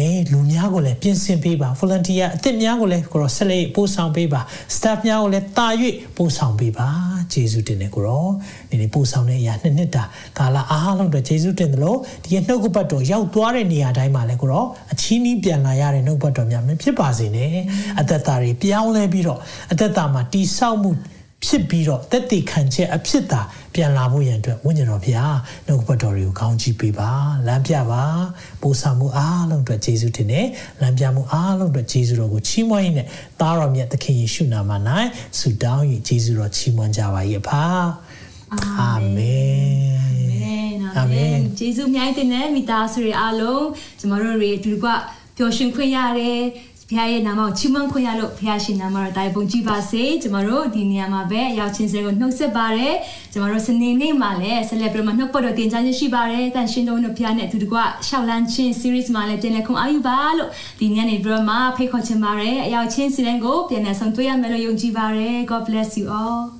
နည်းလူများကိုလည်းပြင်ဆင်ပေးပါ volunteer အသစ်များကိုလည်းကိုရောဆက်လက်ပို့ဆောင်ပေးပါ staff များကိုလည်းတာ၍ပို့ဆောင်ပေးပါဂျေဇုတင်တယ်ကိုရောဒီနေ့ပို့ဆောင်တဲ့အရာနှစ်နှစ်တာကာလအားလုံးအတွက်ဂျေဇုတင်တယ်လို့ဒီနှုတ်ကပတ်တော်ရောက်သွားတဲ့နေရာတိုင်းမှာလည်းကိုရောအချီးနှီးပြန်လာရတဲ့နှုတ်ပတ်တော်များမဖြစ်ပါစေနဲ့အသက်တာတွေပြောင်းလဲပြီးတော့အသက်တာမှာတိဆောက်မှု ဖြစ်ပြီးတော့တက်တည်ခံချက်အဖြစ်သာပြန်လာဖို့ရန်အတွက်ဝိညာဉ်တော်ဖျားနှုတ်ပတ်တော်တွေကိုကောင်းချီးပေးပါလမ်းပြပါပို့ဆောင်မှုအားလုံးအတွက်ယေရှုတင်နဲ့လမ်းပြမှုအားလုံးအတွက်ယေရှုတော်ကိုချီးမွမ်းရင်းနဲ့သားတော်မြတ်သခင်ယေရှုနာမ၌ဆုတောင်း၍ယေရှုတော်ချီးမွမ်းကြပါ၏အဖာအာမင်အာမင်ယေရှုမြိုင်းတဲ့မိသားစုတွေအားလုံးကျမတို့တွေဒီကပျော်ရွှင်ခွင့်ရတယ် ဘုရားရဲ့နာမကိုချီးမွမ်းခွင့်ရလို့ဘုရားရှင်နာမတော်တိုင်ပုံကြည်ပါစေကျမတို့ဒီနေရာမှာပဲရောက်ချင်းစဲကိုနှုတ်ဆက်ပါတယ်ကျမတို့စနေနေ့မှာလည်းဆက်လက်ပြီးမှနှုတ်ပတ်တော်တင်ကြားခြင်းရှိပါတယ်တန်ရှင်တော်တို့ဘုရားနဲ့အတူတကွရှောက်လန်းချင်း series မှာလည်းပြန်လည်ခုံအားယူပါလို့ဒီညနေပြီးမှဖိတ်ခေါ်ချင်ပါတယ်အရောက်ချင်းစီတိုင်းကိုပြန်လည်ဆောင်တွေ့ရမယ်လို့ယုံကြည်ပါတယ် God bless you all